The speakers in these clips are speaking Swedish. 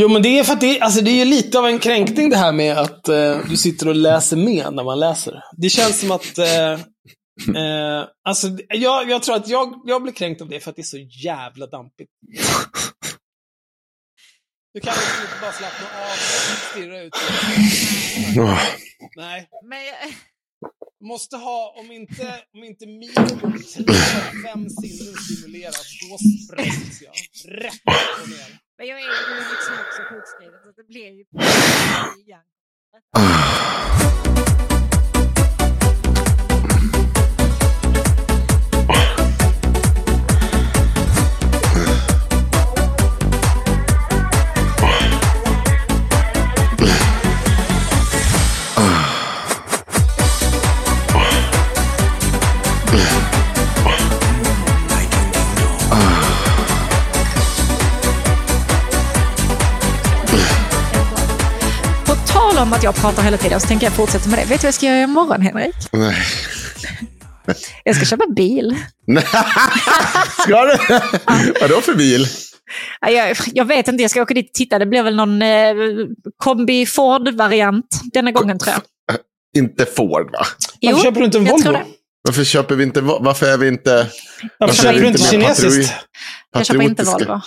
Jo, men det är för att det, alltså, det är lite av en kränkning det här med att eh, du sitter och läser med när man läser. Det känns som att... Eh, eh, alltså, jag, jag tror att jag, jag blir kränkt av det för att det är så jävla dampigt. Du kan liksom inte bara slappna av och stirra ut. Nej. Men Måste ha, om inte, om inte minimum tre av fem sinnen stimuleras, då sprängs jag. Rätt upp och ner. Men jag är ju liksom också sjukskriven så det blir ju igen. På tal om att jag pratar hela tiden så tänker jag fortsätta med det. Vet du vad jag ska göra imorgon Henrik? Nej. Jag ska köpa bil. Ska du? Vadå för bil? Ja, Jag, jag vet inte, jag ska åka dit och titta. Det blir väl någon eh, kombi Ford-variant denna gången tror jag. Inte Ford va? Varför köper du inte en Volvo? Varför köper vi inte, varför är vi inte... Varför köper vi du inte kinesiskt? Jag köper inte? Volvo.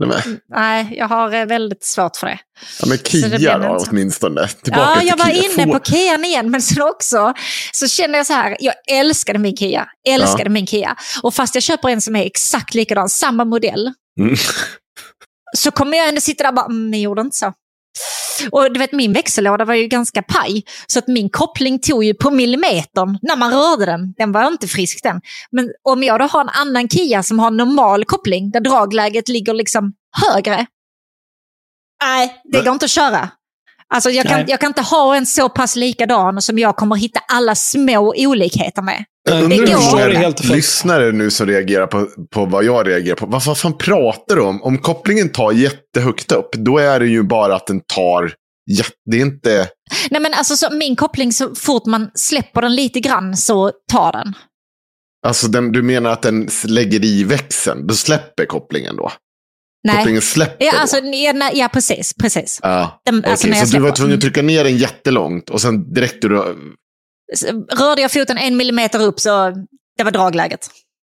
Nej, men, Nej, jag har eh, väldigt svårt för det. ja, men Kia då åtminstone. Tillbaka Ja, till jag var Kia. inne på Kian igen, men sen också så känner jag så här, jag älskade min Kia. Älskade Ja. min Kia. Och fast jag köper en som är exakt likadan, samma modell, Mm. så kommer jag ändå sitta där och bara, mm, ni gjorde inte så. Och du vet, min växellåda var ju ganska paj, så att min koppling tog ju på millimetern när man rörde den. Den var inte frisk den. Men om jag då har en annan Kia som har normal koppling, där dragläget ligger liksom högre. Nej, det går inte att köra. Alltså jag kan, Nej. jag kan inte ha en så pass likadan som jag kommer hitta alla små olikheter med. Jag undrar hur många lyssnare nu som reagerar på, på vad jag reagerar på. Vad, fan pratar du om? Om kopplingen tar jättehögt upp, då är det ju bara att den tar jätte... Det är inte... Nej men alltså så, min koppling, så fort man släpper den lite grann så tar den. Alltså den, du menar att den lägger i växeln, då släpper kopplingen då? Nej. Släpper Ja, alltså, ja, ja precis. precis. Ja, Den- okej. alltså, så du var tvungen att trycka ner den jättelångt och sen direkt du... Rörde jag foten en millimeter upp så det var dragläget.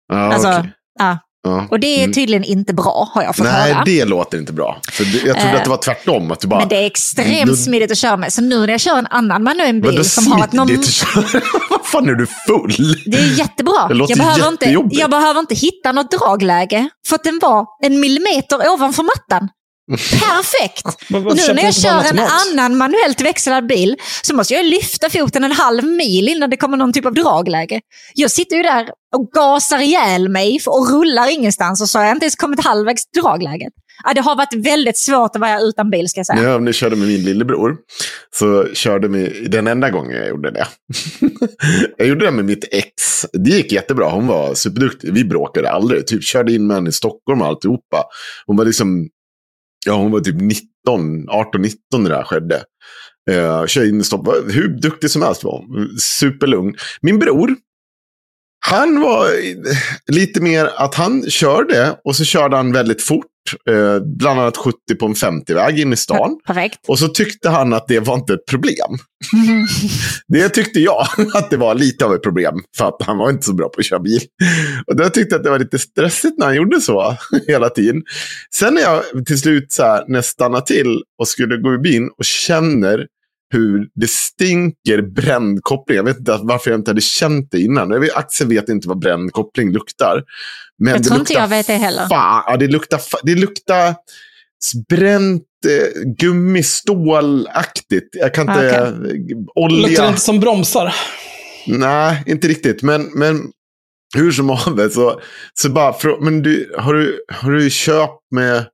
Ja, Alltså, okej. ja. Ja. Och det är Mm. tydligen inte bra, har jag fått Nej, höra. det låter inte bra. För jag trodde Eh, att det var tvärtom. Att du bara, Men det är extremt Då- smidigt att köra med. Så nu när jag kör en annan manuell bil som har ett att köra? Vad fan är du full? Det är jättebra. Det jag, behöver inte, jag behöver inte hitta något dragläge. För att den var en millimeter ovanför mattan. Perfekt! Och nu när jag kör en annan manuellt växlad bil så måste jag lyfta foten en halv mil innan det kommer någon typ av dragläge. Jag sitter ju där och gasar ihjäl mig och rullar ingenstans och så har jag inte ens kommit halvvägs till dragläget. Ja, det har varit väldigt svårt att vara utan bil ska jag säga. När jag körde med min lillebror, så körde vi, den enda gången jag gjorde det. jag gjorde det med mitt ex. Det gick jättebra, hon var superduktig. Vi bråkade aldrig, typ körde in med henne i Stockholm och alltihopa. Hon var liksom, ja hon var typ 19, 18-19 när det här skedde. Eh, körde in hur duktig som helst var. Superlugn. Min bror, Han var eh, lite mer att han körde och så körde han väldigt fort. Eh, bland annat 70 på en 50-väg in i stan. Perfekt. Och så tyckte han att det var inte ett problem. det tyckte jag att det var lite av ett problem. För att han var inte så bra på att köra bil. Och då tyckte jag att det var lite stressigt när han gjorde så hela tiden. Sen när jag till slut så här, när jag stannade till och skulle gå i bilen och känner hur det stinker bränd koppling. Jag vet inte varför jag inte hade känt det innan. Jag vet, Axel vet inte vad bränd koppling luktar. Men Jag det tror inte luktar jag vet det heller. Fan, ja, det luktar, fa- det luktar bränt eh, gummistålaktigt. Jag kan inte... Ah, Luktar det Olja. inte som bromsar? Nej, inte riktigt. Men, men hur som helst så, så bara... frå- Men du, har, du, har du kört med...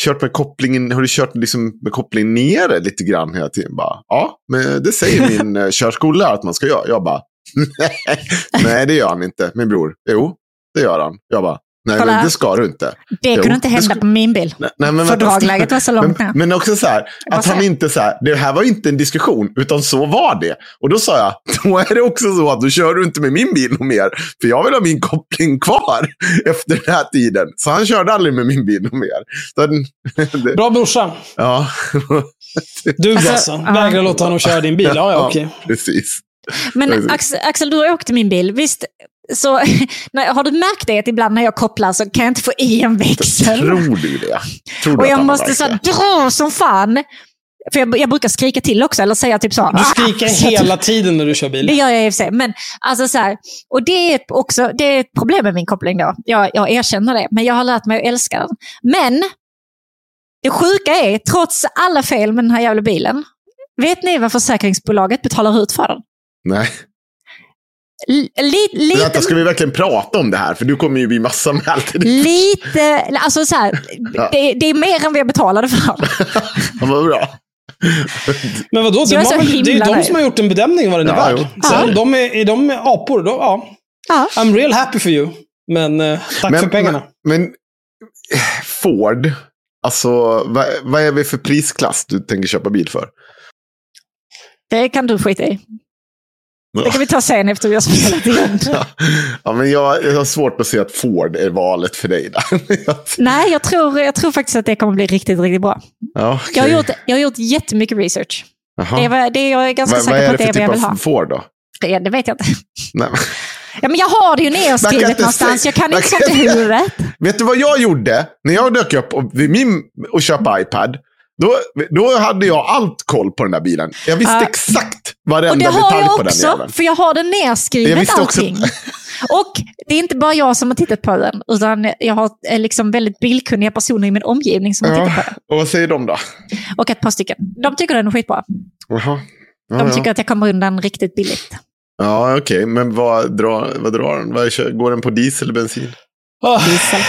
Kört med kopplingen, har du kört liksom med kopplingen nere lite grann hela tiden? Bara, ja, men det säger min eh, körskollärare att man ska göra. Jag bara, nej det gör han inte, min bror. Jo, det gör han. Jag bara, nej Kolla men det ska du inte. Det Jo, kunde inte hända på min bil. Nej, nej, men vänta, Fördragläget var så långt men, ner. men också så här, att han inte så här, det här var inte en diskussion, utan så var det. Och då sa jag, då är det också så att då kör du inte med min bil mer. För jag vill ha min koppling kvar efter den här tiden. Så han körde aldrig med min bil mer. Så, det, Bra brorsa. ja, Du alltså, Alltså. Vägrar låta honom köra din bil. Ja, ja, okej. precis. Men Precis. Axel, Axel, du har åkt min bil. Visst, så, nej, har du märkt det att ibland när jag kopplar så kan jag inte få i en växel? Tror du det? Tror du Och jag måste så det? här, dra som fan. För jag, jag brukar skrika till också, eller säga typ så. Du "Ah!" skriker Så att- hela tiden när du kör Det bil. gör jag i och för sig. Men alltså så här, och det är också det är ett problem med min koppling då. Jag, jag erkänner det, men jag har lärt mig att älska den. Men det sjuka är, trots alla fel med den här jävla bilen, vet ni vad försäkringsbolaget betalar ut för den? Nej. Li, li, lite, Vänta, ska vi verkligen prata om det här? För du kommer ju bli massa med till det. lite, alltså så här, Ja. det, det är mer än vad jag betalade för. Ja, vad bra. Men vadå? Det, är var väl, det är ju de som har gjort en bedömning vad den är Ja, värd. Ja. de är, är de apor, då, ja. Ja. I'm real happy for you. Men eh, tack för pengarna. Men, men eh, Ford, alltså vad, vad är vi för prisklass du tänker köpa bil för? Det kan du skita i. Det kan vi ta sen efter vi har spelat igen. Ja, ja, men jag, jag har svårt att se att Ford är valet för dig. Nej, jag tror, jag tror faktiskt att det kommer bli riktigt, riktigt bra. ja, okej. Jag har gjort, jag har gjort jättemycket research. Det är, vad- det är jag är ganska vad säker på är att det det är för vad jag typ vill ha. av Ford då? Det, det vet jag inte. Nej. Ja, men jag har det ju inte någonstans. Jag kan inte inte- huvudet. Vet du vad jag gjorde när jag dök upp och, vid min, och köpte iPad? Då, då hade jag allt koll på den där bilen. Jag visste Ja. exakt Och varenda det har detalj på den också, jäveln. för jag har det Jag nedskrivet visste också- allting. Och det är inte bara jag som har tittat på den, utan jag har eh, liksom väldigt bildkunniga personer i min omgivning som har tittat på Ja, den. och vad säger de då? Och ett par stycken. De tycker den är skitbra. Jaha. Ja, De ja. tycker att jag kommer undan riktigt billigt. Ja, okej. Men vad drar, vad drar den? Vad går den på diesel eller bensin? Ah, Diesel.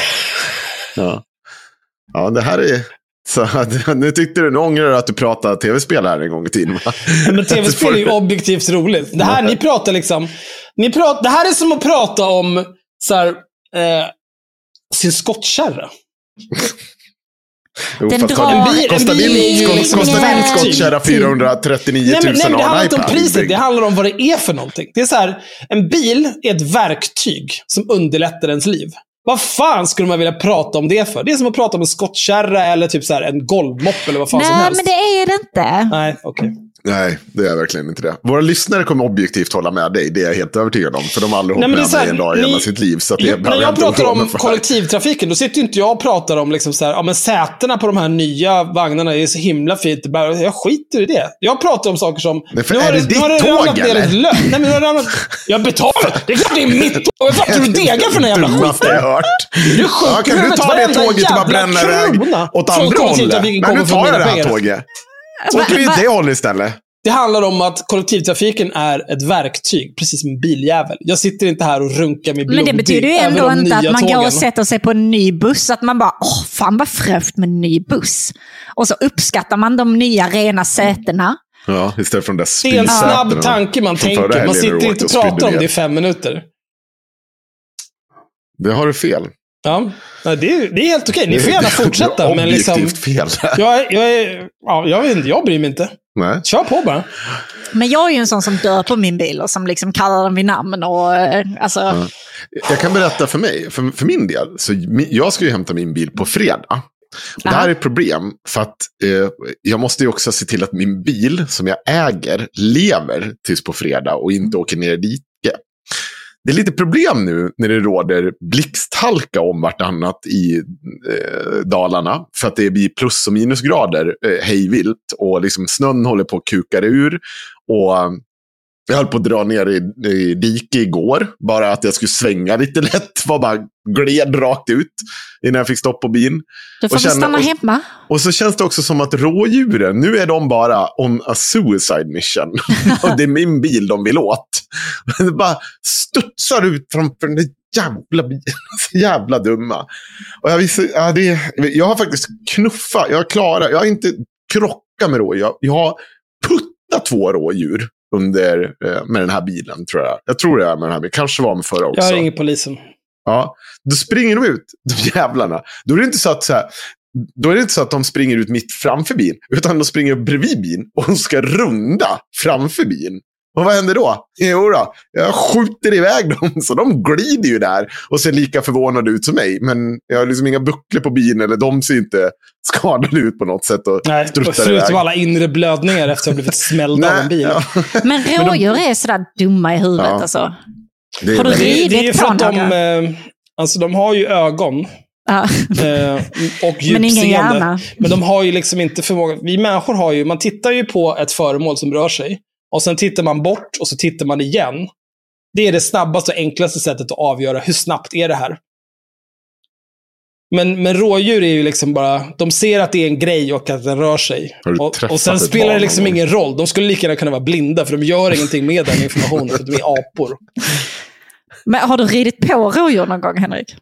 Ja. Ja, det här är... Så nu tyckte du, nu ångrar du att du pratade tv-spel här en gång i tiden. men tv-spel är ju objektivt roligt. Det här, ni pratar liksom... Ni pratar, det här är som att prata om så här, eh, sin skottkärra. Jo, Den drar- har En bil- en kostar bil din, skott- liksom kostar din skottkärra 439 000 Nej, men, nej, men det handlar inte om priset, det handlar om vad det är för någonting. Det är så här, en bil är ett verktyg som underlättar ens liv. Vad fan skulle man vilja prata om det för? Det är som att prata om en skottkärra eller typ så här en golvmopp eller vad fan som Nej, helst. men det är det inte. Nej, okej. Nej, det är verkligen inte det. Våra lyssnare kommer objektivt hålla med dig, det är jag helt övertygad om. För de har aldrig hållit men det med mig en dag i hela sitt liv. Så att det behöver när jag pratar om kollektivtrafiken, då sitter ju inte jag och pratar om liksom så här, ja, men sätena på de här nya vagnarna är så himla fint. Det Jag skiter i det. Jag pratar om saker som... Nej, för nu är det har ditt tåg, ner ett eller? lö- Nej, men nu har det ramlat... Jag betalar! Det är klart det är mitt tåg! Vad fan tror du degar för den här jävla Dummaste jag skiten? hört. Du är sjuk Ja, kan du ta det tåget och bara bränna iväg åt andra hållet? Nej, kommer nu tar jag det här tåget. Åker vi va- det hållet istället? Det handlar om att kollektivtrafiken är ett verktyg, precis som en biljävel. Jag sitter inte här och runkar med Men blodig det betyder ju ändå inte att man går tågen. och sätter sig på en ny buss. Att man bara, åh, fan vad fräscht med en ny buss. Och så uppskattar man de nya rena sätena. Ja, istället för de där Det är en snabb tanke man tänker. Man sitter inte och pratar om det i fem minuter. Det har du fel. Ja, Nej, det är, det är helt okej. Ni får gärna fortsätta, men liksom... Fel. Jag, är- jag, är, ja, jag vet inte, jag bryr mig inte. Nej. Kör på bara. Men jag är ju en sån som döper min bil och som liksom kallar den vid namn. Och, eh, alltså, Jag kan berätta för mig, för, för min del. Så jag ska ju hämta min bil på fredag. Och det här är ett problem för att eh, jag måste ju också se till att min bil som jag äger lever tills på fredag och inte åker ner dike. Det är lite problem nu när det råder blixthalka om vartannat i eh, Dalarna. För att det blir plus och minusgrader eh, hejvilt. Och liksom snön håller på att kuka ur. Och eh, jag höll på att dra ner i, i dike igår. Bara att jag skulle svänga lite lätt. Var bara gled rakt ut innan jag fick stopp på bilen. du får och känna- stanna och- hemma. Och så känns det också som att rådjuren, nu är de bara on a suicide mission. och det är min bil de vill åt. Det bara studsar ut framför den jävla bilen. Så jävla dumma. Och jag, visste, ja, det, jag har faktiskt knuffat, jag har klarat, jag har inte krockat med rådjur. Jag, jag har puttat två rådjur under, eh, med den här bilen, tror jag. Jag tror det är med den här bilen. Kanske var med förra också. Jag ringer polisen. Ja, då springer de ut, de jävlarna. Då är det inte så att, så här, då är det inte så att de springer ut mitt framför bilen, utan de springer bredvid bilen och ska runda framför bilen. Och vad händer då? Jo då, jag skjuter iväg dem, så de glider ju där och ser lika förvånade ut som mig. Men jag har liksom inga bucklor på bilen, eller de ser inte skadade ut på något sätt och Nej, struttar förutom iväg. alla inre blödningar efter att ha blivit smälld av en bil. ja. Men rådjur är sådär dumma i huvudet. Ja. Alltså. Det är Har du ridit Det, är för att de, eh, alltså, de har ju ögon Ja. eh, och Men ingen djupseende. hjärna. Men de har ju liksom inte förmåga. Vi människor har ju, man tittar ju på ett föremål som rör sig. Och sen tittar man bort och så tittar man igen. Det är det snabbaste och enklaste sättet att avgöra hur snabbt är det här. Men, men rådjur är ju liksom bara, de ser att det är en grej och att den rör sig. Och, och sen spelar det liksom ingen roll. De skulle lika gärna kunna vara blinda, för de gör ingenting med den informationen, för de är apor. Men har du ridit på rådjur någon gång, Henrik?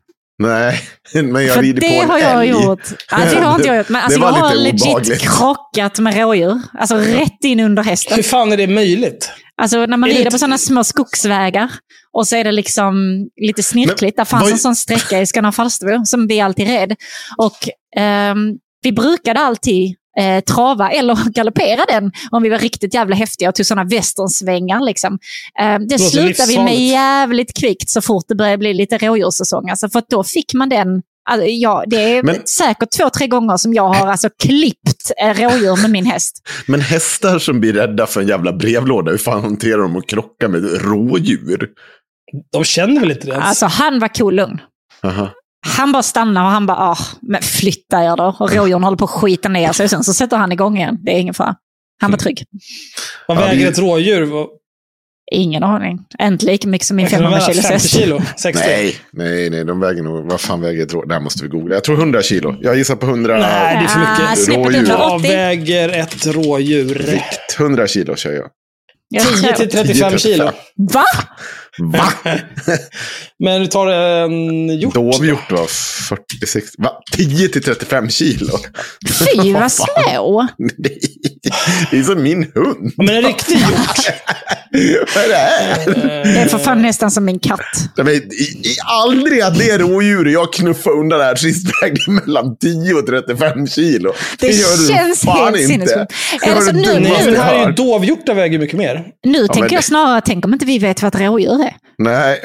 Nej, men jag För rider på det en har jag älg. gjort. Ja, det har inte jag gjort. Men alltså, Det jag har lite legit krockat med rådjur. Alltså rätt in under hästen. Hur fan är det möjligt? Alltså när man Är det rider inte- på sådana små skogsvägar och så är det liksom lite snirkligt. Där fanns vad- en sån sträcka i Skanör Falsterbo som vi alltid red. Och ehm, vi brukade alltid eh, trava eller galoppera den om vi var riktigt jävla häftiga och tog sådana västernsvängar. Liksom. Ehm, det slutade vi med jävligt kvickt så fort det började bli lite rådjurssäsong. Alltså, för att då fick man den Alltså, ja, det är Men- säkert två, tre gånger som jag har alltså klippt eh, rådjur med min häst. Men hästar som blir rädda för en jävla brevlåda, hur fan hanterar de att krocka med rådjur? De känner väl inte det ens? Alltså han var cool lugn. Aha. Han bara stannar och han bara, ah, men flytta er då. Och rådjuren håller på att skita ner sig. Och sen så sätter han igång igen. Det är ingen fara. Han var trygg. Vad Ja, väger det- ett rådjur? Ingen aning. Inte lika mycket som min vad kan det 500 vara? kilos 50 häst. kilo? 60? Nej, nej, nej, de väger nog, vad fan väger ett rådjur? Det här måste vi googla. Jag tror 100 kilo. Jag gissar på 100 Nej, det är för mycket. Rådjur. Vad 80. väger ett rådjur? vikt. 100 kilo kör jag. Jag 10 tror- till 35 kilo. Va? Va? Men du tar en hjort. Dovhjort var 40-60, va? 10 till 35 kilo? Fy vad små. Det är som min hund. Men en riktig hjort. Vad är det här? Det är för fan nästan som min katt. Jag vet, i, i, aldrig att det rådjur jag knuffade undan där sist vägde mellan 10 och 35 kilo. Det gör du känns fan helt inte. sinnessjukt. Det Alltså, det nu- men jag här är ju dovhjortar väger mycket mer. Nu men tänker det- jag snarare, tänk om inte vi vet vad ett rådjur är. Nej,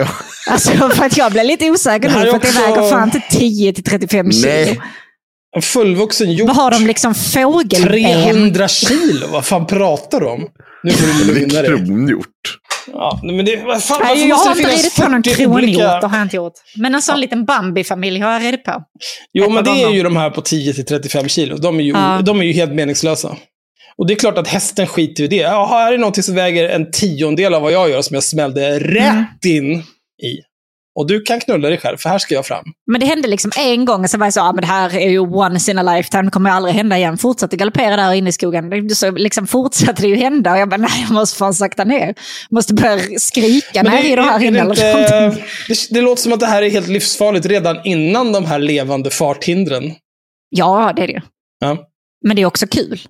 Alltså för att jag blir lite osäker Det nu, för att det också- väger fan inte 10 till 35 kilo. nej. En fullvuxen hjort. Vad har de liksom fågelben? 300 kilo? Vad fan pratar du om? Nu får du Det lugna dig. kronhjort. Ja, men det, vad fan, Nej, jag måste har det inte ridit på någon 40 kronhjort, olika... det har jag inte gjort. Men en sån liten Bambi-familj har jag ridit på. Jo, Ett men det är ju de här på 10 till 35 kilo. De är ju, Ja. de är ju helt meningslösa. Och det är klart att hästen skiter i det. Ja, här är någonting som väger en tiondel av vad jag gör som jag smällde rätt in i. Och du kan knulla dig själv, för här ska jag fram. Men det hände liksom en gång och så var jag så, ah, men det här är ju once in a lifetime, det kommer aldrig hända igen. Fortsatte galoppera där inne i skogen. Så liksom fortsatte det ju hända och jag bara, nej jag måste fan sakta ner. Måste börja skrika när jag här är inne det, eller inte, någonting. det, det låter som att det här är helt livsfarligt redan innan de här levande farthindren. Ja, det är det ju. Ja, Men det är också kul.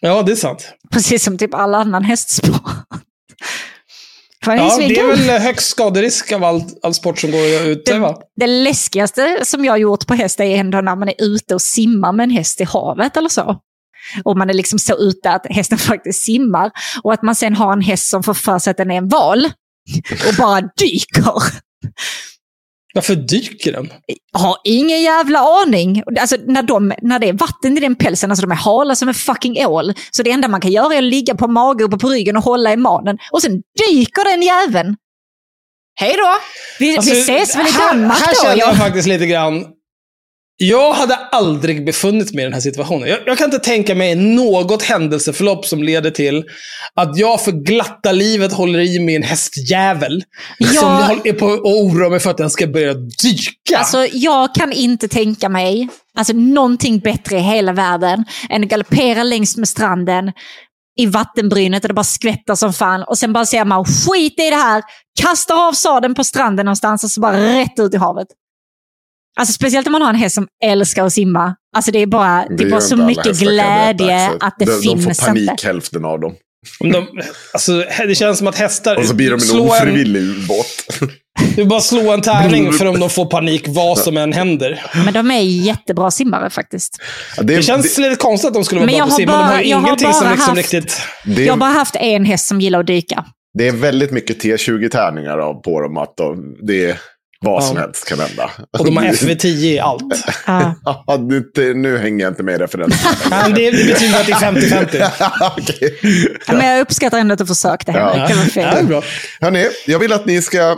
Ja det är sant. Precis som typ all annan hästsport. Ja, det är väl högst skaderisk av all, all sport som går att utöva. det, det läskigaste som jag har gjort på häst är ändå när man är ute och simmar med en häst i havet eller så. och man är liksom så ute att hästen faktiskt simmar. Och att man sen har en häst som får för sig att den är en val och bara dyker. Varför dyker den? Har ingen jävla aning. Alltså, när, de, när det är vatten i den pälsen, alltså de är hala som en fucking ål. Så det enda man kan göra är att ligga på mage uppe på ryggen och hålla i manen. Och sen dyker den jäveln. Hej då! Vi, Alltså, vi ses väl i här- Danmark Här då? känner jag Ja. faktiskt lite grann... Jag hade aldrig befunnit mig i den här situationen. Jag, jag kan inte tänka mig något händelseförlopp som leder till att jag för glatta livet håller i mig en hästjävel. Ja. Som är på och oroar mig för att den ska börja dyka. Alltså, jag kan inte tänka mig alltså, någonting bättre i hela världen än att galoppera längs med stranden i vattenbrynet och det bara skvätter som fan. Och sen bara ser man skit i det här, kastar av sadeln på stranden någonstans och så bara rätt ut i havet. Alltså speciellt om man har en häst som älskar att simma. Alltså det är bara, det är gör bara så mycket glädje så att det de, De finns får panik inte. hälften av dem. Om de, alltså, det känns som att hästar... Och så blir de en ofrivillig ubåt. Du är bara slå en tärning för om de får panik vad som än händer. Men de är jättebra simmare faktiskt. Ja, Det känns lite konstigt att de skulle vara bra på att har simma. De bara- har jag har ingenting som bara liksom haft- riktigt... det, Jag har är, bara haft en häst som gillar att dyka. det är väldigt mycket T20-tärningar av på dem. Att de, det är vad som Ja. helst kan hända. Och de har FV10 i allt. Ja. Ja, nu, nu hänger jag inte med i referensen. Det, det betyder att det är 50-50. Okej. Ja, Men jag uppskattar ändå att du försökte. Ja. Det var Ja, är fint. bra. Hörni, jag vill att ni ska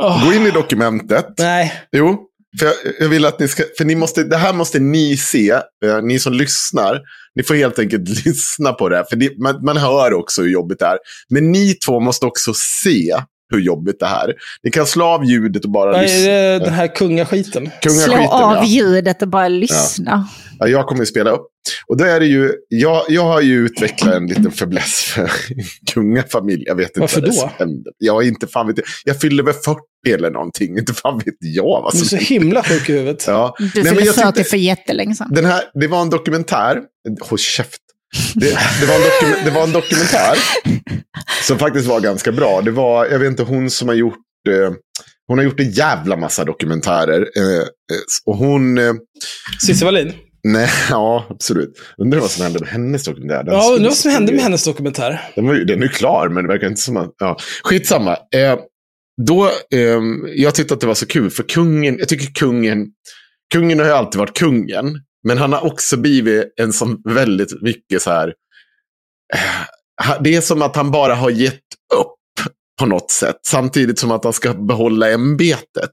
Åh, gå in i dokumentet. nej. Jo, för jag, jag vill att ni ska, för ni måste, det här måste ni se, eh, ni som lyssnar. Ni får helt enkelt lyssna på det, här, för det, man, man hör också hur jobbigt det är. Men ni två måste också se hur jobbigt det här är. Ni kan slå av ljudet och bara är lyssna. det, den här kungaskiten? Slå Kungaskiten, av ja. ljudet och bara lyssna. Ja, jag kommer att spela upp. Och då är det ju, jag, jag har ju utvecklat en liten fäbless för kungafamilj. Jag vet inte Varför vad det då? händer. Jag är inte fan vet jag. Jag fyller väl 40 eller någonting. Inte fan vet jag vad Du är som så händer. himla sjuk i huvudet. Ja. Du Nej, fyllde men jag 40 tyckte- för jättelänge sedan. Den här, det var en dokumentär. Håll käft. Det, det, var en dokum, det var en dokumentär som faktiskt var ganska bra. Det var, jag vet inte, hon som har gjort, eh, hon har gjort en jävla massa dokumentärer. Eh, eh, och hon, eh, Cissi Wallin? nej, ja absolut. Undrar vad som hände med hennes dokumentär. Den Ja, undrar vad som hände med hennes dokumentär. Den, var, den är ju klar, men det verkar inte som att... Ja. Skitsamma. Eh, då, ehm, jag tyckte att det var så kul, för kungen, jag tycker kungen, kungen har ju alltid varit kungen, men han har också blivit en som väldigt mycket så här, eh, det är som att han bara har gett upp på något sätt, samtidigt som att han ska behålla ämbetet.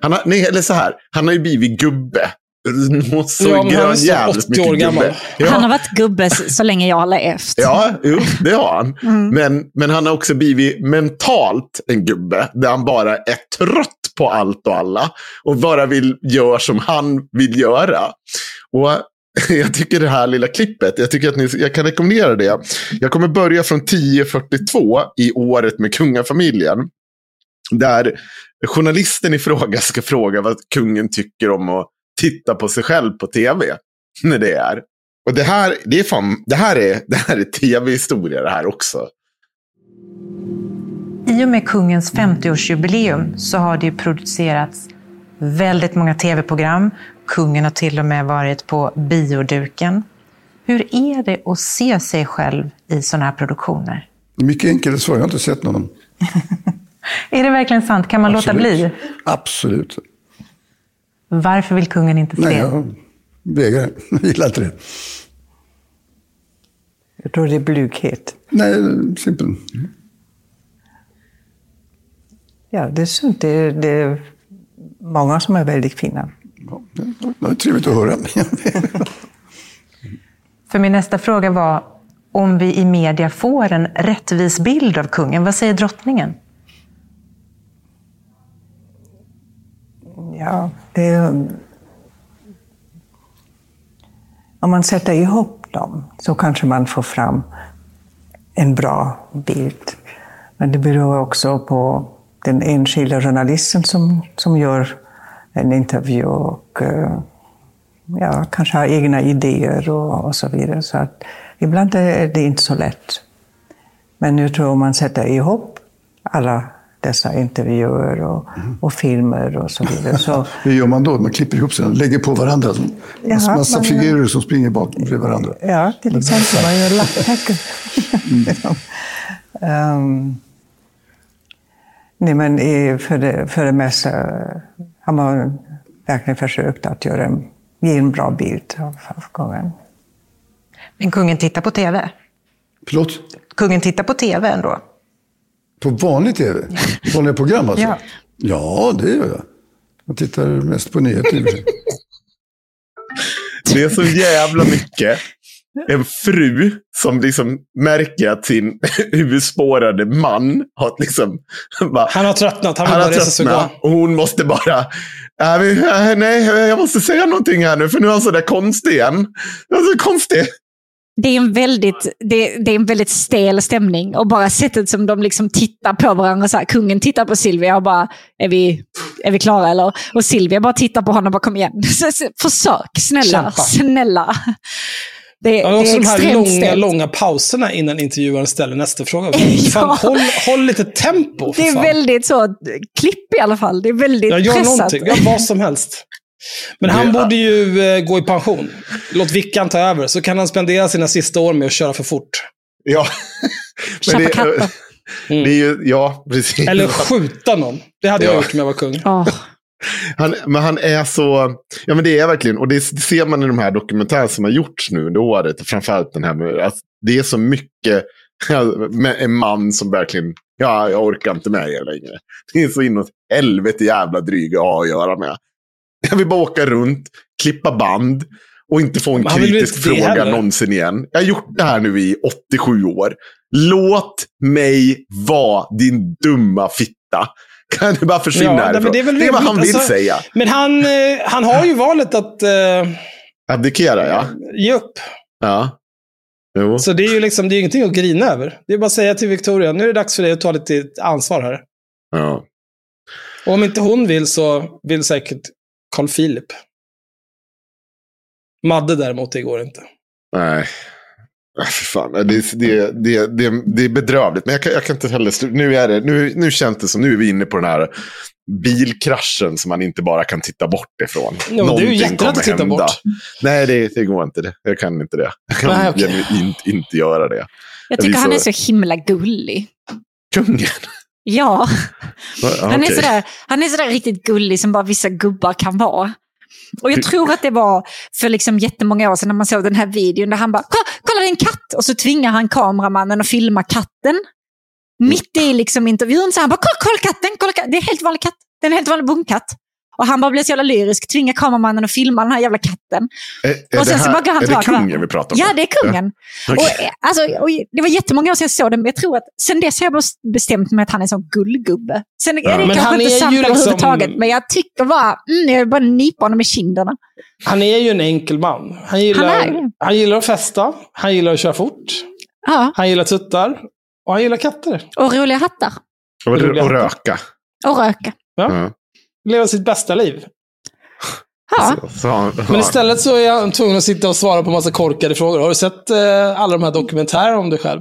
Han har, nej, eller så här, han har ju blivit gubbe. Så Ja, grön jävligt 80 mycket år gammal. gubbe. Ja. Han har varit gubbe så länge jag har levt. Ja, jo, det har han. Mm. Men, men han har också blivit mentalt en gubbe. Där han bara är trött på allt och alla. Och bara vill göra som han vill göra. Och jag tycker det här lilla klippet, jag tycker att ni, jag kan rekommendera det. Jag kommer börja från 10.42 i året med kungafamiljen. Där journalisten i fråga ska fråga vad kungen tycker om att titta på sig själv på tv. När det är. Och det här, det är, fan, det här är, det här är tv-historia det här också. I och med kungens 50-årsjubileum så har det ju producerats väldigt många tv-program. Kungen har till och med varit på bioduken. Hur är det att se sig själv i sådana här produktioner? Mycket enklare svar, jag har inte sett någon. Är det verkligen sant? Kan man låta bli? Absolut. Varför vill kungen inte se? Nej, jag vägrar. Jag gillar inte det. Jag tror det är blyghet. Nej, simpel. Ja, det är sunt. Det är, det är många som är väldigt fina. Ja, det var trevligt att höra. För min nästa fråga var om vi i media får en rättvis bild av kungen. Vad säger drottningen? Ja, det om man sätter ihop dem så kanske man får fram en bra bild. Men det beror också på den enskilda journalisten som, som gör en intervju och eh, ja, kanske har egna idéer och, och så vidare. Så att ibland är det inte så lätt. Men jag tror om man sätter ihop alla dessa intervjuer och, och filmer och så vidare. Så, Hur gör man då? Man klipper ihop sig, lägger på varandra. Som, Jaha, massa man- figurer som springer bak bredvid varandra. ja, till exempel. Man gör lapptäcken. Ehm, nej, men i, för, det, för det mesta har man verkligen försökt att göra en, ge en bra bild av, av kungen. Men kungen tittar på tv. Förlåt? Kungen tittar på tv ändå. På vanlig tv? Vanliga program alltså? Ja. ja, det gör jag. Jag tittar mest på nyheter. Det är så jävla mycket en fru som liksom märker att sin huvudspårade man har liksom... Bara, Han har tröttnat. Han han har tröttnat och hon måste bara... Äh, äh, nej, jag måste säga någonting här nu för nu är han så där konstig igen. Han är så konstig. Det är, en väldigt, det, det är en väldigt stel stämning och bara sättet som de liksom tittar på varandra. Så här, kungen tittar på Silvia och bara, är vi, är vi klara eller? Och Silvia bara tittar på honom och bara, kom igen. Försök, snälla, Kämpa. snälla. Det, Ja, det och också är de här långa, långa pauserna innan intervjuaren ställer nästa fråga. Ja. Fan, håll, håll lite tempo Det är fan. väldigt så, klipp i alla fall. Det är väldigt Jag gör pressat. någonting. Gör vad som helst. Men han Det- borde ju eh, gå i pension. Låt Vickan ta över, så kan han spendera sina sista år med att köra för fort. Ja. Köpa det, katter. det är ju, ja, precis. Eller skjuta någon. Det hade jag Ja. gjort om jag var kung. Han, men han är så, ja men det är verkligen, och det ser man i de här dokumentärerna som har gjorts nu under året, framförallt den här med, att det är så mycket, med en man som verkligen, ja jag orkar inte med er längre. Det är så inåt helvete jävla dryga att ha att göra med. Jag vill bara åka runt, klippa band och inte få en väl kritisk fråga heller? någonsin igen. Jag har gjort det här nu i 87 år. Låt mig vara din dumma fitta. Kan du bara försvinna Ja, härifrån? det är det är vad han vill alltså. säga. Men han, eh, han har ju valet att eh, Abdikera, ja. ge upp. Ja. Jo. Så det är ju liksom, det är ingenting att grina över. Det är bara att säga till Victoria, nu är det dags för dig att ta lite ansvar här. Ja. Och om inte hon vill så vill säkert Carl Philip. Madde däremot, det går inte. Nej. För fan. Det, det, det, det, det är bedrövligt. Men jag kan, jag kan inte heller... Nu, är det, nu, nu känns det som nu är vi inne på den här bilkraschen som man inte bara kan titta bort ifrån. Ja, men det är ju Någonting jättelätt att titta hända. bort. Nej, det, det går inte. Det. Jag kan inte det. Jag kan Nej, okej. genuint inte göra det. jag tycker blir han är så- så himla gullig. Kungen? Ja, Ja, han, är sådär, han är sådär riktigt gullig som bara vissa gubbar kan vara. Och jag tror att det var för liksom jättemånga år sedan när man såg den här videon där han bara kolla, det är en katt! Och så tvingar han kameramannen att filma katten. Mitt i liksom intervjun så han bara kolla, kolla katten, kolla katten. Det är en helt vanlig katt. Det är en helt vanlig bondkatt. Och han bara blir så jävla lyrisk, tvingar kameramannen att filma den här jävla katten. Är, är, Och sen det, så bara går här, han är det kungen vi pratar om? Ja, det är kungen. Ja. Och, Okej. eh, alltså, och det var jättemånga år sedan jag såg den, men jag tror att sen dess har jag bes- bestämt mig att han är en sån gullgubbe. Sen är det Ja. Men kanske han inte är sant ju liksom- överhuvudtaget, men jag tycker bara, mm, jag vill bara nypa honom i kinderna. Han är ju en enkel man. Han gillar, Han han gillar att festa, han gillar att köra fort, Ja, han gillar tuttar och han gillar katter. och roliga hattar. Och, Roliga och röka. Och röka. Ja. Leva sitt bästa liv. Har- Men istället så är han tvungen att sitta och svara på massa korkade frågor. Har du sett eh, alla de här dokumentärerna om dig själv?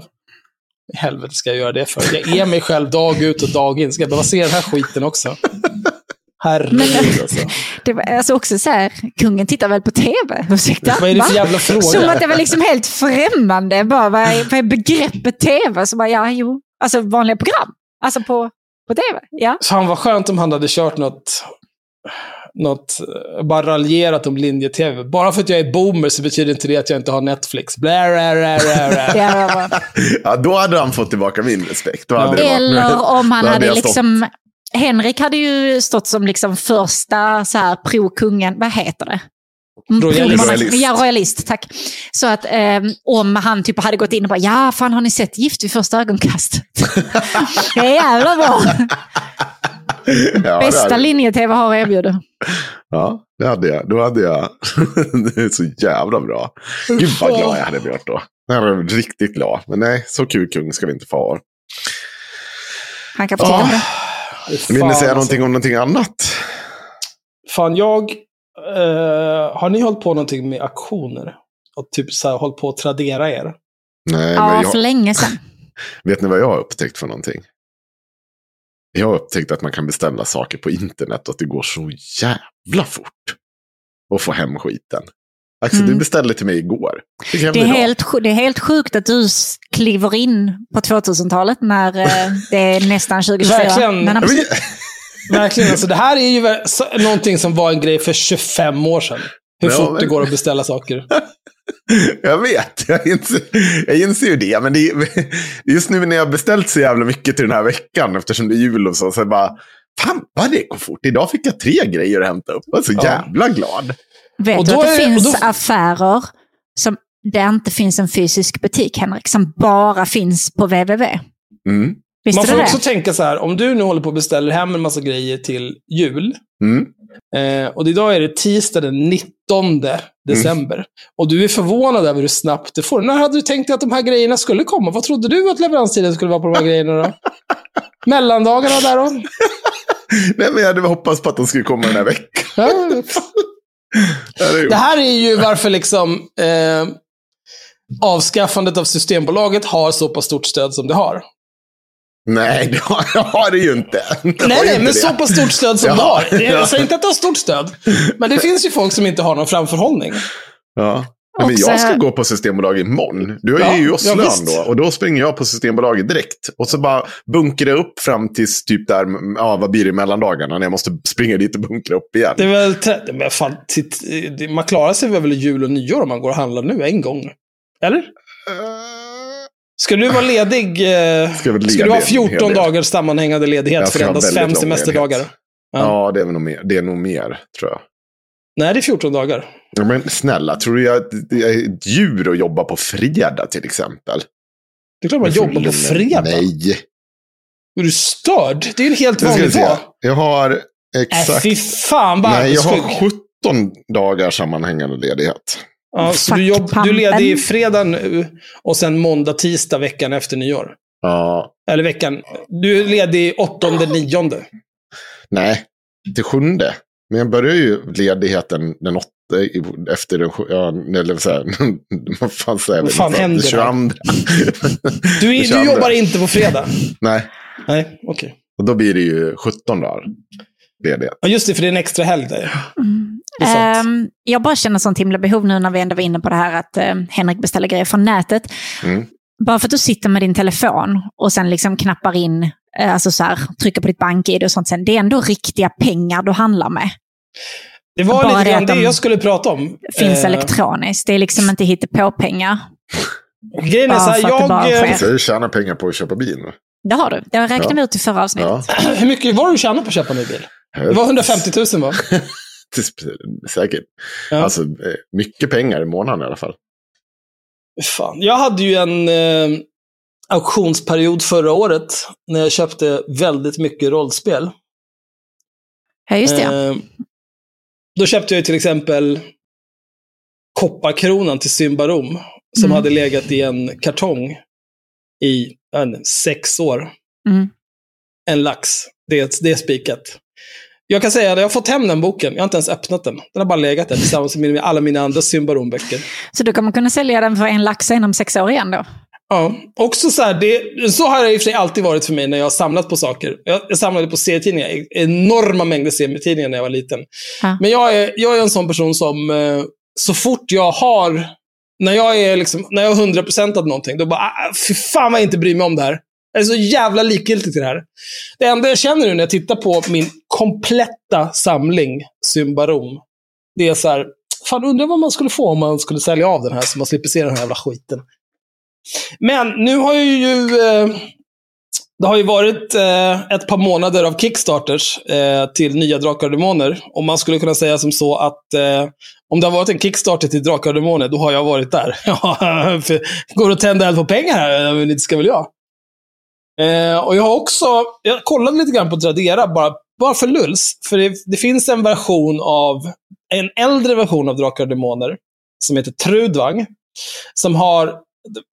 I helvete ska jag göra det för? Jag är mig själv dag ut och dag in. Ska jag behöva se den här skiten också? Herregud alltså. Det var alltså också så här, kungen tittar väl på tv? Ursäkta? Vad är det för jävla fråga? Som att det var liksom helt främmande. Bara, vad, är, vad är begreppet tv? Så bara, ja, jo. Alltså vanliga program. Alltså på, på tv. Ja. Fan vad skönt om han hade kört något, något bara raljerat om linje-tv. Bara för att jag är boomer så betyder inte det att jag inte har Netflix. Blä, blä, blä, blä, Ja, då hade han fått tillbaka min respekt. Då hade det varit- Eller om han hade liksom... Henrik hade ju stått som liksom första så här pro-kungen, vad heter det? Mm, Royalist. Royalist. Ja, royalist, tack. Så att eh, om han typ hade gått in och bara, ja, fan har ni sett Gift vid första ögonkastet? det är jävla bra. Ja, Bästa linje-tv har att erbjuda. Ja, det hade jag. Då hade jag... det är så jävla bra. Gud vad glad jag hade blivit då. Jag hade blivit riktigt glad. Men nej, så kul kung ska vi inte få ha. Han kan få titta på det. Vill ni säga alltså. någonting om någonting annat? Fan, jag... eh, har ni hållit på någonting med auktioner? Och typ så här, hållit på att tradera er? Nej, Ja, men för jag, länge sedan. vet ni vad jag har upptäckt för någonting? Jag har upptäckt att man kan beställa saker på internet och att det går så jävla fort. Att få hem skiten. Axel, Mm. du beställde till mig igår. Det är, helt, det är helt sjukt att du kliver in på 2000-talet när eh, det är nästan 2024. Verkligen. Men absolut, Verkligen. Alltså, det här är ju någonting som var en grej för 25 år sedan. Hur Ja, fort men- det går att beställa saker. Jag vet, jag inser, jag inser ju det. Men det just nu när jag har beställt så jävla mycket till den här veckan, eftersom det är jul och så, så bara, fan vad det går fort. Idag fick jag tre grejer att hämta upp. Jag är så Ja. jävla glad. vet Och du då att det är- finns då- affärer som där inte finns en fysisk butik, Henrik, som bara finns på www? Mm. Visste Man får det? också tänka så här, om du nu håller på att beställa hem en massa grejer till jul, Mm. eh, och idag är det tisdag den 19 december, och du är förvånad över hur snabbt det får. När hade du tänkt att de här grejerna skulle komma? Vad trodde du att leveranstiden skulle vara på de här grejerna då? Mellandagarna där då? Nej, men jag hade hoppats på att de skulle komma den här veckan. Ja. Det här är ju varför liksom eh, avskaffandet av Systembolaget har så pass stort stöd som det har. Nej, det har, jag har det ju inte. Det har Nej, nej, inte men det. så pass stort stöd som Ja, det har. ja. Jag säger inte att det har stort stöd. Men det finns ju folk som inte har någon framförhållning. Ja. Nej, men jag ska gå på Systembolaget imorgon. Du är Ja, ju i ja, visst. då. Och då springer jag på Systembolaget direkt. Och så bara bunkrar jag upp fram tills typ där, ja vad blir det i mellandagarna? När jag måste springa dit och bunkra upp igen. Det är väl men fan, titt, det- man klarar sig väl jul och nyår om man går och handlar nu en gång? Eller? Ska du vara ledig? Eh, Ska jag vara ska du ha ledig en hel 14 del? dagars sammanhängande ledighet Jag för endast fem semesterdagar? Ja. Ja, det är, nog mer, det är nog mer, tror jag. Nej, det är 14 dagar. Ja, men snälla, tror du jag, det är ett djur att jobba på fredag till exempel? Det är klart man jobbar på fredag. Nej. Är du störd? Det är ju en helt vanlig dag. Jag har Äh, exakt... fy fan vad Nej, jag har arbetssjuk. 17 dagar sammanhängande ledighet. Ja, så du, jobb, du ledig pampen. fredag nu och sen måndag, tisdag veckan efter nyår. Ja, Eller veckan. Du är ledig åttonde, nionde. nej, till sjunde. Men jag börjar ju ledigheten den åtta, i- efter den ja, eller så här, vad fan säger Vad fan händer Den 22. Du, är, du 22. jobbar inte på fredag? Nej, Nej, okej. och då blir det ju 17 dagar ledighet. Ja, just det, för det är en extra helg där. Det Ehm, jag bara känner sånt himla behov nu när vi ändå var inne på det här att eh, Henrik beställer grejer från nätet. Mm. Bara för att du sitter med din telefon och sen liksom knappar in, eh, alltså så här, trycker på ditt bank-id och sånt sen. Det är ändå riktiga pengar du handlar med. Det var bara lite det grann det de jag skulle prata om. Finns Eh, elektroniskt. Det är liksom inte hittepå-pengar. Grejen är så här, det jag... jag tjänar pengar på att köpa bil. Det har du. Det räknade vi ut i förra avsnittet. Ja. Hur mycket var det du tjänade på att köpa en ny bil? Det var 150 000 va? Säkert. Ja. Alltså, eh, mycket pengar i månaden i alla fall. Fan. Jag hade ju en eh, auktionsperiod förra året när jag köpte väldigt mycket rollspel. Ja, just det. Eh, då köpte jag till exempel Kopparkronan till Symbarom. Som Mm. hade legat i en kartong i inte, sex år. Mm. En lax. Det, är- det är spikat. Jag kan säga att jag har fått hem den boken. Jag har inte ens öppnat den. Den har bara legat där tillsammans med alla mina andra Symbarom-böcker. Så du kommer kunna sälja den för en lax inom sex år igen då? Ja, också så här, det, så har det i och för sig alltid varit för mig när jag har samlat på saker. Jag, jag samlade på serietidningar, enorma mängder serietidningar när jag var liten. Ja. Men jag är, jag är en sån person som, eh, så fort jag har, när jag är liksom, när jag har 100% av någonting, då bara, ah, fy fan vad jag inte bryr mig om det här. Jag är så jävla likgiltig till det här. Det enda jag känner nu när jag tittar på min kompletta samling Symbarom, det är så här, fan undrar vad man skulle få om man skulle sälja av den här så man slipper se den här jävla skiten. Men nu har jag ju... Eh, det har ju varit eh, ett par månader av Kickstarters eh, till nya Drakar och Demoner. Och man skulle kunna säga som så att eh, om det har varit en Kickstarter till Drakar och Demoner, då har jag varit där. Ja, Går det att tända eld på pengar här? Men det ska väl jag. Eh, och jag har också, jag kollade lite grann på Tradera, bara, bara för lulls. För det, det finns en version av, en äldre version av Drakar och Demoner, som heter Trudvang. Som har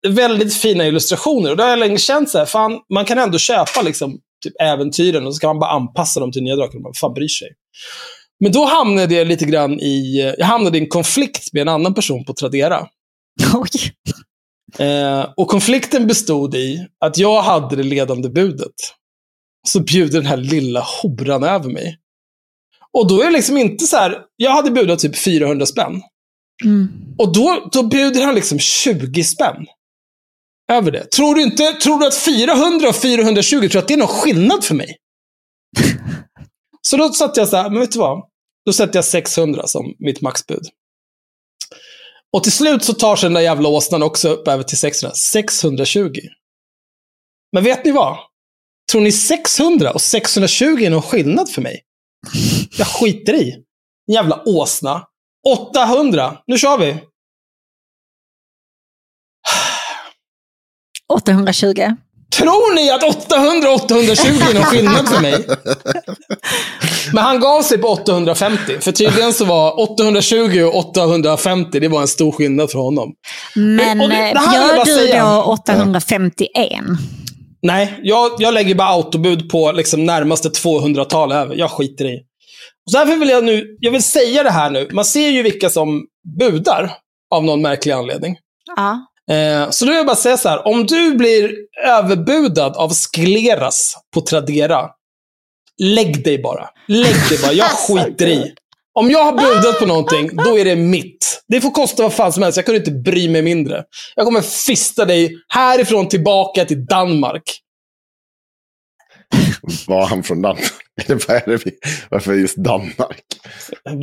väldigt fina illustrationer. Och då har jag länge känt så här, fan, man kan ändå köpa liksom, typ äventyren och så kan man bara anpassa dem till nya drakar. Man fan bryr sig. Men då hamnade jag lite grann i, jag hamnade i en konflikt med en annan person på Tradera. Oj. Eh, och konflikten bestod i att jag hade det ledande budet. så bjuder den här lilla horan över mig. Och då är det liksom inte så här, jag hade bjudit typ 400 spänn. Mm. Och då, då bjuder han liksom 20 spänn. Över det. Tror du inte, tror du att 400 och 420, tror du att det är någon skillnad för mig? så då satte jag så här, men vet du vad? Då sätter jag 600 som mitt maxbud. Och till slut så tar sig den där jävla åsnan också upp över till 600. 620. Men vet ni vad? Tror ni 600 och 620 är någon skillnad för mig? Jag skiter i. Jävla åsna. 800. Nu kör vi. 820. Tror ni att 800 och 820 är någon skillnad för mig? Men han gav sig på 850. För tydligen så var 820 och 850, det var en stor skillnad för honom. Men Och det- det eh, jag gör du säga. då 851? Nej, jag, jag lägger bara autobud på liksom närmaste 200-tal över. Jag skiter i. Så därför vill jag nu, jag vill säga det här nu. Man ser ju vilka som budar av någon märklig anledning. Ja. Eh, så då vill jag bara säga så här. Om du blir överbudad av Skleras på Tradera, lägg dig bara. Lägg dig bara. Jag skiter i. Om jag har budat på någonting, då är det mitt. Det får kosta vad fan som helst. Jag kunde inte bry mig mindre. Jag kommer fista dig härifrån tillbaka till Danmark. Var han från Danmark? Varför just Danmark?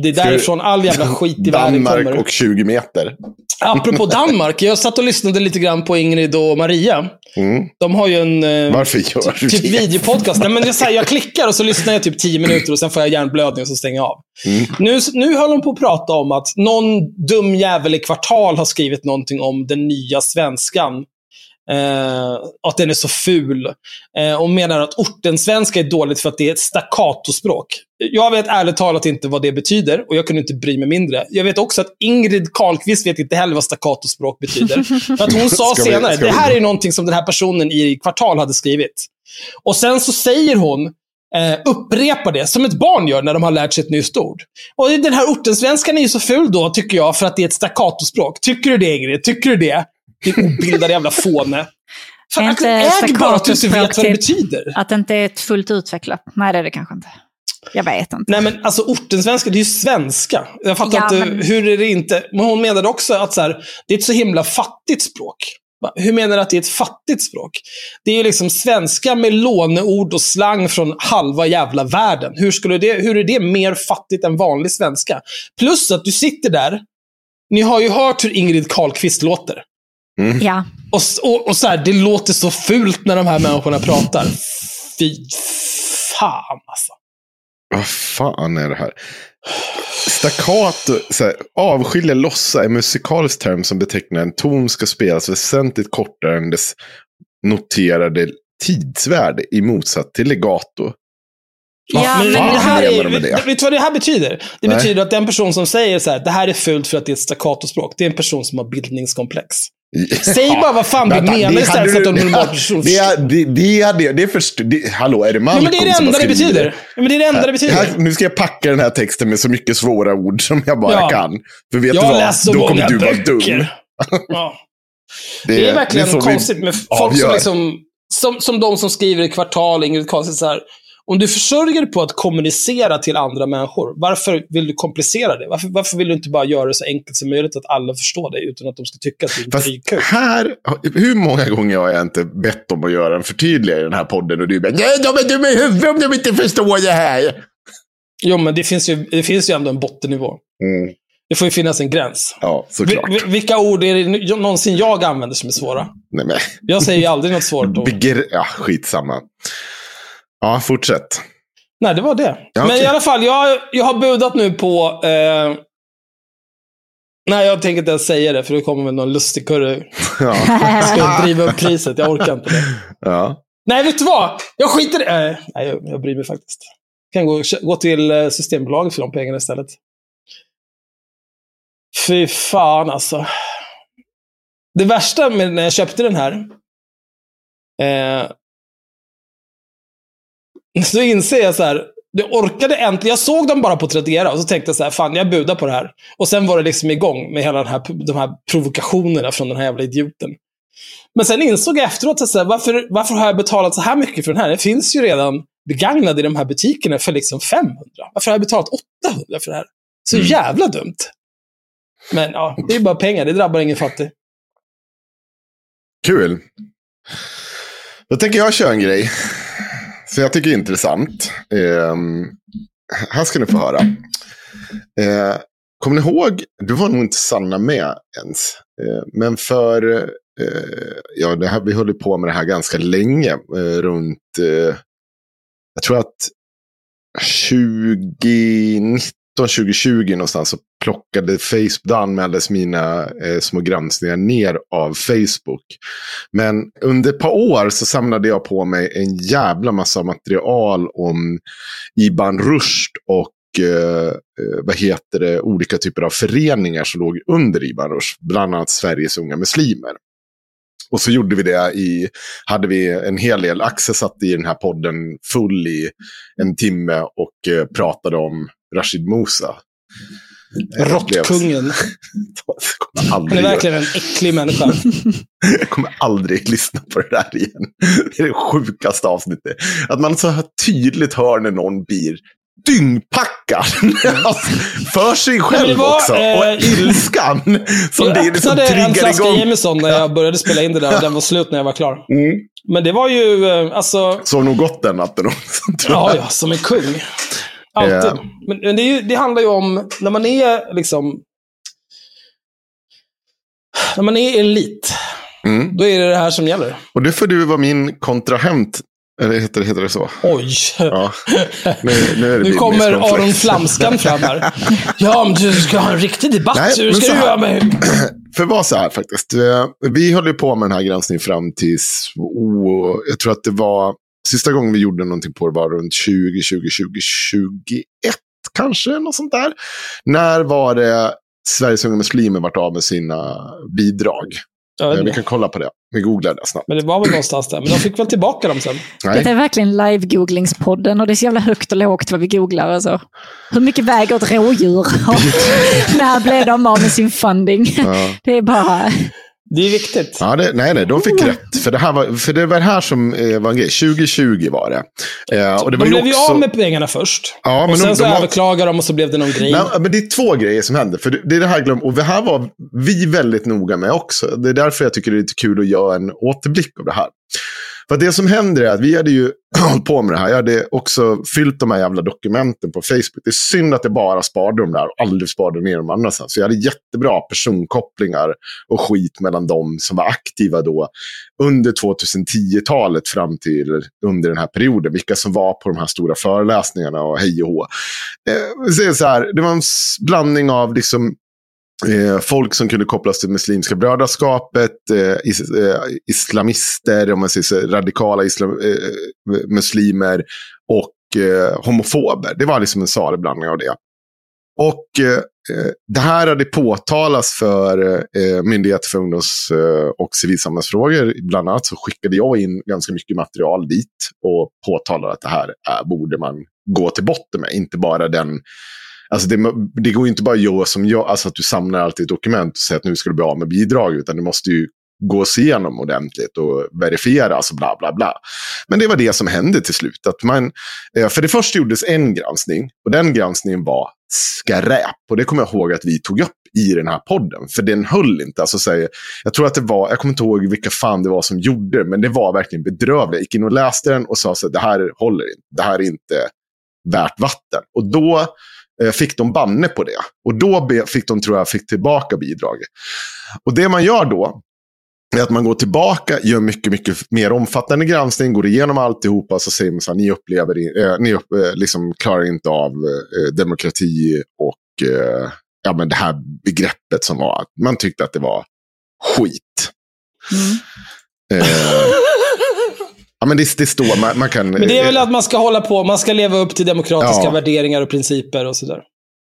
Det är därifrån all jävla skit i världen Danmark kommer. och 20 meter. Apropå Danmark, jag satt och lyssnade lite grann på Ingrid och Maria. Mm. De har ju en eh, Varför gör du typ det? videopodcast. Nej, men jag, så här, jag klickar och så lyssnar jag typ 10 minuter och sen får jag hjärnblödning och så stänger jag av. Mm. Nu, nu håller de på att prata om att någon dum jävel i kvartal har skrivit någonting om den nya svenskan. Eh, att den är så ful. Eh, och menar att ortensvenska är dåligt för att det är ett staccatospråk. Jag vet ärligt talat inte vad det betyder och jag kunde inte bry mig mindre. Jag vet också att Ingrid Karlqvist vet inte heller vad staccatospråk betyder. för att hon sa vi- senare, det här är någonting som den här personen i kvartal hade skrivit. Och sen så säger hon, eh, upprepar det, som ett barn gör när de har lärt sig ett nytt ord. Och den här ortensvenskan är ju så ful då, tycker jag, för att det är ett staccatospråk. Tycker du det, Ingrid? Tycker du det? Din obildade jävla fåne. Fan, Är inte äg bara att du inte vet vad det betyder. Att det inte är ett fullt utvecklat? Nej, det är det kanske inte. Jag vet inte. Nej, men alltså ortensvenska, det är ju svenska. Jag fattar Ja, inte, men- hur är det inte? Men hon menade också att så här, det är ett så himla fattigt språk. Hur menar du att det är ett fattigt språk? Det är ju liksom svenska med låneord och slang från halva jävla världen. Hur, skulle det, hur är det mer fattigt än vanlig svenska? Plus att du sitter där, ni har ju hört hur Ingrid Carlqvist låter. Ja. Och, och, och så här, det låter så fult när de här människorna pratar. Fy fan alltså. Vad fan är det här? Staccato, så här, avskilja, lossa är en musikalisk term som betecknar en ton ska spelas väsentligt kortare än dess noterade tidsvärde i motsats till legato. Vad Ja, Men men det här menar är, med det? Vet du vad det här betyder? Det Nej. betyder att den person som säger så här, det här är fult för att det är ett staccatospråk, det är en person som har bildningskomplex. Säg bara vad fan du menar det istället för att du- en normal person Det, är- det, det, hade- det, först, det, hallå, är det Ja, Malcolm men det är det enda det skrivit betyder. Ja, men det är det enda det betyder. Här, nu ska jag packa den här texten med så mycket svåra ord som jag bara Ja. kan. För vet Jag du vad? så Då kommer du vara dum. Ja. Det är verkligen så vi konstigt med folk som liksom, som, som de som skriver i kvartal, Ingrid Karlsson, så här. Om du försörjer på att kommunicera till andra människor, varför vill du komplicera det? Varför, varför vill du inte bara göra det så enkelt som möjligt att alla förstår dig utan att de ska tycka att du är en Fast här, hur många gånger har jag inte bett om att göra en förtydligare i den här podden och du bara Nej, de är dumma i huvudet om de inte förstår det här. Jo, men det finns, ju, det finns ju ändå en bottennivå. Mm, Det får ju finnas en gräns. ja, såklart. vi- vilka ord är det någonsin jag använder som är svåra? Nej, men, Jag säger ju aldrig något svårt ord. begr- ja, skitsamma. Ja, fortsätt. Nej, det var det. Ja, Men okej. i alla fall, jag, jag har budat nu på... Eh... Nej, jag tänker inte ens säga det, för det kommer med någon lustig kurre. Ja. Jag ska driva upp priset. Jag orkar inte det. ja. Nej, vet du vad? Jag skiter i det. Eh, Nej, jag, jag bryr mig faktiskt. Jag kan gå, gå till eh, Systembolaget för de pengarna istället. Fy fan alltså. Det värsta med när jag köpte den här. Eh, så inser jag så här. Jag orkade äntligen. Jag såg dem bara på Tradera och så tänkte jag så här, fan jag budar på det här. Och sen var det liksom igång med hela den här, de här provokationerna från den här jävla idioten. Men sen insåg jag efteråt, så här, varför, varför har jag betalat så här mycket för den här? Det finns ju redan begagnade i de här butikerna för liksom 500. Varför har jag betalat 800 för det här? Så Mm. jävla dumt. Men ja, det är bara pengar. Det drabbar ingen fattig. Kul. Då tänker jag köra en grej. Som jag tycker är intressant. Eh, här ska ni få höra. Eh, kommer ni ihåg, du var nog inte Sanna med ens. Eh, men för, eh, ja det här, vi höll ju på med det här ganska länge. Eh, runt, eh, jag tror att 2019, 2020 någonstans så plockade Facebook, då anmäldes mina eh, små granskningar ner av Facebook. Men under ett par år så samlade jag på mig en jävla massa material om Iban Rushd och eh, eh, vad heter det, olika typer av föreningar som låg under Iban Rushd. Bland annat Sveriges unga muslimer. Och så gjorde vi det i, hade vi en hel del, Axel satt i den här podden full i en timme och eh, pratade om Rashid Musa. Eh, Råttkungen. Jag Han är verkligen en äcklig människa. jag kommer aldrig lyssna på det där igen. Det är det sjukaste avsnittet. Att man så här tydligt hör när någon blir dyngpackad. Alltså, för sig själv det var, också. eh, och ilskan som jag det är liksom öppnade en triggar flaska igång. Jameson när jag började spela in det där och den var slut när jag var klar. Mm. Men det var ju, eh, alltså, Sov nog gott den natten också. ja, jag. ja, som en kung. Alltid. Ja. Men, men det, ju, det handlar ju om, när man är liksom... När man är elit, Mm. då är det det här som gäller. Och det får du vara min kontrahent. Eller heter det, heter det så? Oj. Ja. Nu, nu, Nu kommer. Aron Flamskan fram här. Ja, men du ska ha en riktig debatt. Nej, Hur ska du göra med... För var så här faktiskt. Eh, Vi höll ju på med den här granskningen fram tills, oh, jag tror att det var, sista gången vi gjorde någonting på det var runt 20, 20, 20, 21 kanske, något sånt där. När var det Sveriges unga muslimer vart av med sina bidrag? Eh, Vi kan kolla på det. Vi googlar det snabbt. Men det var väl någonstans där. Men de fick väl tillbaka dem sen. Det Nej. är verkligen live-googlingspodden och det är så jävla högt och lågt vad vi googlar. Alltså. Hur mycket väger ett rådjur? När blev de av med sin funding? Ja. Det är bara... Det är viktigt. Ja, det, nej, nej, de fick rätt. För det, här var, för det var det här som eh, var en grej. 2020 var det. Eh, och det var de blev ju också... av med pengarna först. Ja, men och sen de- så de har- överklagade de och så blev det någon grej. Nej, men det är två grejer som händer. För det det är det här glöm Och det här var vi väldigt noga med också. Det är därför jag tycker det är lite kul att göra en återblick av det här. För det som händer är att vi hade ju hållit på med det här. Jag hade också fyllt de här jävla dokumenten på Facebook. Det är synd att jag bara sparade dem där och aldrig sparade ner dem annanstans. Så jag hade jättebra personkopplingar och skit mellan dem som var aktiva då under 2010-talet fram till under den här perioden. Vilka som var på de här stora föreläsningarna och hej och hå. Eh, så här, det var en blandning av liksom Eh, folk som kunde kopplas till Muslimska brödraskapet, eh, is, eh, islamister, om man säger så, radikala islam, eh, muslimer och eh, homofober. Det var liksom en salig blandning av det. Och eh, eh, det här hade påtalats för eh, Myndigheten för ungdoms eh, och civilsamhällsfrågor. Bland annat så skickade jag in ganska mycket material dit och påtalade att det här är, borde man gå till botten med. Inte bara den Alltså det, det går inte bara att göra som jag, alltså att du samlar allt i ett dokument och säger att nu ska du bli av med bidrag, utan det måste ju gås igenom ordentligt och verifieras och bla bla bla. Men det var det som hände till slut. Att man, eh, för det först gjordes en granskning och den granskningen var skräp. Och det kommer jag ihåg att vi tog upp i den här podden. För den höll inte. Alltså, så här, jag tror att det var, jag kommer inte ihåg vilka fan det var som gjorde det, men det var verkligen bedrövligt. Jag gick in och läste den och sa att det här håller inte. Det här är inte värt vatten. Och då fick de banne på det. Och då fick de, tror jag, fick tillbaka bidraget. Och det man gör då, är att man går tillbaka, gör mycket, mycket mer omfattande granskning, går igenom alltihopa, så säger man så här, ni upplever, eh, ni upp, eh, liksom klarar inte av eh, demokrati och eh, ja, men det här begreppet som var, att man tyckte att det var skit. Eh, ja, men det, det står, man, man kan... Men det är väl eh, att man ska hålla på, man ska leva upp till demokratiska Ja. värderingar och principer och sådär.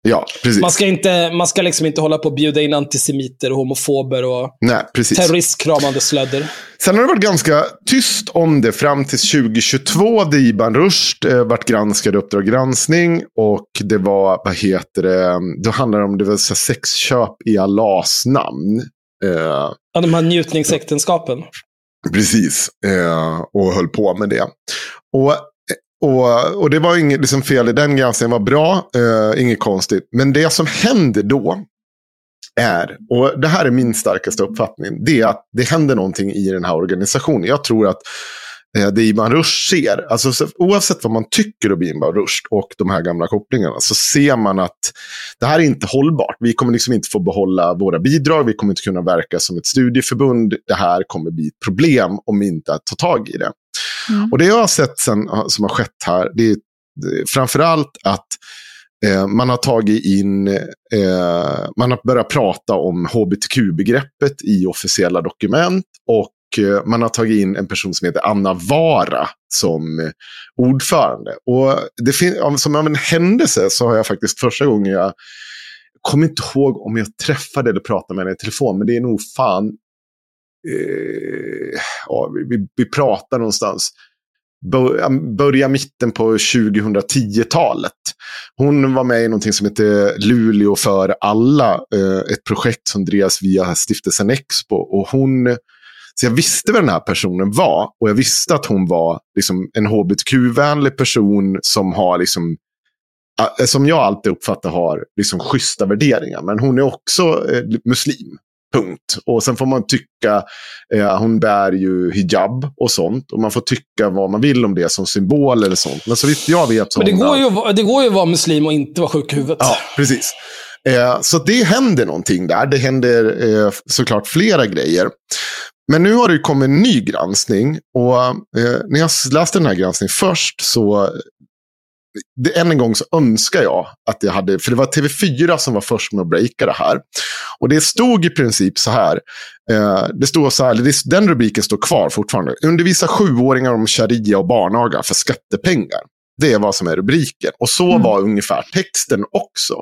Ja, precis. Man ska, inte, man ska liksom inte hålla på och bjuda in antisemiter och homofober och Nej, precis. terroristkramande slödder. Sen har det varit ganska tyst om det fram till 2022. Där Iban Rushd eh, vart granskad i Uppdrag granskning. Och det var, vad heter det, då handlar det om det var sexköp i Allahs namn. Eh, Ja, de här njutningsäktenskapen. Precis, eh, och höll på med det. Och, och, och det var inget liksom, fel i den granskningen, var bra, eh, inget konstigt. Men det som händer då är, och det här är min starkaste uppfattning, det är att det händer någonting i den här organisationen. Jag tror att det Ibn Rushd ser, alltså, så, oavsett vad man tycker om Ibn Rushd och de här gamla kopplingarna, så ser man att det här är inte hållbart. Vi kommer liksom inte få behålla våra bidrag, vi kommer inte kunna verka som ett studieförbund. Det här kommer bli ett problem om vi inte tar tag i det. Mm. Och det jag har sett sen, som har skett här, det är, framförallt att eh, man har tagit in, eh, man har börjat prata om hbtq-begreppet i officiella dokument. Och eh, Eh, man har tagit in en person som heter Anna Vara som eh, ordförande. Och det fin- som av en händelse så har jag faktiskt första gången jag kommer inte ihåg om jag träffade eller pratade med henne i telefon, men det är nog fan eh, ja, vi, vi pratar någonstans börja mitten på 2010-talet. Hon var med i någonting som heter Luleå för alla, eh, ett projekt som drevs via stiftelsen Expo. Och hon, så jag visste vem den här personen var och jag visste att hon var liksom, en hbtq-vänlig person som har liksom, som jag alltid uppfattar har liksom schyssta värderingar. Men hon är också eh, muslim. Punkt. Och sen får man tycka, eh, hon bär ju hijab och sånt. Och man får tycka vad man vill om det som symbol eller sånt. Men så vitt jag vet så Men det går, ju, det går ju att vara muslim och inte vara sjuk i huvudet. Ja, precis. Eh, så det händer någonting där. Det händer eh, såklart flera grejer. Men nu har det kommit en ny granskning. Och eh, när jag läste den här granskningen först så det, än en gång så önskar jag att jag hade, för det var TV4 som var först med att breaka det här. Och det stod i princip så här, eh, det stod så här, det, den rubriken står kvar fortfarande. Undervisa sjuåringar om sharia och barnaga för skattepengar. Det är vad som är rubriken. Och så mm. var ungefär texten också.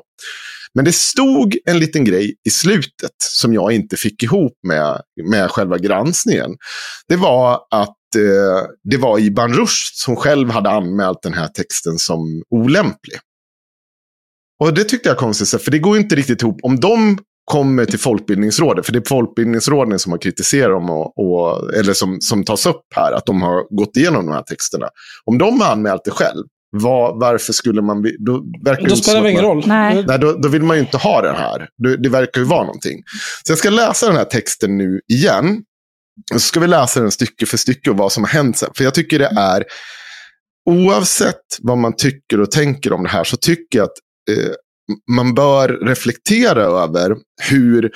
Men det stod en liten grej i slutet som jag inte fick ihop med, med själva granskningen. Det var att eh, det var Iban Rushd som själv hade anmält den här texten som olämplig. Och det tyckte jag konstigt, för det går inte riktigt ihop. Om de kommer till Folkbildningsrådet, för det är Folkbildningsrådet som har kritiserat dem, och, och, eller som, som tas upp här, att de har gått igenom de här texterna. Om de har anmält det själv, var, varför skulle man... Då, verkar då spelar det ingen roll. Nej. Nej, då, då, vill man ju inte ha den här. Det, det verkar ju vara någonting. Så jag ska läsa den här texten nu igen. Och så ska vi läsa den stycke för stycke och vad som har hänt sen. För jag tycker det är, oavsett vad man tycker och tänker om det här, så tycker jag att eh, man bör reflektera över hur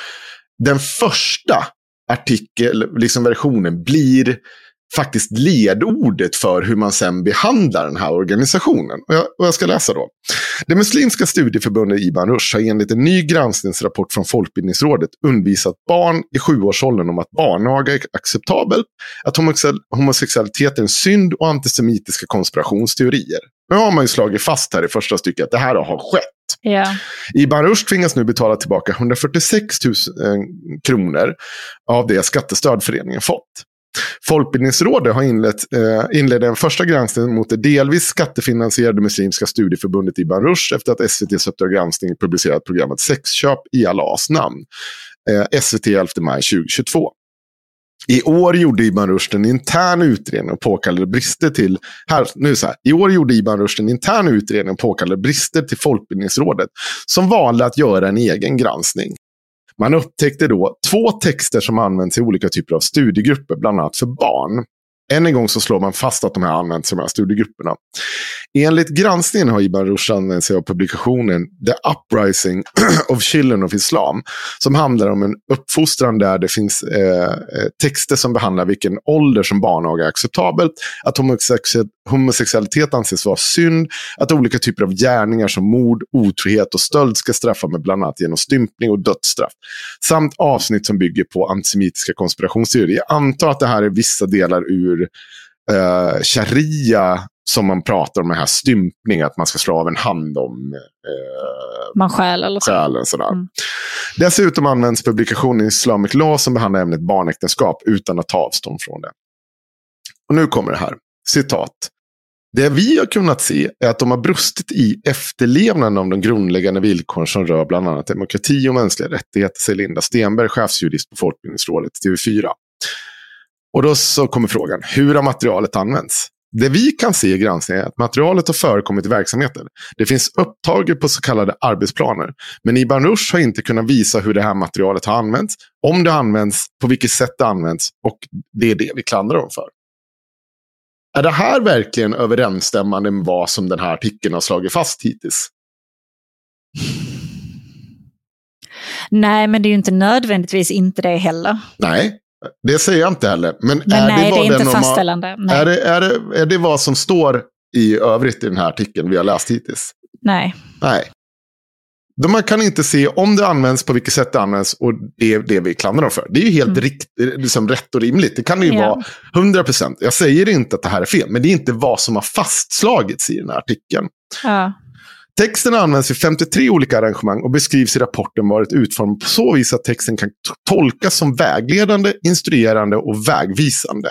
den första artikel, liksom versionen, blir faktiskt ledordet för hur man sen behandlar den här organisationen. Och jag, och jag ska läsa då. Det muslimska studieförbundet Ibn Rushd har enligt en ny granskningsrapport från Folkbildningsrådet undervisat barn i sjuårsåldern om att barnaga är acceptabelt, att homosexualitet är en synd och antisemitiska konspirationsteorier. Nu har man ju slagit fast här i första stycket att det här har skett. Ja. Ibn Rushd tvingas nu betala tillbaka 146 000 kronor av det skattestöd föreningen fått. Folkbildningsrådet har inlett, eh, inledde en första granskning mot det delvis skattefinansierade muslimska studieförbundet Ibn Rushd efter att SVTs Uppdrag granskning publicerat programmet Sexköp i Allahs namn. Eh, SVT 11 maj 2022. I år gjorde Ibn Rushd en intern utredning och påkallade brister till... Här, nu så här, I år gjorde Ibn Rushd en intern utredning och påkallade brister till Folkbildningsrådet som valde att göra en egen granskning. Man upptäckte då två texter som används i olika typer av studiegrupper, bland annat för barn. Än en gång så slår man fast att de här används i de här studiegrupperna. Enligt granskningen har Ibn Rushd använt sig av publikationen The Uprising of Children of Islam. Som handlar om en uppfostran där det finns eh, eh texter som behandlar vilken ålder som barnaga är acceptabelt. Att homosexualitet anses vara synd. Att olika typer av gärningar som mord, otrohet och stöld ska straffas med bland annat genom stympning och dödsstraff. Samt avsnitt som bygger på antisemitiska konspirationsteorier. Jag antar att det här är vissa delar ur uh, sharia som man pratar om, den här stympning, att man ska slå av en hand om uh, man stjäl eller så. Själen, sådär. Mm. Dessutom används publikationen Islamic Law som behandlar ämnet barnäktenskap utan att ta avstånd från det. Och nu kommer det här, citat. Det vi har kunnat se är att de har brustit i efterlevnaden av de grundläggande villkoren som rör bland annat demokrati och mänskliga rättigheter, säger Linda Stenberg, chefsjurist på Folkbildningsrådet, TV4. Och då så kommer frågan, hur har materialet använts? Det vi kan se i granskningen är att materialet har förekommit i verksamheten. Det finns upptaget på så kallade arbetsplaner. Men Ibn Rushd har inte kunnat visa hur det här materialet har använts, om det har använts, på vilket sätt det används och det är det vi klandrar dem för. Är det här verkligen överensstämmande med vad som den här artikeln har slagit fast hittills? Nej, men det är ju inte nödvändigtvis inte det heller. Nej, det säger jag inte heller. Men, Men är nej, det, det är inte den norma- fastställande. Nej. Är det, är, det, är det vad som står i övrigt i den här artikeln vi har läst hittills? Nej. Nej. Då man kan inte se om det används, på vilket sätt det används och det är det vi klandrar dem för. Det är ju helt rikt, liksom rätt och rimligt. Det kan det ju Mm. Ja. vara 100 procent. Jag säger inte att det här är fel, men det är inte vad som har fastslagits i den här artikeln. Ja. Texten används i 53 olika arrangemang och beskrivs i rapporten varit utformad på så vis att texten kan tolkas som vägledande, instruerande och vägvisande.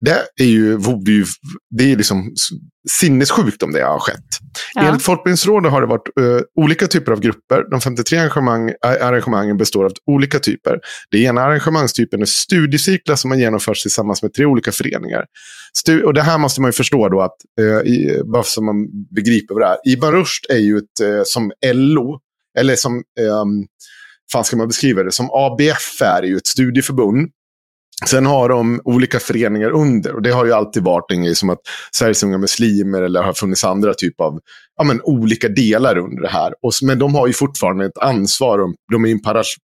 Det är ju, vore ju det är liksom sinnessjukt om det har skett. Ja. Enligt Folkbildningsrådet har det varit eh, olika typer av grupper. De 53 arrangemang, äh, arrangemangen består av olika typer. Det ena arrangemangstypen är studiecirklar som har genomförts tillsammans med tre olika föreningar. Stu och det här måste man ju förstå då, att, eh, i, bara så man begriper vad det är. Ibn Rushd är ju ett, eh, som LO, eller som, eh, fan ska man beskriva det, som ABF är ju ett studieförbund. Sen har de olika föreningar under. Och det har ju alltid varit en grej som att Sveriges unga muslimer eller har funnits andra typer av ja, men, olika delar under det här. Och, men de har ju fortfarande ett ansvar. De är en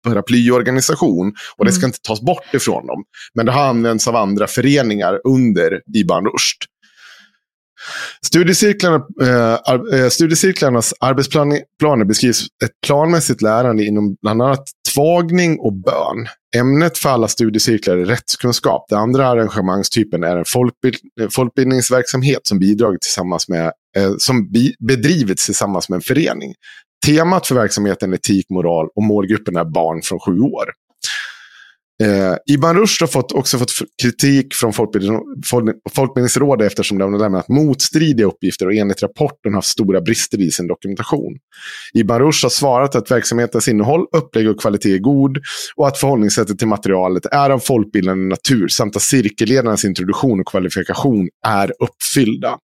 paraplyorganisation och det ska inte tas bort ifrån dem. Men det har använts av andra föreningar under Ibn Rushd. Studiecirklarna, eh, eh studiecirklarnas arbetsplaner beskrivs ett planmässigt lärande inom bland annat tvagning och bön. Ämnet för alla studiecirklar är rättskunskap. Den andra arrangemangstypen är en folkbild, folkbildningsverksamhet som bidragit tillsammans med, eh, som bi, bedrivits tillsammans med en förening. Temat för verksamheten är etik, moral och målgruppen är barn från sju år. Eh, Iban Rushd har fått, också fått kritik från Folkbildning, Folkbildningsrådet eftersom de har lämnat motstridiga uppgifter och enligt rapporten haft stora brister i sin dokumentation. Iban Rushd har svarat att verksamhetens innehåll, upplägg och kvalitet är god och att förhållningssättet till materialet är av folkbildande natur samt att cirkelledarnas introduktion och kvalifikation är uppfyllda.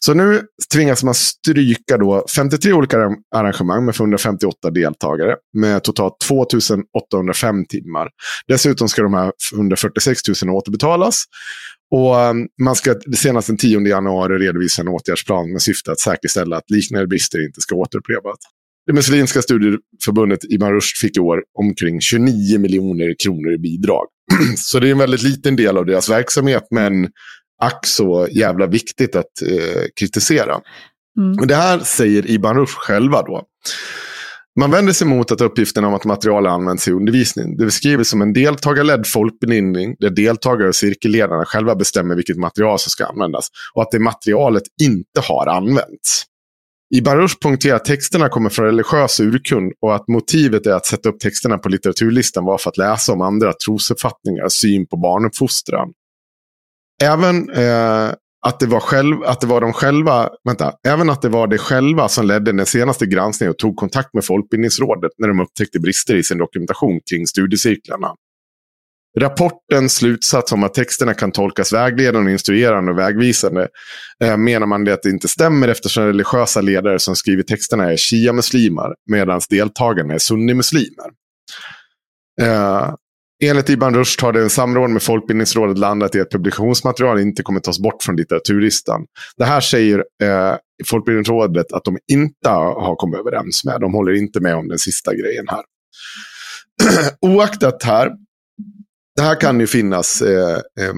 Så nu tvingas man stryka då 53 olika arrangemang med 158 deltagare med totalt 2805 timmar. Dessutom ska de här 146 000 återbetalas. Och ehm, man ska senast den 10 januari redovisa en åtgärdsplan med syfte att säkerställa att liknande brister inte ska återupprepas. Det muslimska studieförbundet Ibn Rushd fick i år omkring 29 miljoner kronor i bidrag. Så det är en väldigt liten del av deras verksamhet, men ack så jävla viktigt att eh, kritisera. Mm. Det här säger Ibn Rushd själva då. Man vänder sig mot att uppgiften om att material används i undervisning. Det beskrivs som en deltagarledd folkbildning där deltagare och cirkelledarna själva bestämmer vilket material som ska användas och att det materialet inte har använts. Ibn Rushd poängterar att texterna kommer från religiös urkund och att motivet är att sätta upp texterna på litteraturlistan var för att läsa om andra trosuppfattningar, syn på barnuppfostran. Även eh, att det, var själv, att det var de själva, vänta, även att det var de själva som ledde den senaste granskningen och tog kontakt med Folkbildningsrådet när de upptäckte brister i sin dokumentation kring studiecirklarna. Rapportens slutsats om att texterna kan tolkas vägledande, instruerande och vägvisande eh, menar man det att det inte stämmer eftersom religiösa ledare som skriver texterna är shia-muslimer medan deltagarna är sunnimuslimer. Eh, Enligt Ibn Rushd har det en samråd med Folkbildningsrådet landat i att publikationsmaterial inte kommer tas bort från litteraturlistan. Det här säger eh, Folkbildningsrådet att de inte har kommit överens med. De håller inte med om den sista grejen här. Oaktat här, det här kan ju finnas eh, eh,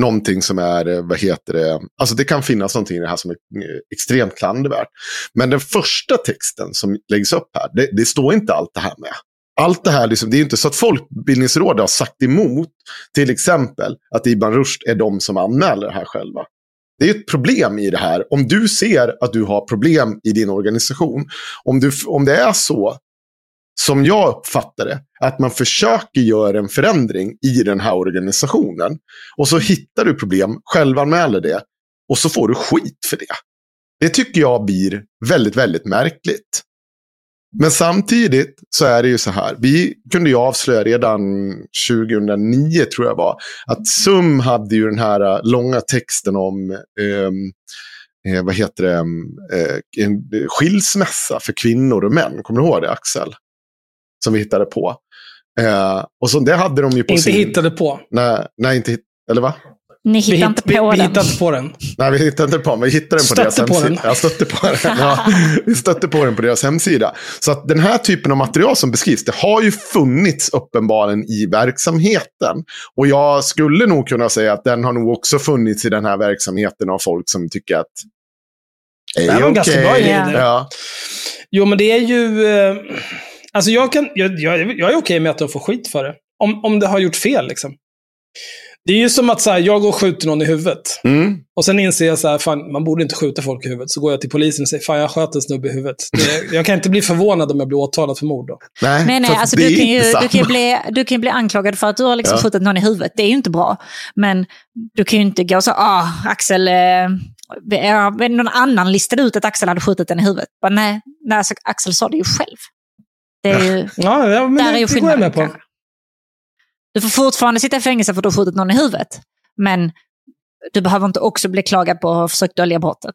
någonting som är, eh, vad heter det, alltså det kan finnas någonting i det här som är eh, extremt klandervärt. Men den första texten som läggs upp här, det, det står inte allt det här med allt det här, liksom, det är ju inte så att Folkbildningsrådet har sagt emot till exempel att Ibn Rushd är de som anmäler det här själva. Det är ett problem i det här. Om du ser att du har problem i din organisation, om, du, om det är så som jag uppfattar det, att man försöker göra en förändring i den här organisationen och så hittar du problem, självanmäler det och så får du skit för det. Det tycker jag blir väldigt, väldigt märkligt. Men samtidigt så är det ju så här. Vi kunde ju avslöja redan 2009 tror jag var. Att SUM hade ju den här eh, långa texten om ehm, eh, vad heter det, eh, en skilsmässa för kvinnor och män. Kommer du ihåg det Axel? Som vi hittade på. Eh, och så det hade de ju på Inte sin... hittade på. Nej, nej inte. Eller va? Ni Vi, hittar hit, inte vi, på vi den. hittade inte på den. Nej, vi hittade inte på den. Vi hittade den på Stötte deras på hemsida. den. Ja, stötte på den. Ja, vi stötte på den på deras hemsida. Så att den här typen av material som beskrivs, det har ju funnits uppenbarligen i verksamheten. Och jag skulle nog kunna säga att den har nog också funnits i den här verksamheten av folk som tycker att Det var en ganska bra idé. Ja. Ja. Jo, men det är ju... Eh, alltså jag, kan, jag, jag, jag är okej med att de får skit för det. Om, om det har gjort fel, liksom. Det är ju som att så här, jag går och skjuter någon i huvudet. Mm. Och sen inser jag så här, fan, man borde inte skjuta folk i huvudet. Så går jag till polisen och säger, fan jag sköt en snubbe i huvudet. Det, jag kan inte bli förvånad om jag blir åtalad för mord då. Nej, Nej, nej, alltså du är kan, ju, du, kan ju bli, du kan ju bli anklagad för att du har liksom Ja. skjutit någon i huvudet. Det är ju inte bra. Men du kan ju inte gå så, ah, Axel, eh, någon annan listade ut att Axel hade skjutit den i huvudet. Bara, nej, nej alltså, Axel sa det ju själv. Det är ju, Ja, ja men där är det, ju det går jag skillnaden. Du får fortfarande sitta i fängelse för att du har skjutit någon i huvudet. Men du behöver inte också bli klagad på att ha försökt dölja brottet.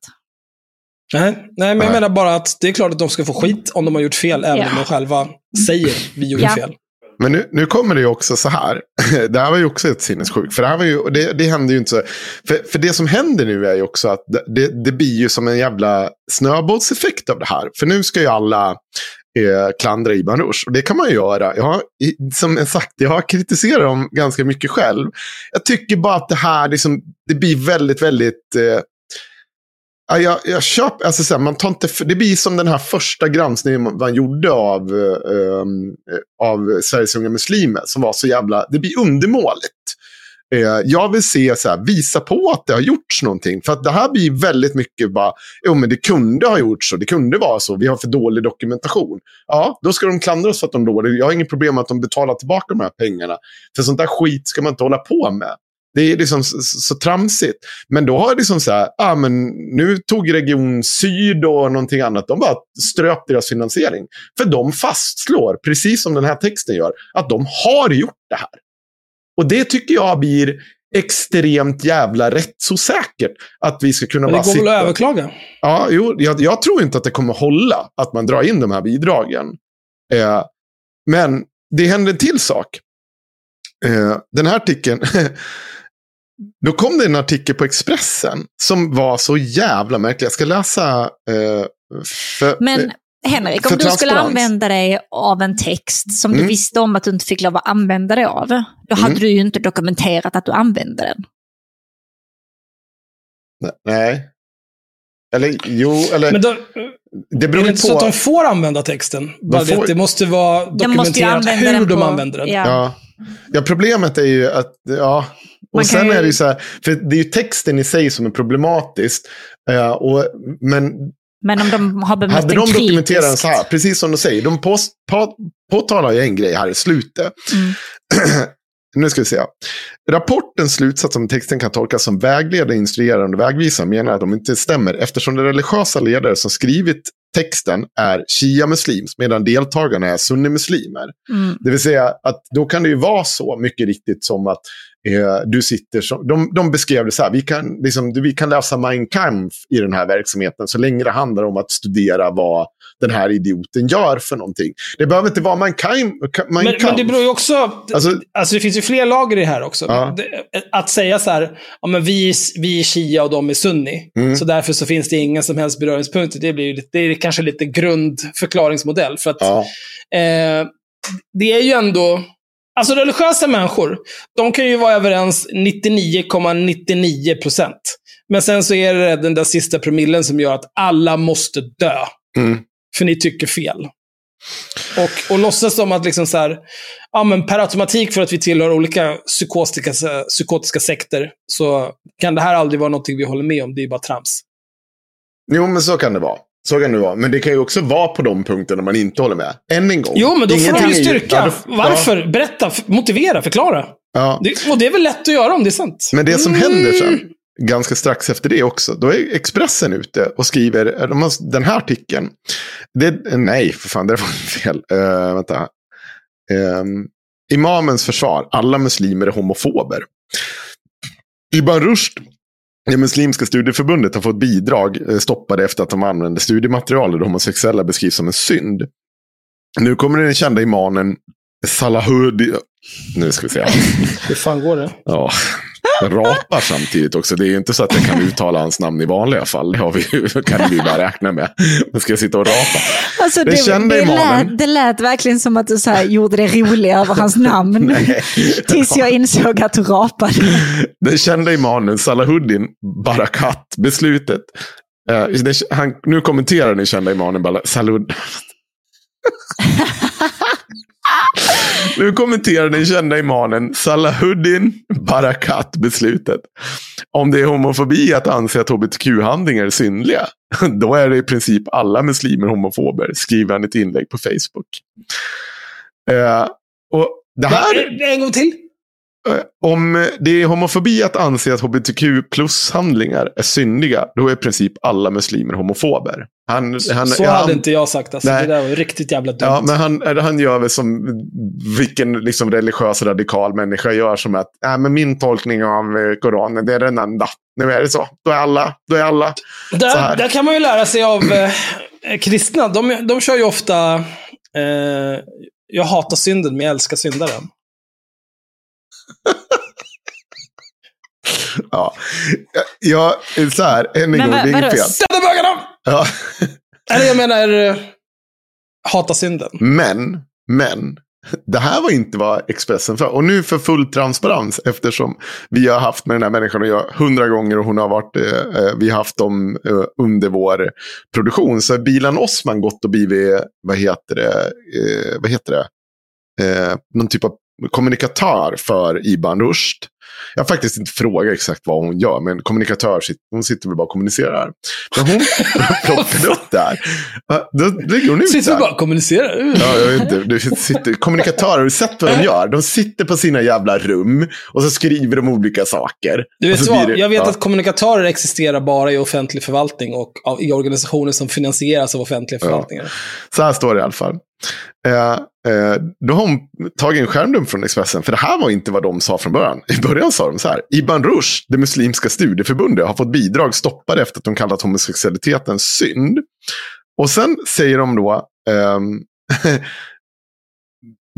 Nej, nej, men jag menar bara att det är klart att de ska få skit om de har gjort fel, även Ja. om de själva säger vi gjorde Ja. fel. Men nu, nu kommer det ju också så här. Det här var ju också ett sinnessjukt. För det, här var ju, det, det hände ju inte så. För, för det som händer nu är ju också att det, det, det blir ju som en jävla snöbollseffekt av det här. För nu ska ju alla eh, klandra Ibn Rushd. Och det kan man ju göra. Jag har, som jag sagt, jag har kritiserat dem ganska mycket själv. Jag tycker bara att det här liksom, det blir väldigt, väldigt... Eh, jag, jag köper, alltså så här, man tar inte, det blir som den här första granskningen man, gjorde av, eh, eh, av Sveriges unga muslimer som var så jävla, det blir undermåligt. Eh, jag vill se, så här, visa på att det har gjorts någonting. För att det här blir väldigt mycket bara, jo men det kunde ha gjorts så, det kunde vara så, vi har för dålig dokumentation. Ja, då ska de klandra oss för att de dålig. Jag har inget problem med att de betalar tillbaka de här pengarna. För sånt där skit ska man inte hålla på med. Det är liksom så, så, så tramsigt. Men då har det liksom så här, ah, men nu tog Region Syd och någonting annat, de bara ströp deras finansiering. För de fastslår, precis som den här texten gör, att de har gjort det här. Och det tycker jag blir extremt jävla rättsosäkert. Att vi ska kunna Men det bara går väl sitta... att överklaga? Ja, jo, jag, jag tror inte att det kommer hålla att man drar in de här bidragen. Eh, men det händer en till sak. Eh, den här artikeln. Då kom det en artikel på Expressen som var så jävla märklig. Jag ska läsa. Eh, för, Men Henrik, om du skulle använda dig av en text som du Mm. visste om att du inte fick lov att använda dig av, då hade Mm. du ju inte dokumenterat att du använde den. Nej. Eller jo, eller Men då, det är beror det ju inte så på. att de får använda texten? Det får- det måste vara De måste dokumenterat hur de på- använder den. Ja. Ja. ja, problemet är ju att, ja. Man Och kan sen ju- är det ju så här, för det är ju texten i sig som är problematiskt. Eh, och, men Men om de har bemött hade de dokumenterat den kritiskt. så här, precis som de säger, de på, på, påtalar ju en grej här i slutet. Mm. nu ska vi se. Rapportens slutsats om texten kan tolkas som vägledande, instruerande och vägvisande menar att de inte stämmer eftersom de religiösa ledare som skrivit texten är shia-muslims medan deltagarna är sunnimuslimer. Mm. Det vill säga att då kan det ju vara så mycket riktigt som att eh, du sitter som, de, de beskrev det så här, vi kan, liksom, vi kan läsa Mein Kampf i den här verksamheten så länge det handlar om att studera vad den här idioten gör för någonting. Det behöver inte vara Mein Kampf. Men, men det beror ju också... Alltså- Alltså, det finns ju fler lager i det här också. Ja. Att säga så här, ja, men vi, vi är shia och de är sunni. Mm. Så därför så finns det inga som helst beröringspunkter. Det, blir det är kanske lite grundförklaringsmodell. För att Ja. eh, det är ju ändå... Alltså religiösa människor, de kan ju vara överens 99,99 procent. Men sen så är det den där sista promillen som gör att alla måste dö. Mm. För ni tycker fel. Och, och låtsas som att liksom så här, ja, men per automatik för att vi tillhör olika psykotiska, psykotiska sekter så kan det här aldrig vara någonting vi håller med om. Det är bara trams. Jo, men så kan det vara. Så kan det vara. Men det kan ju också vara på de punkterna man inte håller med. Än en gång. Jo, men då får de ju styrka. Ja, då- Varför? Berätta, f- motivera, förklara. Ja. Det, och det är väl lätt att göra om det är sant. Men det som Mm. händer sen. ganska strax efter det också, då är Expressen ute och skriver de har, den här artikeln. Det, nej, för fan, det var fel. Uh, vänta. Um, imamens försvar, alla muslimer är homofober. Ibn Rushd, det muslimska studieförbundet, har fått bidrag eh, stoppade efter att de använde studiematerial där homosexuella beskrivs som en synd. Nu kommer den kända imanen Salahudi. Nu ska vi se. Hur fan går det? Ja, rapar samtidigt också. Det är ju inte så att jag kan uttala hans namn i vanliga fall. Det har vi, kan vi bara räkna med. Men ska jag sitta och rapa? Alltså, det, det, imamen. lät, det lät verkligen som att du så gjorde det roliga över hans namn. Nej. Tills jag insåg att du rapade. Den kända imanen Salahuddin Barakat beslutet. Det- han, nu kommenterar den kända imanen Bala- Salud... nu kommenterar den kända imanen Salahuddin Barakat beslutet. Om det är homofobi att anse att hbtq-handlingar är syndliga, då är det i princip alla muslimer homofober, skriver han i ett inlägg på Facebook. Eh, och det här... Va, En gång till. Eh, Om det är homofobi att anse att hbtq plus-handlingar är syndiga, då är i princip alla muslimer homofober. Han, han, Så ja, hade han, inte jag sagt. Alltså. Nej. Det där var riktigt jävla dumt. Ja, men han, han gör väl som vilken liksom religiös radikal människa gör som att äh, men min tolkning av eh, Koranen, det är den enda. Nu är det så. Då är alla. Då är alla. Där, där kan man ju lära sig av eh, kristna. De, de kör ju ofta eh, jag hatar synden, men jag älskar syndaren. Ja, ja så här, än en Men gång, det är inget fel. Döda bögarna! Ja. Eller jag menar, eh, hata synden. Men, men, det här var inte vad Expressen för. Och nu för full transparens, eftersom vi har haft med den här människan att göra hundra gånger och hon har varit, eh, eh, vi har haft dem eh, under vår produktion. Så har Bilan Osman gått och blivit, vad heter det, eh, vad heter det, eh, någon typ av kommunikatör för Iban Rushd. Jag har faktiskt inte frågat exakt vad hon gör, men kommunikatör, hon sitter väl bara och kommunicerar. Men hon plockade upp det här. Ja, Då lägger hon ut Sitter här. bara och kommunicerar. Ja, jag vet inte. Du sitter, kommunikatörer, har du sett vad de gör? De sitter på sina jävla rum och så skriver de olika saker. Du vet vad? det- Jag vet ja. att kommunikatörer existerar bara i offentlig förvaltning och av, i organisationer som finansieras av offentliga förvaltningar. Så här står det i alla fall. Eh, eh, då har hon tagit en skärmdump från Expressen, för det här var inte vad de sa från början. I början sa de så här. Ibn Rushd, det muslimska studieförbundet, har fått bidrag stoppade efter att de kallat homosexualiteten synd. Och sen säger de då, Eh,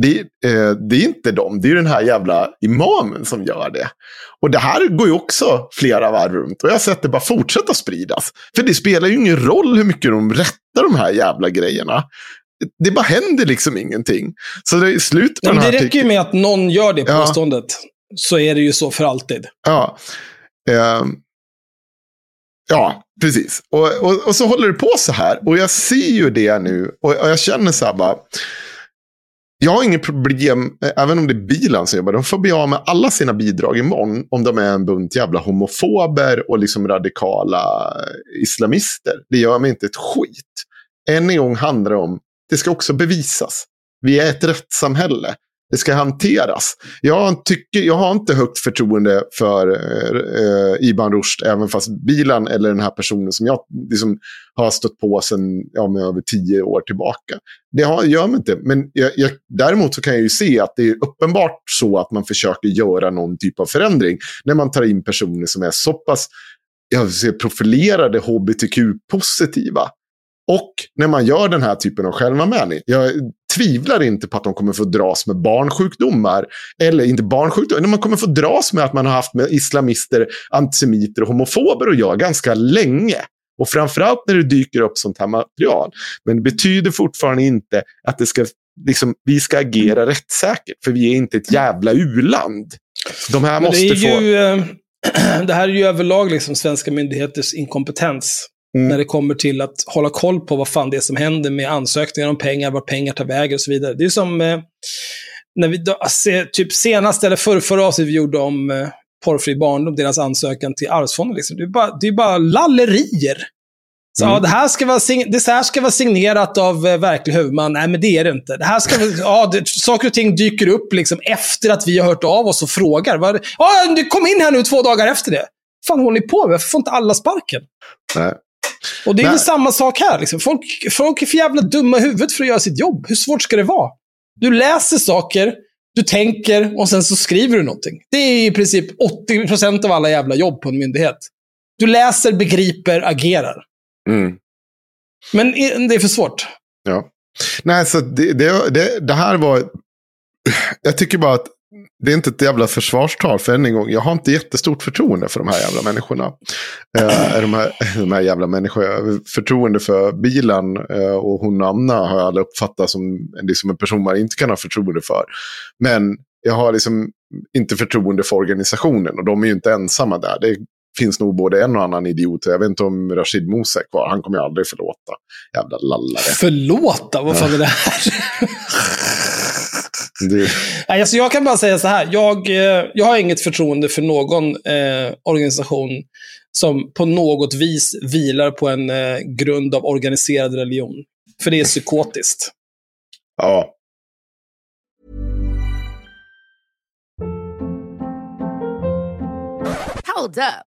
det, eh, det är inte de, det är den här jävla imamen som gör det. Och det här går ju också flera varv runt. Och jag har sett det bara fortsätta spridas. För det spelar ju ingen roll hur mycket de rättar de här jävla grejerna. Det bara händer liksom ingenting. Så det är slut på Nej, den men här det räcker ju med att någon gör det Ja. påståendet. Så är det ju så för alltid. Ja. Ehm. ja, precis. Och, och, och så håller det på så här. Och jag ser ju det nu. Och, och jag känner så här bara. Jag har inget problem, eh, även om det är bilen som jobbar, de får bli av med alla sina bidrag imorgon om de är en bunt jävla homofober och liksom radikala eh, islamister. Det gör mig inte ett skit. Än en gång handlar det om, det ska också bevisas. Vi är ett rättssamhälle. Det ska hanteras. Jag, tycker, jag har inte högt förtroende för eh, eh, Iban Rushd, även fast bilen eller den här personen som jag liksom, har stött på sedan ja, över tio år tillbaka. Det har, gör mig inte. Men jag, jag, däremot så kan jag ju se att det är uppenbart så att man försöker göra någon typ av förändring när man tar in personer som är så pass jag vill säga, profilerade hbtq-positiva. Och när man gör den här typen av självanmälan. Jag tvivlar inte på att de kommer få dras med barnsjukdomar. Eller inte barnsjukdomar, men man kommer få dras med att man har haft med islamister, antisemiter och homofober att göra ganska länge. Och framförallt när det dyker upp sånt här material. Men det betyder fortfarande inte att det ska, liksom, vi ska agera rättssäkert. För vi är inte ett jävla u-land. De här måste det, är få... ju, eh, det här är ju överlag liksom svenska myndigheters inkompetens. Mm. När det kommer till att hålla koll på vad fan det är som händer med ansökningar om pengar, vart pengar tar vägen och så vidare. Det är som eh, när vi, då, se, typ senast eller förra, förra avsnittet vi gjorde om eh, porrfri barndom, deras ansökan till Arvsfonden. Liksom. Det, är bara, det är bara lallerier. Så, Mm. ja, det, här ska vara det här ska vara signerat av eh, verklig huvudman. Nej, men det är det inte. Det här ska, vara- ja, det, saker och ting dyker upp liksom efter att vi har hört av oss och frågar. Vad, ja, du kom in här nu två dagar efter det. fan håller ni på med? Varför får inte alla sparken? Nej. Och det är Nej. väl samma sak här. Liksom. Folk, folk är för jävla dumma i huvudet för att göra sitt jobb. Hur svårt ska det vara? Du läser saker, du tänker och sen så skriver du någonting. Det är i princip 80% av alla jävla jobb på en myndighet. Du läser, begriper, agerar. Mm. Men det är för svårt. Ja. Nej, så det, det, det, det här var... Jag tycker bara att det är inte ett jävla försvarstal för än en gång. Jag har inte jättestort förtroende för de här jävla människorna. Eh, de, här, de här jävla människorna. Förtroende för bilen eh, och hon Anna har jag aldrig uppfattat som liksom en person man inte kan ha förtroende för. Men jag har liksom inte förtroende för organisationen och de är ju inte ensamma där. Det finns nog både en och annan idiot. Jag vet inte om Rashid Musa är kvar. Han kommer jag aldrig förlåta. Jävla lallare. Förlåta, vad fan är det här? Nej, alltså jag kan bara säga så här. Jag, eh, jag har inget förtroende för någon eh, organisation som på något vis vilar på en eh, grund av organiserad religion. För det är psykotiskt. ja, Hold up.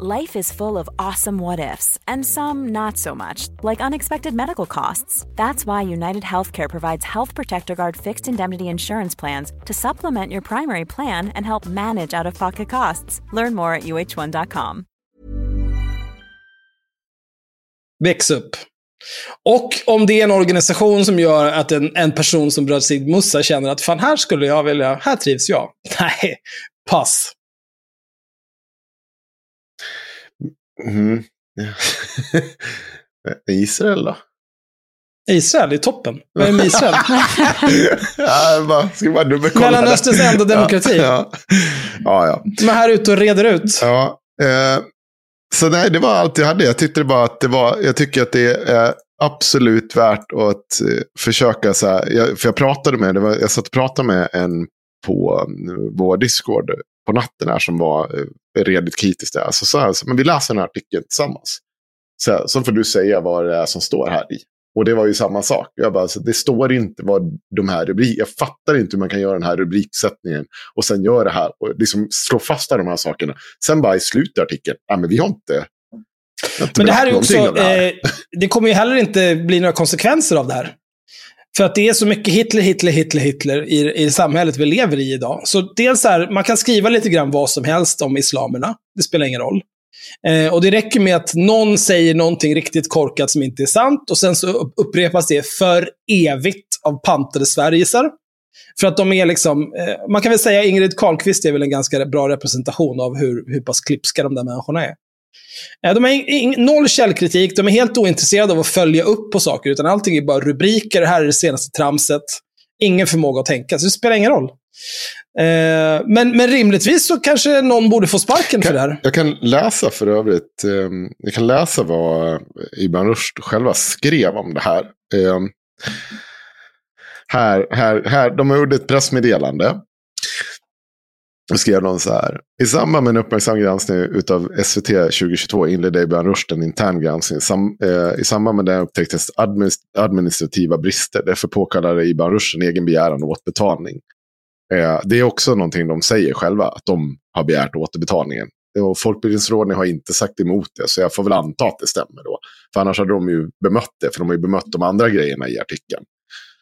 Life is full of awesome what ifs, and some not so much, like unexpected medical costs. That's why United Healthcare provides Health Protector Guard fixed indemnity insurance plans to supplement your primary plan and help manage out of pocket costs. Learn more at uh1.com. Väx upp. Och om det är en organisation som gör att en, en person som Rashid Musa känner att fan, här skulle jag vilja, här trivs jag. Nej, pass. Mm. Israel då? Israel är toppen. Vad är med Israel? ja, bara, ska bara dubbelkolla. Mellanösterns enda demokrati. Ja, ja. ja, De är här ute och reder ut. ja. ja eh, så nej, det var allt jag hade. Jag tyckte bara att det var, jag tycker att det är absolut värt att eh, försöka så här, jag, för jag pratade med, det var, jag satt och pratade med en på eh, vår Discord på natten här som var eh, redigt kritisk. Där. Så sa jag, men vi läser den här artikeln tillsammans. Så, så får du säga vad det är som står här i. Och det var ju samma sak. Jag bara, så det står inte vad de här rubrikerna... Jag fattar inte hur man kan göra den här rubriksättningen och sen göra det här och liksom slå fast de här sakerna. Sen bara i slutet av artikeln, ja men vi har inte... har inte Men det här är också, det här. eh, det kommer ju heller inte bli några konsekvenser av det här. För att det är så mycket Hitler, Hitler, Hitler, Hitler i, i samhället vi lever i idag. Så dels så här, man kan skriva lite grann vad som helst om islamerna. Det spelar ingen roll. Eh, och det räcker med att någon säger någonting riktigt korkat som inte är sant och sen så upprepas det för evigt av pantade Sverigesar. För att de är liksom, eh, man kan väl säga Ingrid Carlqvist är väl en ganska bra representation av hur, hur pass klipska de där människorna är. Eh, De har noll källkritik, de är helt ointresserade av att följa upp på saker, utan allting är bara rubriker, det här är det senaste tramset. Ingen förmåga att tänka, så det spelar ingen roll. Eh, men, men rimligtvis så kanske någon borde få sparken för det här. Jag kan läsa för övrigt, eh, jag kan läsa vad Ibn Rushd själva skrev om det här. Eh, här, här, här, de har gjort ett pressmeddelande. Då skrev de så här. I samband med en uppmärksam granskning utav SVT 2022 inledde Ibn Rushd en intern granskning. Sam, eh, I samband med den upptäcktes administ administrativa brister. Därför påkallade Ibn Rushd en egen begäran om återbetalning. Eh, det är också någonting de säger själva, att de har begärt återbetalningen. Och Folkbildningsrådet har inte sagt emot det, så jag får väl anta att det stämmer då. För annars hade de ju bemött det, för de har ju bemött de andra grejerna i artikeln.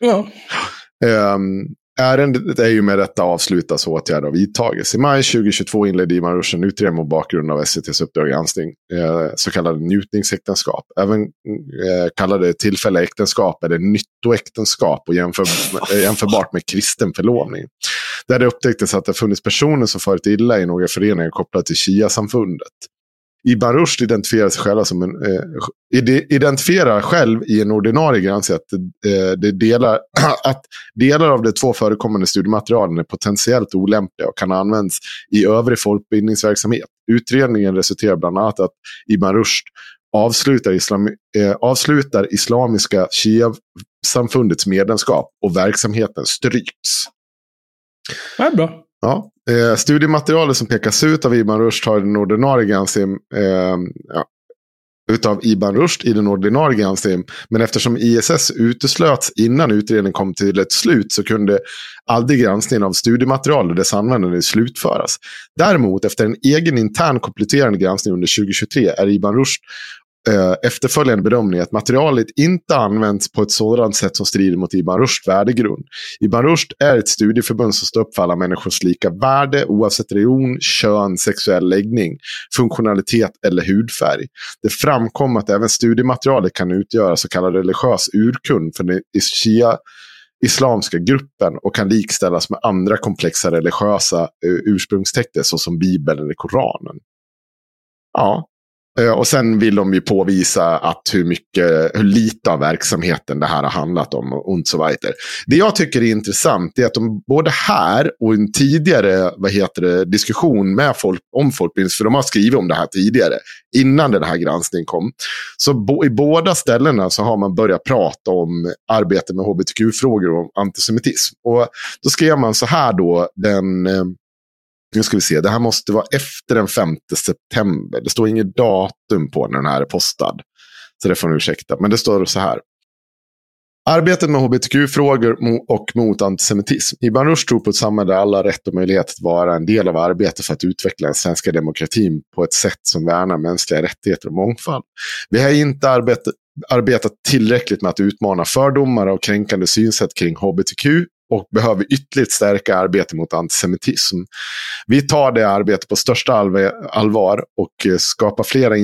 Ja. Um, ärendet är ju med detta avslutas och åtgärder har vidtagits. I maj 2022 inledde Iman Rush en utredning mot bakgrund av SVTs uppdrag granskning, eh, så kallade njutningsäktenskap. Även eh, kallade tillfälliga äktenskap eller nyttoäktenskap och jämför, eh, jämförbart med kristen förlovning. Där det upptäcktes att det funnits personer som farit illa i några föreningar kopplade till Shia-samfundet. Ibn Rushd identifierar sig själva som en, eh, ide- identifierar själv i en ordinarie granskning att, eh, det delar, att delar av de två förekommande studiematerialen är potentiellt olämpliga och kan användas i övrig folkbildningsverksamhet. Utredningen resulterar bland annat att Ibn Rushd avslutar, islam, eh, avslutar Islamiska Shia-samfundets medlemskap och verksamheten stryks. Det är bra. Ja. Eh, studiematerialet som pekas ut av Iban Rushd har den ordinarie granskningen eh, ja, utav Iban Rushd i den ordinarie granskningen. Men eftersom ISS uteslöts innan utredningen kom till ett slut så kunde aldrig granskningen av studiematerial och dess användande slutföras. Däremot efter en egen intern kompletterande granskning under 2023 är Iban Rushd eh, efterföljande bedömning att materialet inte används på ett sådant sätt som strider mot Ibn Rushds värdegrund. Ibn Rushd är ett studieförbund som står upp för alla människors lika värde oavsett religion, kön, sexuell läggning, funktionalitet eller hudfärg. Det framkom att även studiematerialet kan utgöra så kallad religiös urkund för den shia islamska gruppen och kan likställas med andra komplexa religiösa eh, ursprungstexter såsom Bibeln eller Koranen. Ja, Eh, och sen vill de ju påvisa att hur, mycket, hur lite av verksamheten det här har handlat om och så vidare. Det jag tycker är intressant är att de både här och i en tidigare vad heter det, diskussion med folk, om folkbildning, för de har skrivit om det här tidigare, innan den här granskningen kom. Så bo, i båda ställena så har man börjat prata om arbete med hbtq-frågor och antisemitism. Och då skrev man så här då, den eh, nu ska vi se, det här måste vara efter den 5 september. Det står inget datum på när den här är postad. Så det får ni ursäkta. Men det står så här. Arbetet med hbtq-frågor och mot antisemitism. Ibn Rushd tror på ett samhälle där alla har rätt och möjlighet att vara en del av arbetet för att utveckla den svenska demokratin på ett sätt som värnar mänskliga rättigheter och mångfald. Vi har inte arbetat, arbetat tillräckligt med att utmana fördomar och kränkande synsätt kring hbtq och behöver ytterligare stärka arbetet mot antisemitism. Vi tar det arbetet på största allvar och eh, skapar flera eh,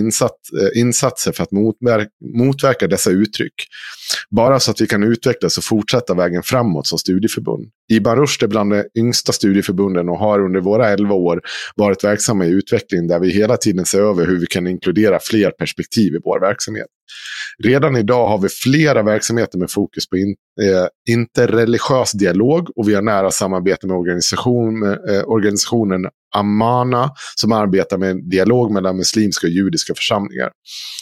insatser för att motverka, motverka dessa uttryck. Bara så att vi kan utvecklas och fortsätta vägen framåt som studieförbund. Ibn Rushd är bland de yngsta studieförbunden och har under våra elva år varit verksamma i utveckling där vi hela tiden ser över hur vi kan inkludera fler perspektiv i vår verksamhet. Redan idag har vi flera verksamheter med fokus på in, eh, interreligiös dialog och vi har nära samarbete med organisation, eh, organisationen Amana som arbetar med en dialog mellan muslimska och judiska församlingar.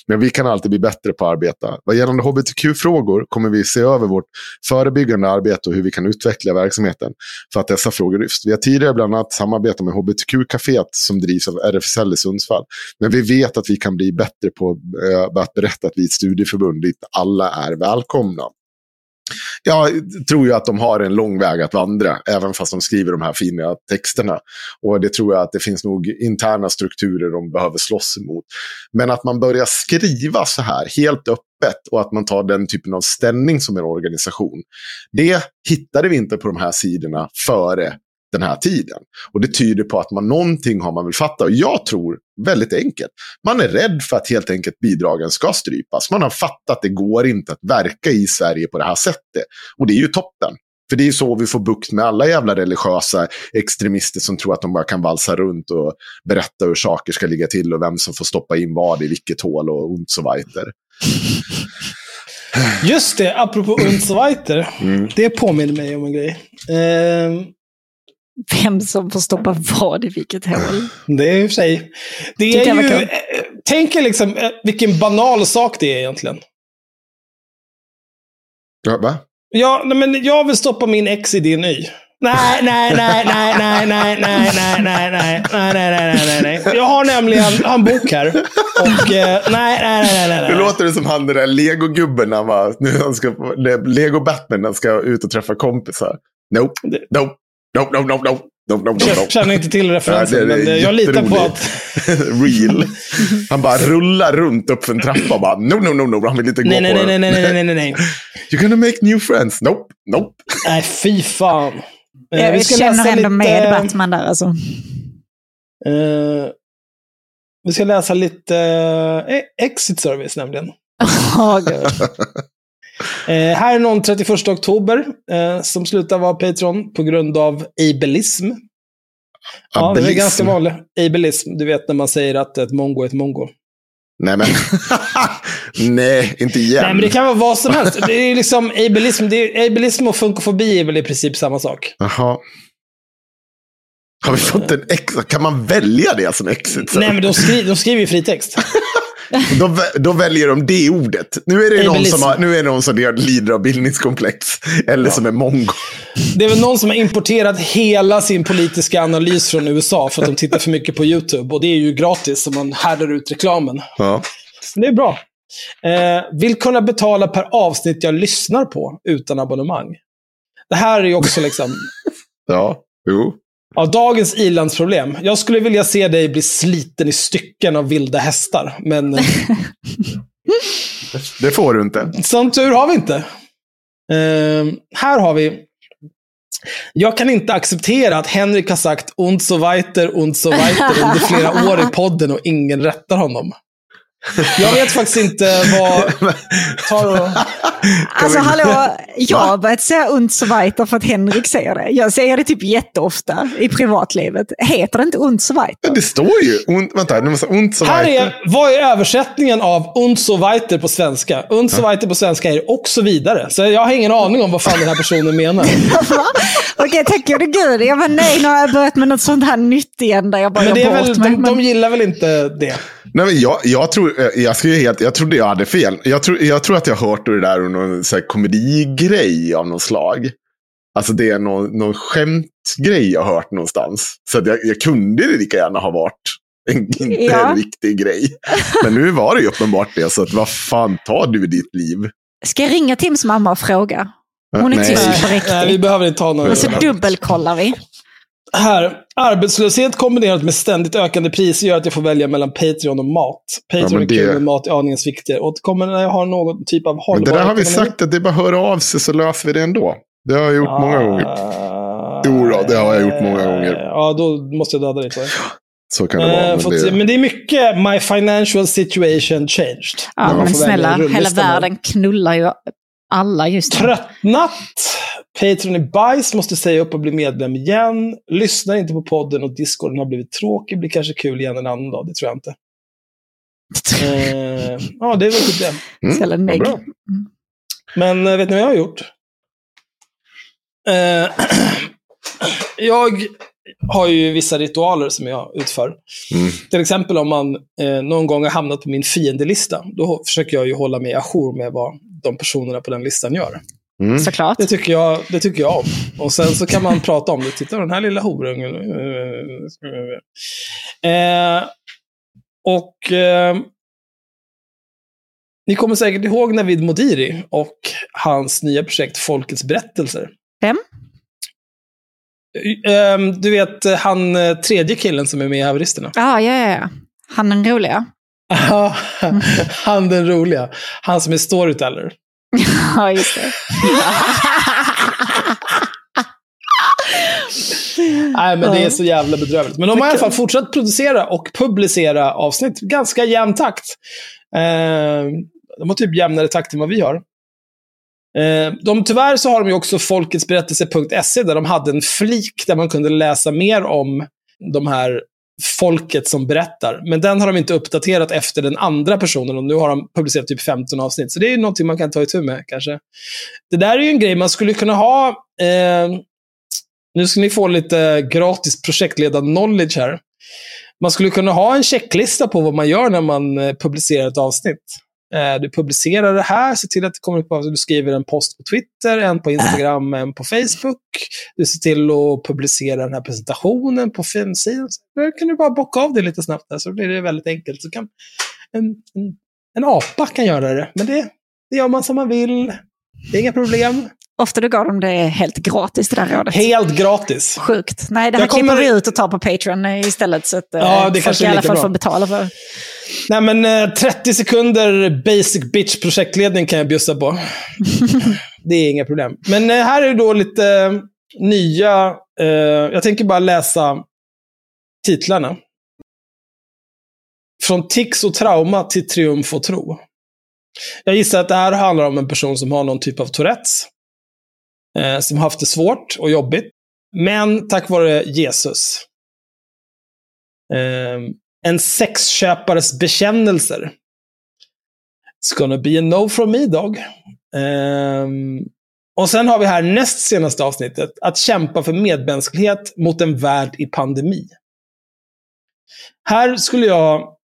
Men vi kan alltid bli bättre på att arbeta. Vad gällande hbtq-frågor kommer vi se över vårt förebyggande arbete och hur vi kan utveckla verksamheten för att dessa frågor lyfts. Vi har tidigare bland annat samarbetat med hbtq-caféet som drivs av RFSL i Sundsvall. Men vi vet att vi kan bli bättre på eh, att berätta att vi är ett studieförbund dit alla är välkomna. Jag tror ju att de har en lång väg att vandra, även fast de skriver de här fina texterna. Och det tror jag att det finns nog interna strukturer de behöver slåss emot. Men att man börjar skriva så här helt öppet och att man tar den typen av ställning som en organisation. Det hittade vi inte på de här sidorna före den här tiden. Och det tyder på att man någonting har man väl fattat. Och jag tror väldigt enkelt. Man är rädd för att helt enkelt bidragen ska strypas. Man har fattat att det går inte att verka i Sverige på det här sättet. Och det är ju toppen. För det är ju så vi får bukt med alla jävla religiösa extremister som tror att de bara kan valsa runt och berätta hur saker ska ligga till och vem som får stoppa in vad i vilket hål och und så weiter. Just det, apropå und so weiter. Mm. Det påminner mig om en grej. Eh, vem som får stoppa vad i vilket hål. Det är i och för sig. Det är ju, tänk er liksom eh, vilken banal sak det är egentligen. Ja, va? Ja, men jag vill stoppa min ex i din y. Nej, nej, nej, nej, nej, nej, nej, nej, nej, nej, nej, nej, nej, nej, nej. Jag har nämligen en bok här. Och nej, nej, nej, nej, nej. Nu låter det som han den där legogubben när han var, nu han ska, Lego Batman, han ska ut och träffa kompisar. Nope, nope, No, no, no, no. No, no, no, no. Känner inte till referensen, ja, men jag litar på att... Real. Han bara rullar runt upp för en trappa och bara no, no, no, no. Han vill inte gå nej, på nej, nej, nej, nej, nej, nej. You're gonna make new friends. Nope, nope. Nej, fy fan. Jag vi ska känner läsa ändå lite... med Batman där alltså. Uh, vi ska läsa lite uh, Exit Service nämligen. Oh, Eh, här är någon 31 oktober eh, som slutar vara Patreon på grund av ableism. Ja, det är ganska vanligt. Ableism, du vet när man säger att ett mongo är ett mongo. Nej, men. Nej, inte igen. Nej, men det kan vara vad som helst. Det är liksom ableism, det är, ableism och funkofobi är väl i princip samma sak. Jaha. Har vi fått en exit? Kan man välja det som exit? Nej, men de, skri de skriver ju fritext. Då, då väljer de det ordet. Nu är det någon som, har, nu är det någon som lider av bildningskomplex. Eller som är mongo. Det är väl någon som har importerat hela sin politiska analys från USA för att de tittar för mycket på YouTube. Och det är ju gratis, så man härdar ut reklamen. Ja. Så det är bra. Eh, vill kunna betala per avsnitt jag lyssnar på utan abonnemang. Det här är ju också liksom ja, jo. Av dagens ilandsproblem. Jag skulle vilja se dig bli sliten i stycken av vilda hästar. Men eh, Det får du inte. som tur har vi inte. Eh, här har vi. Jag kan inte acceptera att Henrik har sagt und so weiter, und so weiter under flera år i podden och ingen rättar honom. Jag vet faktiskt inte vad... Tar och... Alltså hallå, jag har börjat säga und so weiter för att Henrik säger det. Jag säger det typ jätteofta i privatlivet. Heter det inte und so weiter? Det står ju. Und, vänta, nu måste så Här weiter. är, vad är översättningen av und so weiter på svenska? Und so weiter på svenska är och så vidare. Så jag har ingen aning om vad fan den här personen menar. Okej, tack gode gud. Jag var nej, nu har jag börjat med något sånt här nytt igen där jag bara Men det är väl, de, de gillar väl inte det? Nej, men jag, jag, tror, jag, ska helt, jag trodde jag hade fel. Jag tror, jag tror att jag har hört det där ur någon så här, komedigrej av något slag. Alltså det är någon, någon skämtgrej jag har hört någonstans. Så att jag, jag kunde det lika gärna ha varit en, inte Ja. en riktig grej. Men nu var det ju uppenbart det. Så att, vad fan tar du i ditt liv? Ska jag ringa Tims mamma och fråga? Hon är tyst på Nej, vi riktigt. behöver inte ta någon... Och så dubbelkollar vi. Här, arbetslöshet kombinerat med ständigt ökande priser gör att jag får välja mellan Patreon och mat. Patreon är det- kul, men mat är aningens viktigare. Återkommer när jag har någon typ av hållbar det där har vi ekonomi. sagt att det är bara att höra av sig så löser vi det ändå. Det har jag gjort många gånger. Ah, Jo då, det har jag gjort många gånger. Ja, då måste jag döda dig. jag. Så kan det vara. Eh, Men det, men det är mycket My financial situation changed. Ja, men snälla, hela världen knullar ju alla just nu. Tröttnat. Patreon är bajs, måste säga upp och bli medlem igen. Lyssnar inte på podden och discorden har blivit tråkig. Blir kanske kul igen en annan dag, det tror jag inte. Eh, ja, det är väl typ det. mm, nej. bra. Men eh, vet ni vad jag har gjort? Eh, jag har ju vissa ritualer som jag utför. Mm. Till exempel om man eh, någon gång har hamnat på min fiendelista. Då försöker jag ju hålla mig ajour med vad de personerna på den listan gör. Mm. Såklart. Det tycker jag, det tycker jag om. Och sen så kan man prata om det. Titta den här lilla horungen. Eh, och eh, ni kommer säkert ihåg Navid Modiri och hans nya projekt Folkets berättelser. Vem? Eh, du vet eh, han eh, tredje killen som är med i Haveristerna. Ja, ja, ja, ja. Han är den roliga. Han den roliga. Han som är storyteller. Ja, just det. Nej, men det är så jävla bedrövligt. Men de har i alla fall fortsatt producera och publicera avsnitt ganska jämn takt. Eh, de har typ jämnare takt än vad vi har. Eh, de, tyvärr så har de ju också folketsberättelse.se där de hade en flik där man kunde läsa mer om de här folket som berättar. Men den har de inte uppdaterat efter den andra personen och nu har de publicerat typ 15 avsnitt. Så det är ju någonting man kan ta itu med kanske. Det där är ju en grej man skulle kunna ha. Eh, nu ska ni få lite gratis projektledar-knowledge här. Man skulle kunna ha en checklista på vad man gör när man eh, publicerar ett avsnitt. Eh, du publicerar det här, se till att det kommer upp, du skriver en post på Twitter, en på Instagram, en på Facebook. Du ser till att publicera den här presentationen på filmsidan. Så Då kan du bara bocka av det lite snabbt där, så blir det väldigt enkelt. Så kan en, en, en apa kan göra det, men det, det gör man som man vill. Det är inga problem. Ofta du gav dem det helt gratis, det där rådet. Helt gratis. Sjukt. Nej, det här Jag kommer- klipper vi ut och tar på Patreon eh, istället. Så att eh, Ja, det folk kanske i alla fall får betala för. Nej, men eh, 30 sekunder basic bitch projektledning kan jag bjussa på. det är inga problem. Men eh, här är då lite eh, nya... Eh, jag tänker bara läsa titlarna. Från tics och trauma till triumf och tro. Jag gissar att det här handlar om en person som har någon typ av Tourettes. Eh, som haft det svårt och jobbigt. Men tack vare Jesus. Eh, en sexköpares bekännelser. It's gonna be a no from me, dog. Ehm, och sen har vi här näst senaste avsnittet. Att kämpa för medmänsklighet mot en värld i pandemi. Här skulle jag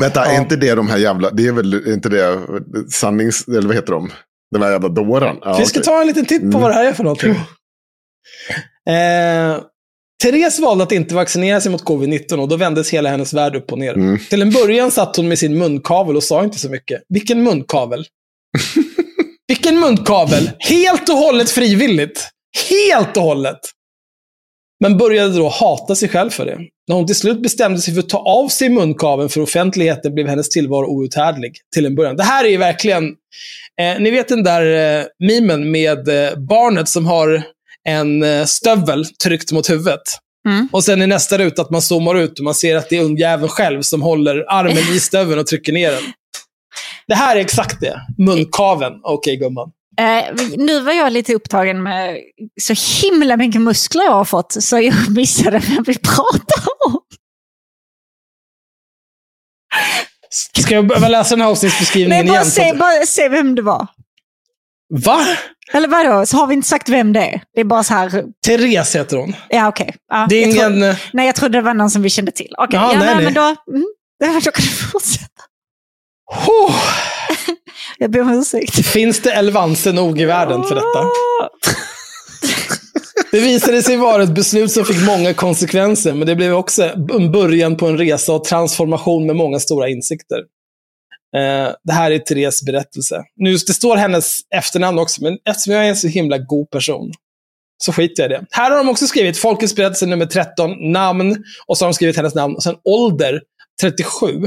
Vänta, är Ja. inte det de här jävla, det är väl inte det sannings, eller vad heter de? Den här jävla dåren. Ja, Vi ska okej. ta en liten titt på Mm. vad det här är för någonting. Eh, Therese valde att inte vaccinera sig mot covid-19 och då vändes hela hennes värld upp och ner. Mm. Till en början satt hon med sin munkavel och sa inte så mycket. Vilken munkavel? Vilken munkavel? Helt och hållet frivilligt. Helt och hållet. Men började då hata sig själv för det. När hon till slut bestämde sig för att ta av sig munkaveln för offentligheten blev hennes tillvaro outhärdlig till en början. Det här är ju verkligen, eh, ni vet den där eh, memen med eh, barnet som har en eh, stövel tryckt mot huvudet. Mm. Och sen i nästa ruta att man zoomar ut och man ser att det är ungjäveln själv som håller armen i stöveln och trycker ner den. Det här är exakt det. Munkaveln. Okej, gumman. Eh, nu var jag lite upptagen med så himla mycket muskler jag har fått, så jag missade vem vi pratar om. Ska jag behöva läsa den här avsnittsbeskrivningen Nej, bara igen? se, bara se vem det var. Va? Eller vadå, så har vi inte sagt vem det är? Det är bara så här, Therese heter hon. ja okej. Ja, Det är ingen... tro- nej, jag trodde det var någon som vi kände till. Okej, Ja, ja, nej, nej, nej. men då, mm, då kan du fortsätta. Oh, Jag ber om ursäkt. finns det elvanse nog i världen för detta? Det visade sig vara ett beslut som fick många konsekvenser, men det blev också en början på en resa och transformation med många stora insikter. Eh, det här är Therese berättelse. Nu, det står hennes efternamn också, men eftersom jag är en så himla god person så skiter jag i det. Här har de också skrivit Folkets berättelse nummer 13, namn, och så har de skrivit hennes namn, och sen ålder, 37.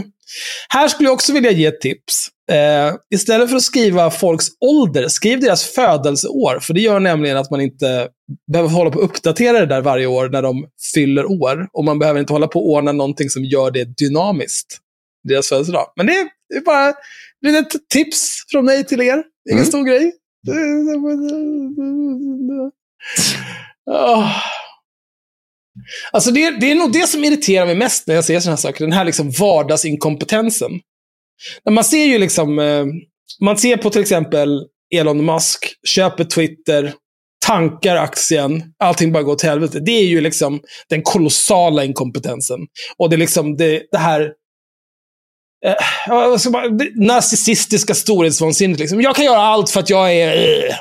Här skulle jag också vilja ge ett tips. Eh, istället för att skriva folks ålder, skriv deras födelseår. För det gör nämligen att man inte behöver hålla på att uppdatera det där varje år när de fyller år. Och man behöver inte hålla på att ordna någonting som gör det dynamiskt. Deras födelsedag. Men det är, bara ett tips från mig till er. Ingen Mm. stor grej. Åh. Alltså det, det är nog det som irriterar mig mest när jag ser sådana här saker. Den här liksom vardagsinkompetensen. När man ser ju liksom, eh, man ser på till exempel Elon Musk, köper Twitter, tankar aktien, allting bara går till helvete. Det är ju liksom den kolossala inkompetensen. Och det är liksom det, det här eh, alltså, det narcissistiska storhetsvansinnet. Liksom. Jag kan göra allt för att jag är... eh.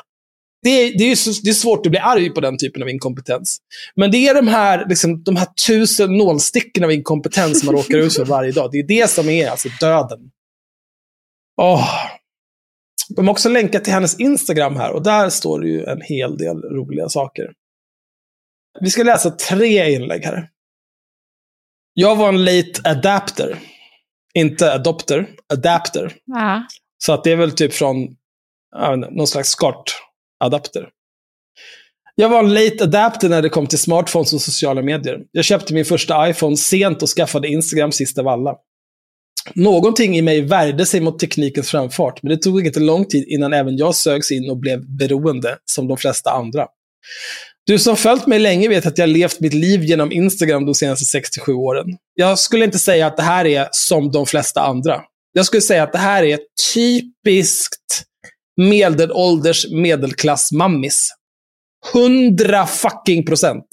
Det är, det, är så, det är svårt att bli arg på den typen av inkompetens. Men det är de här, liksom, de här tusen nålsticken av inkompetens man råkar ut för varje dag. Det är det som är alltså döden. Åh. De har också länkat till hennes Instagram här och där står det ju en hel del roliga saker. Vi ska läsa tre inlägg här. Jag var en late adapter. Inte adopter, adapter. Ja. Så att det är väl typ från inte, någon slags adapter. Jag var en late adapter när det kom till smartphones och sociala medier. Jag köpte min första iPhone sent och skaffade Instagram sist av alla. Någonting i mig värjde sig mot teknikens framfart, men det tog inte lång tid innan även jag sögs in och blev beroende, som de flesta andra. Du som följt mig länge vet att jag levt mitt liv genom Instagram de senaste 67 åren. Jag skulle inte säga att det här är som de flesta andra. Jag skulle säga att det här är typiskt medelålders medelklassmammis. 100 fucking procent.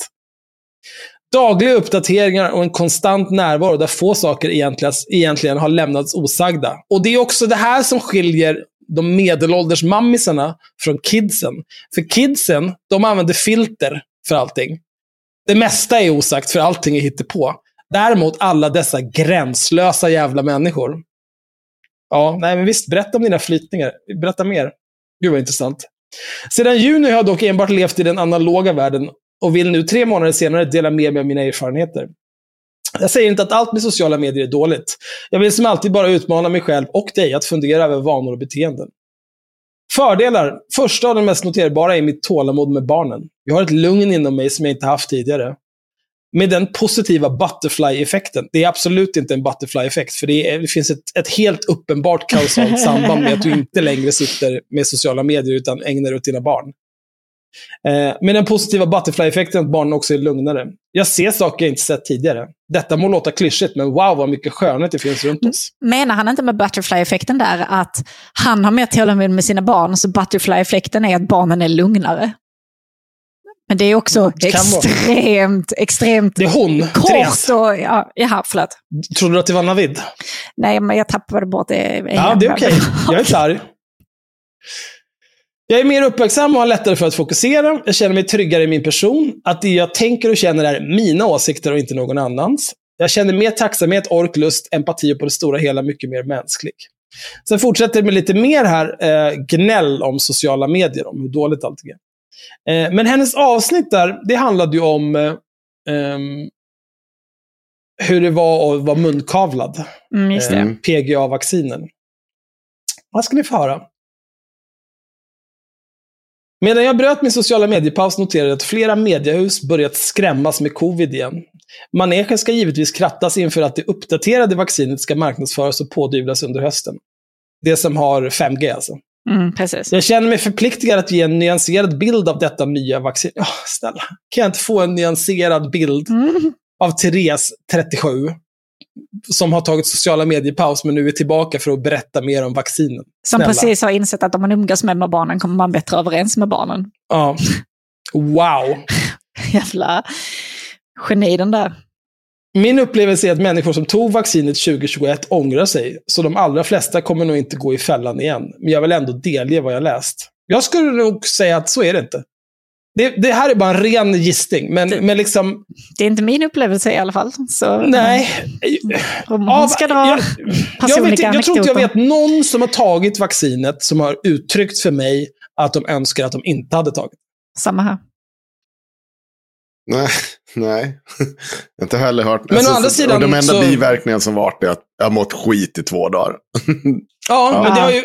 Dagliga uppdateringar och en konstant närvaro där få saker egentligen, egentligen har lämnats osagda. Och det är också det här som skiljer de medelålders mammisarna från kidsen. För kidsen, de använder filter för allting. Det mesta är osagt för allting är hittepå. Däremot alla dessa gränslösa jävla människor. Ja, nej men visst, berätta om dina flytningar. Berätta mer. Gud vad intressant. Sedan juni har jag dock enbart levt i den analoga världen och vill nu tre månader senare dela med mig av mina erfarenheter. Jag säger inte att allt med sociala medier är dåligt. Jag vill som alltid bara utmana mig själv och dig att fundera över vanor och beteenden. Fördelar. Första och den mest noterbara är mitt tålamod med barnen. Jag har ett lugn inom mig som jag inte haft tidigare. Med den positiva butterfly-effekten. Det är absolut inte en butterfly-effekt, för det, är, det finns ett, ett helt uppenbart kausalt samband med att du inte längre sitter med sociala medier utan ägnar dig åt dina barn. Eh, med den positiva butterfly-effekten att barnen också är lugnare. Jag ser saker jag inte sett tidigare. Detta må låta klyschigt, men wow vad mycket skönhet det finns runt oss. Menar han inte med butterfly-effekten där att han har mer tålamod med sina barn, så butterfly-effekten är att barnen är lugnare? Men det är också Det extremt, extremt Det är hon, kort. Therese. Och, ja, jaha, förlåt. Trodde du att det var Navid? Nej, men jag tappade bort det. Ja, det är okej. Jag är inte arg. Jag är mer uppmärksam och har lättare för att fokusera. Jag känner mig tryggare i min person. Att det jag tänker och känner är mina åsikter och inte någon annans. Jag känner mer tacksamhet, ork, lust, empati och på det stora hela mycket mer mänsklig. Sen fortsätter det med lite mer här eh, gnäll om sociala medier, om hur dåligt allting är. Eh, men hennes avsnitt där, det handlade ju om eh, ehm, hur det var att vara munkavlad. Mm, just det. Mm. PGA-vaccinen. Vad ska ni få höra? Medan jag bröt min sociala mediepaus noterade jag att flera mediehus börjat skrämmas med covid igen. Manegen ska givetvis krattas inför att det uppdaterade vaccinet ska marknadsföras och pådyvlas under hösten. Det som har 5G alltså. Mm, precis. Jag känner mig förpliktigad att ge en nyanserad bild av detta nya vaccin. Oh, snälla, kan jag inte få en nyanserad bild Mm. av Therese, 37, som har tagit sociala mediepaus men nu är tillbaka för att berätta mer om vaccinen. Som Snälla. precis har insett att om man umgås med, med barnen kommer man bättre överens med barnen. Ja. Wow. Jävla geni den där. Min upplevelse är att människor som tog vaccinet 2021 ångrar sig, så de allra flesta kommer nog inte gå i fällan igen. Men jag vill ändå delge vad jag läst. Jag skulle nog säga att så är det inte. Det, det här är bara en ren gissning, men, men liksom, Det är inte min upplevelse i alla fall. Så, nej. Av- ska dra jag, jag, vet, jag tror inte jag vet någon som har tagit vaccinet som har uttryckt för mig att de önskar att de inte hade tagit. Samma här. Nej, nej. inte heller hört. Alltså, Men å andra sidan de enda så- biverkningarna som varit är att jag har mått skit i två dagar. Ja, Ja. men det har ju...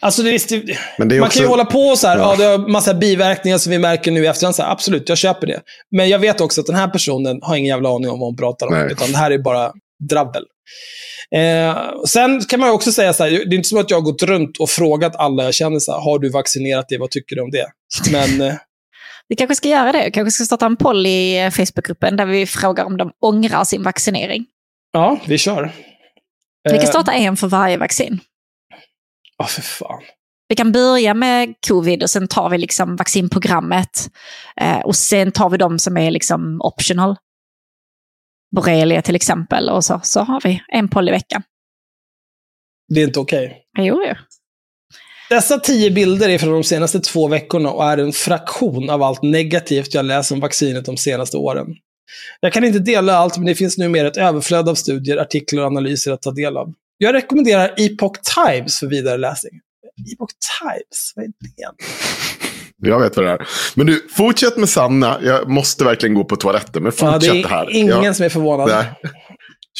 Alltså det, visst, det, Men det är man också... kan ju hålla på så här, ja. Ja. det har massa biverkningar som vi märker nu i efterhand. Så här, absolut, jag köper det. Men jag vet också att den här personen har ingen jävla aning om vad hon pratar om. Nej. Utan det här är bara drabbel. Eh, sen kan man också säga så här, det är inte som att jag har gått runt och frågat alla jag känner så här, har du vaccinerat dig, vad tycker du om det? Men eh, Vi kanske ska göra det. Vi kanske ska starta en poll i eh, Facebookgruppen där vi frågar om de ångrar sin vaccinering. ja, vi kör. Vi kan Eh, starta en för varje vaccin. Ja, för fan. Vi kan börja med covid och sen tar vi liksom vaccinprogrammet. Eh, och sen tar vi de som är liksom optional. Borrelia till exempel. Och så, så har vi en poll i veckan. Det är inte okej. Jo, jo. Dessa tio bilder är från de senaste två veckorna och är en fraktion av allt negativt jag läst om vaccinet de senaste åren. Jag kan inte dela allt, men det finns numera ett överflöd av studier, artiklar och analyser att ta del av. Jag rekommenderar Epoch Times för vidare läsning. Epoch Times? Vad är det? Jag vet vad det är. Men du, fortsätt med Sanna. Jag måste verkligen gå på toaletten. Men Ja, fortsätt det är här. ingen Jag- som är förvånad. Nej.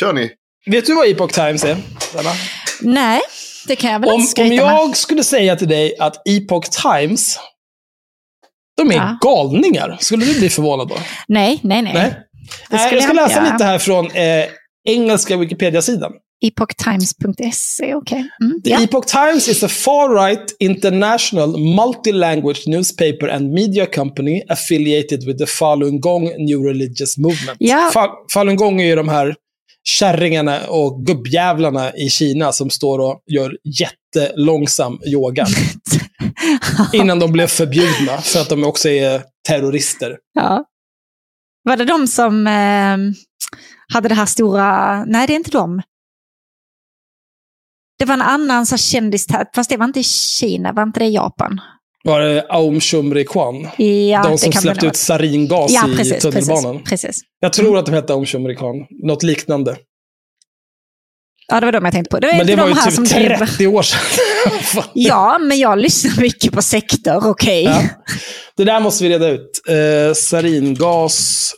Kör ni. Vet du vad Epoch Times är? Sanna? Nej, det kan jag väl Om, inte om med. jag skulle säga till dig att Epoch Times, de är Ja. galningar, skulle du bli förvånad då? Nej, nej, nej. Nej. Jag ska jag läsa inte lite här från eh, engelska Wikipedia-sidan. Epochtimes.se, okej. Mm, The ja. Epoch Times is a far-right international multi-language newspaper and media company affiliated with the Falun Gong New Religious Movement. Ja. Fa Falun Gong är ju de här kärringarna och gubbjävlarna i Kina som står och gör jättelångsam yoga. innan de blev förbjudna, för att de också är terrorister. ja. Var det de som eh, hade det här stora... Nej, det är inte de. Det var en annan så kändis, fast det var inte i Kina, var inte det i Japan? Var det Aum Shumri Kwan? Ja, de som släppte ut saringas Ja, i precis, tunnelbanan. precis, precis. Jag tror att de hette Aum Shumri Kwan. Något liknande. Ja, det var de jag tänkte på. Det var Men det inte var de ju här typ som driver- 30 år sedan. Ja, men jag lyssnar mycket på sektor, okej. Ja. Det där måste vi reda ut. Eh, saringas,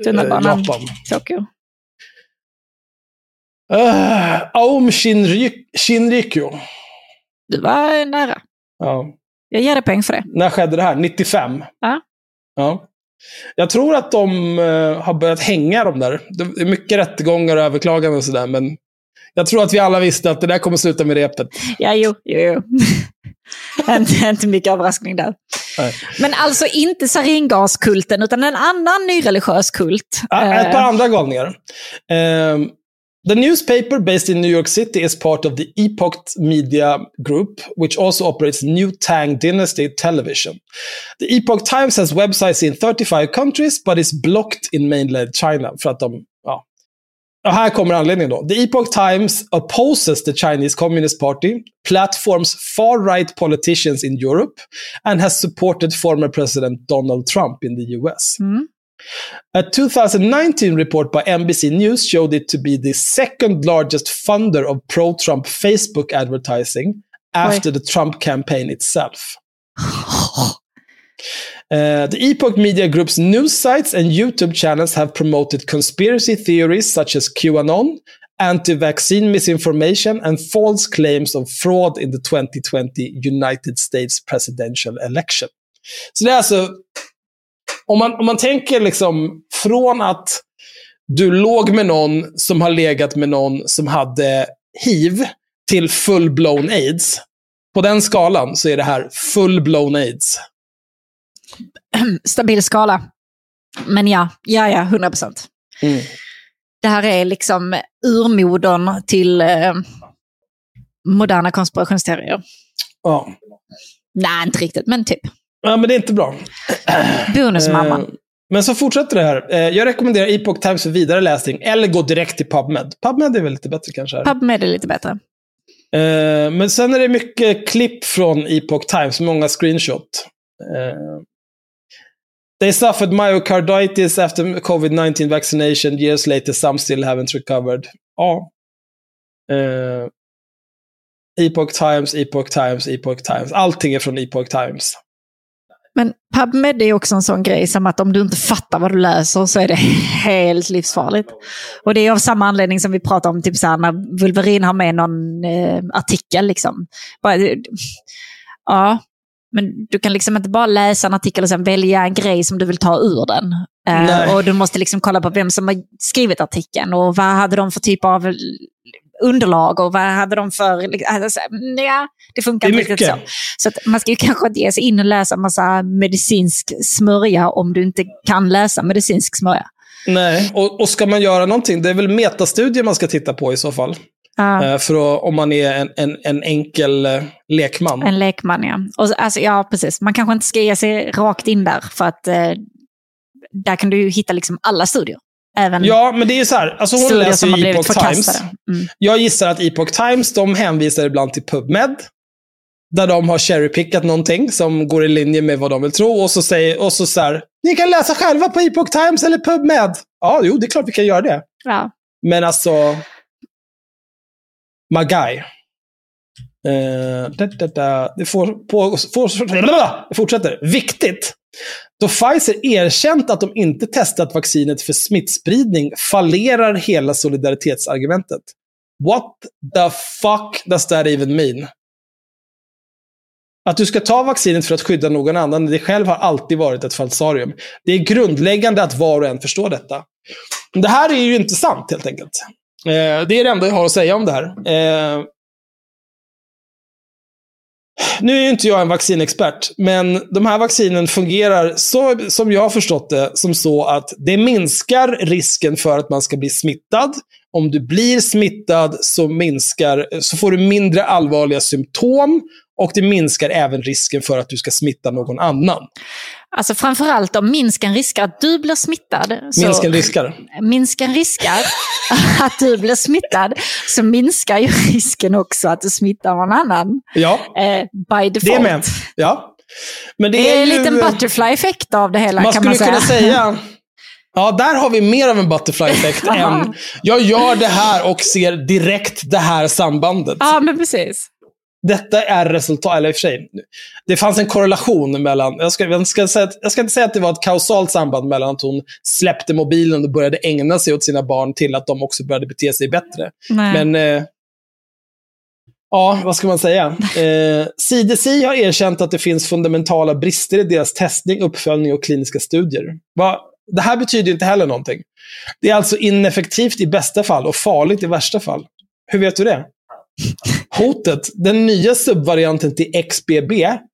eh, Tunnelbanan. Japan. Tokyo. Uh, Aum Shinrikyo. Du var nära. Ja. Jag ger dig poäng för det. När skedde det här? 95? Ja. ja. Jag tror att de eh, har börjat hänga de där. Det är mycket rättegångar och överklaganden och sådär, men jag tror att vi alla visste att det där kommer sluta med repet. Ja, jo, jo, jo. inte, inte mycket överraskning där. Nej. Men alltså inte saringaskulten, utan en annan nyreligiös kult. Ja, Eh, Ett par andra galningar. Eh, The newspaper, based in New York City, is part of the Epoch Media Group, which also operates New Tang Dynasty Television. The Epoch Times has websites in 35 countries, but is blocked in mainland China. För att de, ja. Och här kommer anledningen då. The Epoch Times opposes the Chinese Communist Party, platforms far-right politicians in Europe, and has supported former President Donald Trump in the US. Mm. A 2019 report by NBC News showed it to be the second largest funder of pro Trump Facebook advertising after the Trump campaign itself. Uh, the Epoch Media Group's news sites and YouTube channels have promoted conspiracy theories such as QAnon, anti vaccine misinformation, and false claims of fraud in the 2020 United States presidential election. Så det är alltså om man, om man tänker liksom från att du låg med någon som har legat med någon som hade hiv till full-blown aids. På den skalan så är det här full-blown aids. Stabil skala. Men ja, ja, ja, 100 procent. Mm. Det här är liksom urmodern till eh, moderna konspirationsteorier. Ja. Nej, inte riktigt, men typ. Ja, men det är inte bra. Bonusmamman. Eh, Men så fortsätter det här. Eh, Jag rekommenderar Epoch Times för vidare läsning, eller gå direkt till PubMed. PubMed är väl lite bättre kanske? här. PubMed är lite bättre. Eh, Men sen är det mycket klipp från Epoch Times, många screenshot. They suffered myocarditis after COVID-19 vaccination. Years later, some still haven't recovered. Ja. Epoch Times, Epoch Times, Epoch Times. Allting är från Epoch Times. Men PubMed är också en sån grej som att om du inte fattar vad du läser så är det helt livsfarligt. Och det är av samma anledning som vi pratar om typ så här, när Vulverin har med någon eh, artikel. Liksom. Bara, ja, men du kan liksom inte bara läsa en artikel och sen välja en grej som du vill ta ur den. Nej. och du måste liksom kolla på vem som har skrivit artikeln och vad hade de för typ av underlag och vad hade de för... Alltså, ja, det funkar Det inte riktigt så. Så att man ska ju kanske inte ge sig in och läsa massa medicinsk smörja om du inte kan läsa medicinsk smörja. Nej, och, och ska man göra någonting, det är väl metastudier man ska titta på i så fall. Ja. Eh, För att, om man är en, en, en enkel eh, lekman. En lekman, ja. Och, så- alltså, ja, precis. Man kanske inte ska ge sig rakt in där, för att eh, där kan du hitta liksom alla studier. Även Ja, men det är ju så här. Alltså hon läser ju Epoch Times. Mm. Jag gissar att Epoch Times, de hänvisar ibland till PubMed. Där de har cherrypickat någonting som går i linje med vad de vill tro. Och så säger, och så, så här, ni kan läsa själva på Epoch Times eller PubMed. Ja, jo, det är klart vi kan göra det. Ja. Men alltså... Guy. Eh, da, da, da. Det får, på, får, det fortsätter. Viktigt. Då Pfizer erkänt att de inte testat vaccinet för smittspridning fallerar hela solidaritetsargumentet. What the fuck does that even mean? Att du ska ta vaccinet för att skydda någon annan, det själv har alltid varit ett falsarium. Det är grundläggande att var och en förstår detta. Det här är ju inte sant, helt enkelt. Eh, det är det enda jag har att säga om det här. Eh, nu är ju inte jag en vaccinexpert, men de här vaccinen fungerar, så, som jag har förstått det, som så att det minskar risken för att man ska bli smittad. Om du blir smittad så, minskar, så får du mindre allvarliga symptom och det minskar även risken för att du ska smitta någon annan. Alltså framförallt om minskan riskar att du blir smittad. Så, Minskar riskar. Minskan riskar att du blir smittad, så minskar ju risken också att du smittar någon annan. Ja, Eh, by default. det är med. Ja. Men det, Det är en ju, liten butterfly-effekt av det hela Man kan skulle man säga. kunna säga... Ja, där har vi mer av en butterfly-effekt än... Jag gör det här och ser direkt det här sambandet. Ja, men precis. Detta är resultat, eller i och för sig. Det fanns en korrelation mellan, jag ska, jag, ska säga, jag ska inte säga att det var ett kausalt samband mellan att hon släppte mobilen och började ägna sig åt sina barn till att de också började bete sig bättre. Nej. Men, eh, ja, vad ska man säga? Eh, CDC har erkänt att det finns fundamentala brister i deras testning, uppföljning och kliniska studier. Va? Det här betyder ju inte heller någonting. Det är alltså ineffektivt i bästa fall och farligt i värsta fall. Hur vet du det? Hotet, den nya subvarianten till XBB,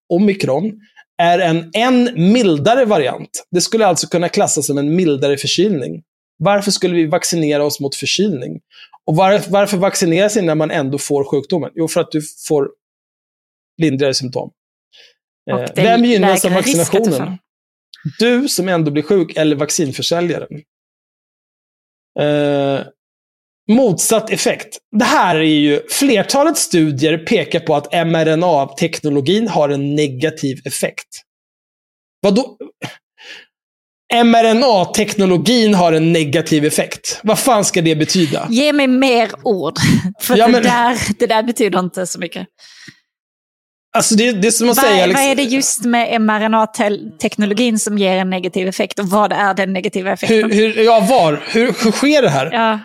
omikron, är en än mildare variant. Det skulle alltså kunna klassas som en mildare förkylning. Varför skulle vi vaccinera oss mot förkylning? Och var, varför vaccinera sig när man ändå får sjukdomen? Jo, för att du får lindrigare symptom. Eh, Vem gynnas av vaccinationen? Du som ändå blir sjuk eller vaccinförsäljaren? Eh, motsatt effekt. Det här är ju, flertalet studier pekar på att mRNA-teknologin har en negativ effekt. Vadå? mRNA-teknologin har en negativ effekt. Vad fan ska det betyda? Ge mig mer ord. För Ja, det, men- där, det där betyder inte så mycket. Alltså det, det är som att Vad, vad liksom- är det just med mRNA-teknologin som ger en negativ effekt? Och vad är den negativa effekten? hur, hur, ja, var? Hur, hur sker det här? Ja,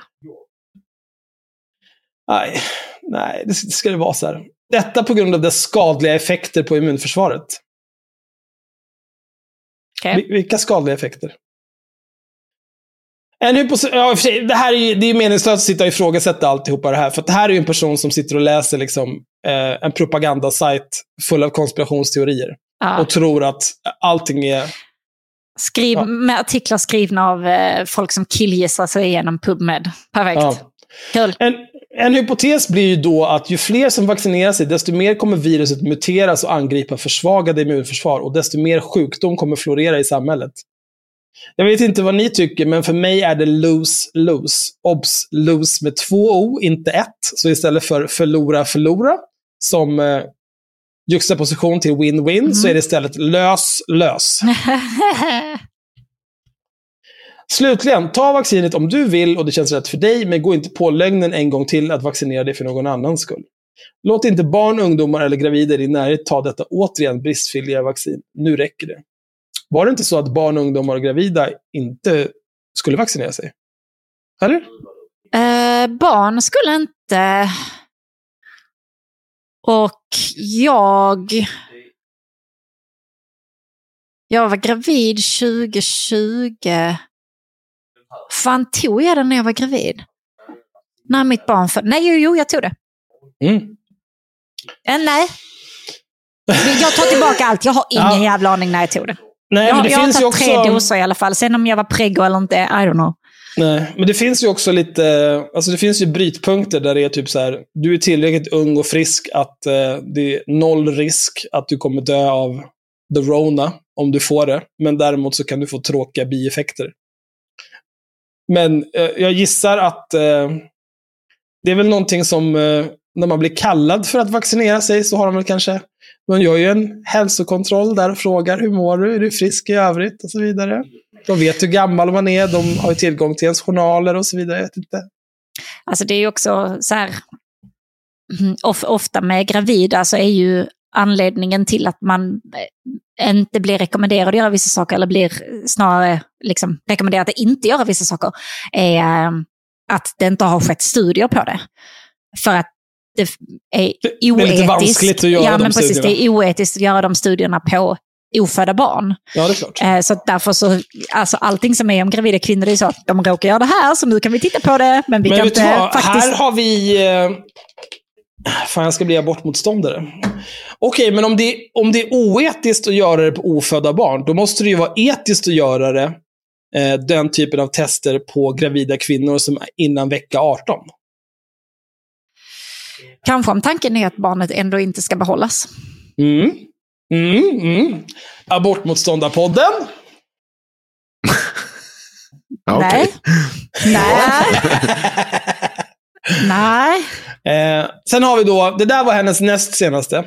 Nej, nej, det ska det vara så här. Detta på grund av dess skadliga effekter på immunförsvaret. Vil- Vilka skadliga effekter? En hypos- ja, det här är ju det är meningslöst att sitta och ifrågasätta alltihopa det här. För det här är ju en person som sitter och läser liksom, eh, en propagandasajt full av konspirationsteorier. Ja. Och tror att allting är... Skriv, Ja. Med artiklar skrivna av eh, folk som killgissar sig igenom PubMed. Perfekt. Ja. Kul. En, en hypotes blir ju då att ju fler som vaccinerar sig, desto mer kommer viruset muteras och angripa försvagade immunförsvar. Och desto mer sjukdom kommer florera i samhället. Jag vet inte vad ni tycker, men för mig är det lose-lose. Obs! Lose med två O, inte ett. Så istället för förlora, förlora, som eh, juxtaposition till win-win, så är det istället lös-lös. Slutligen, ta vaccinet om du vill och det känns rätt för dig, men gå inte på lögnen en gång till att vaccinera dig för någon annans skull. Låt inte barn, ungdomar eller gravida i din närhet ta detta återigen bristfälliga vaccin. Nu räcker det. Var det inte så att barn, ungdomar och gravida inte skulle vaccinera sig? Eller? Eh, barn skulle inte... Och jag... Jag var gravid 2020. Fan, tog jag den när jag var gravid? När mitt barn föddes? Nej, jo, jo, jag tog det. Mm. Eh, nej. Jag tar tillbaka allt. Jag har ingen Ja. jävla aning när jag tog det. Nej, Jag, men det jag har finns ju tagit också... tre doser i alla fall. Sen om jag var preggo eller inte, I don't know. Nej, men det finns ju också lite, alltså det finns ju brytpunkter där det är typ så här, du är tillräckligt ung och frisk att eh, det är noll risk att du kommer dö av the rona om du får det. Men däremot så kan du få tråkiga bieffekter. Men eh, jag gissar att eh, det är väl någonting som, eh, när man blir kallad för att vaccinera sig så har de väl kanske, man gör ju en hälsokontroll där och frågar hur mår du, är du frisk i övrigt och så vidare. De vet hur gammal man är, de har ju tillgång till ens journaler och så vidare. Jag vet inte. Alltså det är ju också så här, of, ofta med gravida så alltså, är ju anledningen till att man eh, inte blir rekommenderad att göra vissa saker, eller blir snarare liksom rekommenderad att inte göra vissa saker, är eh, att det inte har skett studier på det. För att det är det är lite oetiskt. vanskligt att göra ja, de men precis, studierna. Det är oetiskt att göra de studierna på ofödda barn. Ja, det är klart. Eh, Så därför så, alltså allting som är om gravida kvinnor, det är så att de råkar göra det här, så nu kan vi titta på det, men vi Men kan inte vad? faktiskt... Här har vi... Fan, jag ska bli abortmotståndare. Okej, men om det, om det är oetiskt att göra det på ofödda barn, då måste det ju vara etiskt att göra det, eh, den typen av tester på gravida kvinnor som är innan vecka 18. Kanske om tanken är att barnet ändå inte ska behållas. Mm. Mm, mm. Abortmotståndarpodden. Okej. Nej. Nej. Eh, sen har vi då, det där var hennes näst senaste.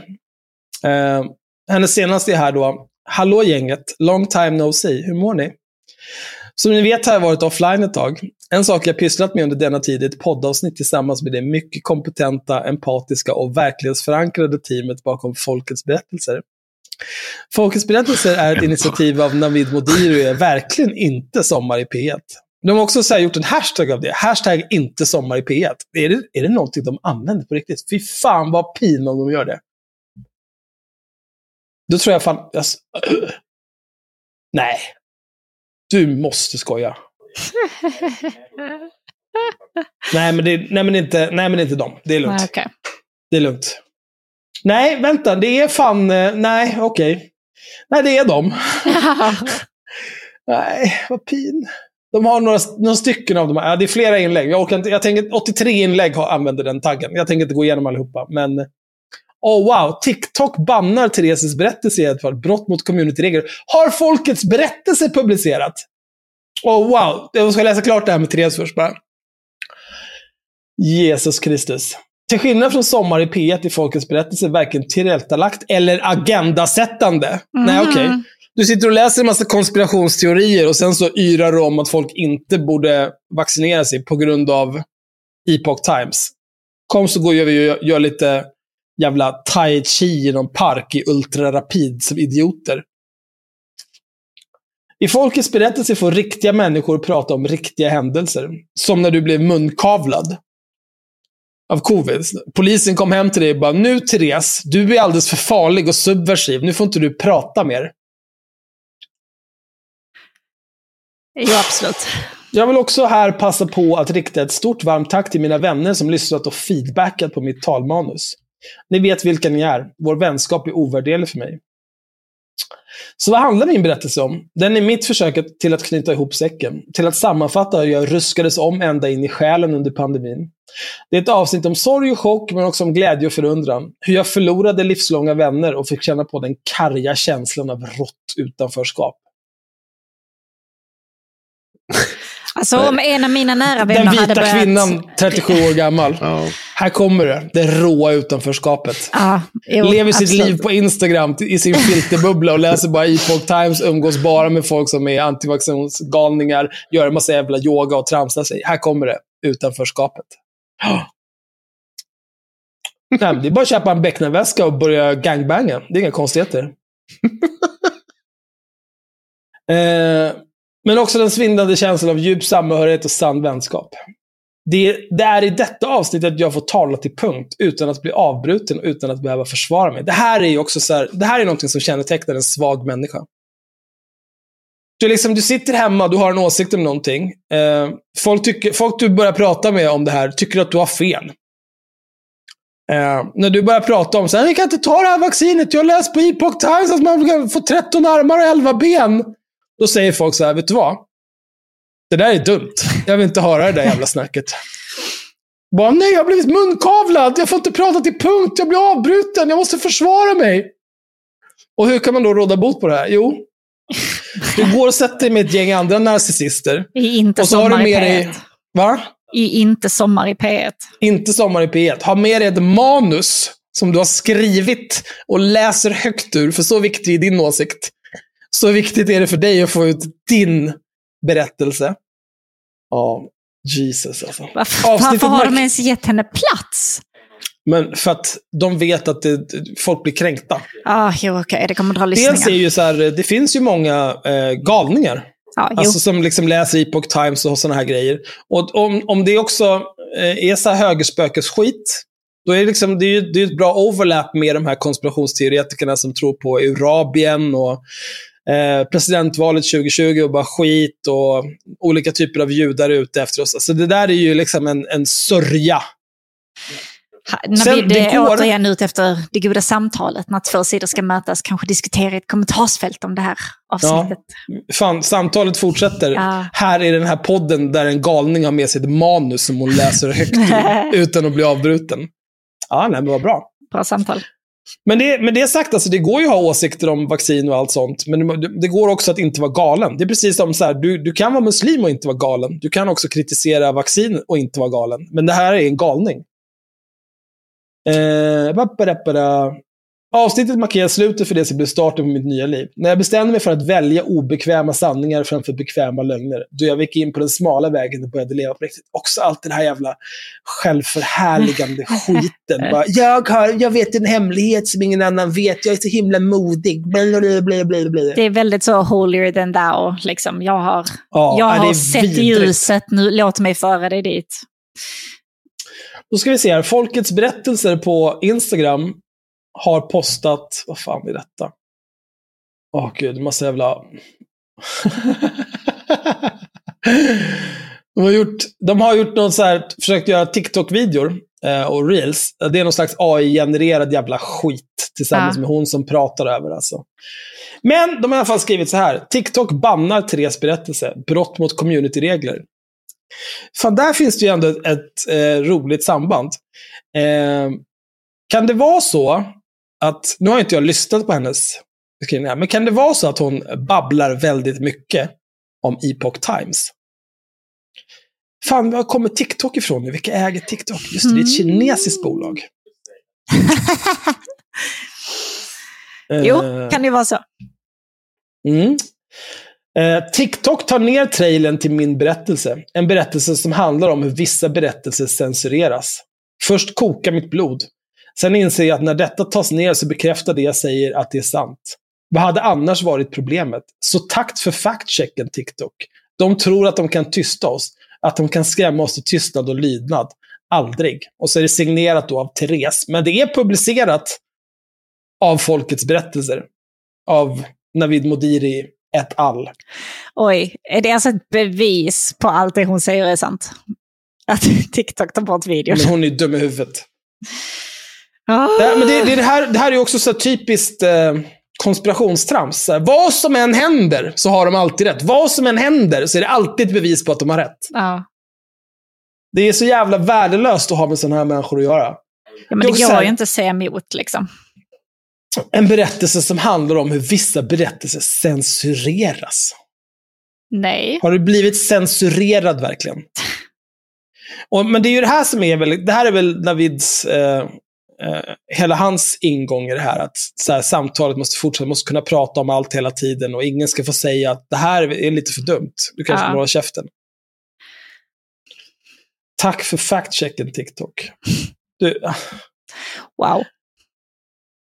Eh, hennes senaste är här då, Hallå gänget, long time no see, hur mår ni? Som ni vet har jag varit offline ett tag. En sak jag pysslat med under denna tid är ett poddavsnitt tillsammans med det mycket kompetenta, empatiska och verklighetsförankrade teamet bakom Folkets berättelser. Folkets berättelser är ett initiativ av Navid Modiri och är verkligen inte Sommar i P1. De har också så gjort en hashtag av det. Hashtag inte Sommar i P1. Är det, är det någonting de använder på riktigt? Fy fan vad pin om de gör det. Då tror jag fan... S- nej. Du måste skoja. nej, men det, nej, men inte, nej, men inte dem. Det är lugnt. Nej, okej. Det är lugnt. Nej, vänta. Det är fan... eh, Nej, okej. Nej, det är dem. nej, vad pin. De har några, några stycken av dem. Ja, det är flera inlägg. Jag, orkar inte, jag tänker 83 inlägg har, använder den taggen. Jag tänker inte gå igenom allihopa. Men, oh wow. TikTok bannar Thereses berättelse i ett fall. Brott mot communityregler. Har folkets berättelse publicerat? Oh wow. Jag ska läsa klart det här med Therese först bara. Jesus Kristus. Till skillnad från Sommar i P1 i Folkets berättelse varken tillrättalagt eller agendasättande. Mm. Nej, okej. Okay. Du sitter och läser en massa konspirationsteorier och sen så yrar du om att folk inte borde vaccinera sig på grund av Epoch Times. Kom så går vi och gör lite jävla tai chi i någon park i ultrarapid som idioter. I Folkets berättelse får riktiga människor prata om riktiga händelser. Som när du blev munkavlad av covid. Polisen kom hem till dig och bara, nu Therese, du är alldeles för farlig och subversiv. Nu får inte du prata mer. Jo, absolut. Jag vill också här passa på att rikta ett stort varmt tack till mina vänner som lyssnat och feedbackat på mitt talmanus. Ni vet vilka ni är. Vår vänskap är ovärderlig för mig. Så vad handlar min berättelse om? Den är mitt försök till att knyta ihop säcken. Till att sammanfatta hur jag ruskades om ända in i själen under pandemin. Det är ett avsnitt om sorg och chock, men också om glädje och förundran. Hur jag förlorade livslånga vänner och fick känna på den karga känslan av rått utanförskap. Alltså om en av mina nära vänner hade börjat... Den vita kvinnan, 37 år gammal. ja. Här kommer det. Det råa utanförskapet. Ja, jo, Lever sitt absolut. liv på Instagram i sin filterbubbla och läser bara Epoch Times, umgås bara med folk som är antivaccinationsgalningar, gör en massa jävla yoga och tramsar sig. Här kommer det. Utanförskapet. Nej, det är bara att köpa en becknarväska och börja gangbanga. Det är inga konstigheter. eh, men också den svindlande känslan av djup samhörighet och sann vänskap. Det, det, är i detta avsnittet jag får tala till punkt utan att bli avbruten och utan att behöva försvara mig. Det här är ju också så här, det här är någonting som kännetecknar en svag människa. Du, liksom, du sitter hemma, du har en åsikt om någonting. Eh, folk, tycker, folk du börjar prata med om det här tycker att du har fel. Eh, när du börjar prata om så här, vi kan inte ta det här vaccinet, jag har läst på Epoch Times att man kan få 13 armar och 11 ben. Då säger folk så här, vet du vad? Det där är dumt. Jag vill inte höra det där jävla snacket. Bara, nej, jag har blivit munkavlad. Jag får inte prata till punkt. Jag blir avbruten. Jag måste försvara mig. Och hur kan man då råda bot på det här? Jo, du går och sätter dig med ett gäng andra narcissister. I inte och så har du sommar i med P1. dig... Va? I inte sommar i P1. Inte Sommar i P1. Ha med dig ett manus som du har skrivit och läser högt ur, för så viktig är din åsikt. Så viktigt är det för dig att få ut din berättelse. Ja, Jesus alltså. Varför, varför har de ens gett henne plats? Men för att de vet att det, folk blir kränkta. Ah, jo, okej, det kommer dra Dels är lyssningar. ju så här, det finns ju många eh, galningar. Jo. Alltså som liksom läser Epoch Times och sådana här grejer. Och om, om det också eh, är så här högerspökesskit, då är det, liksom, det är ju det är ett bra overlap med de här konspirationsteoretikerna som tror på Eurabien och eh, presidentvalet 2020 och bara skit och olika typer av judar ute efter oss. Alltså det där är ju liksom en, en sörja. När är går- återigen ute efter det goda samtalet, när två sidor ska mötas, kanske diskutera i ett kommentarsfält om det här avsnittet. Fan, samtalet fortsätter. Ja. Här i den här podden där en galning har med sig ett manus som hon läser högt utan att bli avbruten. Ja, nej, men vad bra. Bra samtal. Men det, med det sagt, alltså, det går ju att ha åsikter om vaccin och allt sånt. Men det, det går också att inte vara galen. Det är precis som så här, du, du kan vara muslim och inte vara galen. Du kan också kritisera vaccin och inte vara galen. Men det här är en galning. Eh. Avsnittet markerar slutet för det som blev starten på mitt nya liv. När jag bestämde mig för att välja obekväma sanningar framför bekväma lögner, då jag gick in på den smala vägen och började leva på riktigt. Också allt det här jävla självförhärligande skiten. Bara, jag, har, jag vet en hemlighet som ingen annan vet, jag är så himla modig. Blablabla. Det är väldigt så holier than thou. Liksom. Jag har, Ja, jag har sett vidrigt. ljuset, nu låt mig föra dig dit. Då ska vi se här. Folkets berättelser på Instagram har postat... Vad fan är detta? Åh gud, massa jävla... de, har gjort, de har gjort någon så här, försökt göra TikTok-videor. eh, och reels. Det är någon slags AI-genererad jävla skit tillsammans Ja. med hon som pratar över alltså. Men de har i alla fall skrivit så här. TikTok bannar Therese berättelse. Brott mot communityregler. Fan, där finns det ju ändå ett, ett eh, roligt samband. Eh, kan det vara så att, nu har inte jag lyssnat på hennes beskrivningar, men kan det vara så att hon babblar väldigt mycket om Epoch Times? Fan, var kommer TikTok ifrån nu? Vilka äger TikTok? Just det, det är ett kinesiskt bolag. Jo, Eh, kan det vara så. Mm. Eh, TikTok tar ner trailern till min berättelse. En berättelse som handlar om hur vissa berättelser censureras. Först kokar mitt blod. Sen inser jag att när detta tas ner så bekräftar det jag säger att det är sant. Vad hade annars varit problemet? Så tack för fact-checken TikTok. De tror att de kan tysta oss. Att de kan skrämma oss till tystnad och lydnad. Aldrig. Och så är det signerat då av Therese. Men det är publicerat av Folkets berättelser. Av Navid Modiri et al. Oj, är det alltså ett bevis på allt det hon säger är sant? Att TikTok tar bort videon? Men hon är dum i huvudet. Ah. Det, här- men det, det, är det, här, det här är också så typiskt eh, konspirationstrams. Vad som än händer så har de alltid rätt. Vad som än händer så är det alltid ett bevis på att de har rätt. Ja. Det är så jävla värdelöst att ha med sådana här människor att göra. ja, men Det går här- ju inte att säga emot liksom. En berättelse som handlar om hur vissa berättelser censureras. Nej. Har du blivit censurerad verkligen? Och, men det är ju det här som är väl, det här är väl Davids, eh, eh, hela hans ingång i det här. Att så här, samtalet måste fortsätta, måste kunna prata om allt hela tiden och ingen ska få säga att det här är lite för dumt. Du kanske Ja. hålla käften. Tack för fact-checken TikTok. Du, ah, Wow.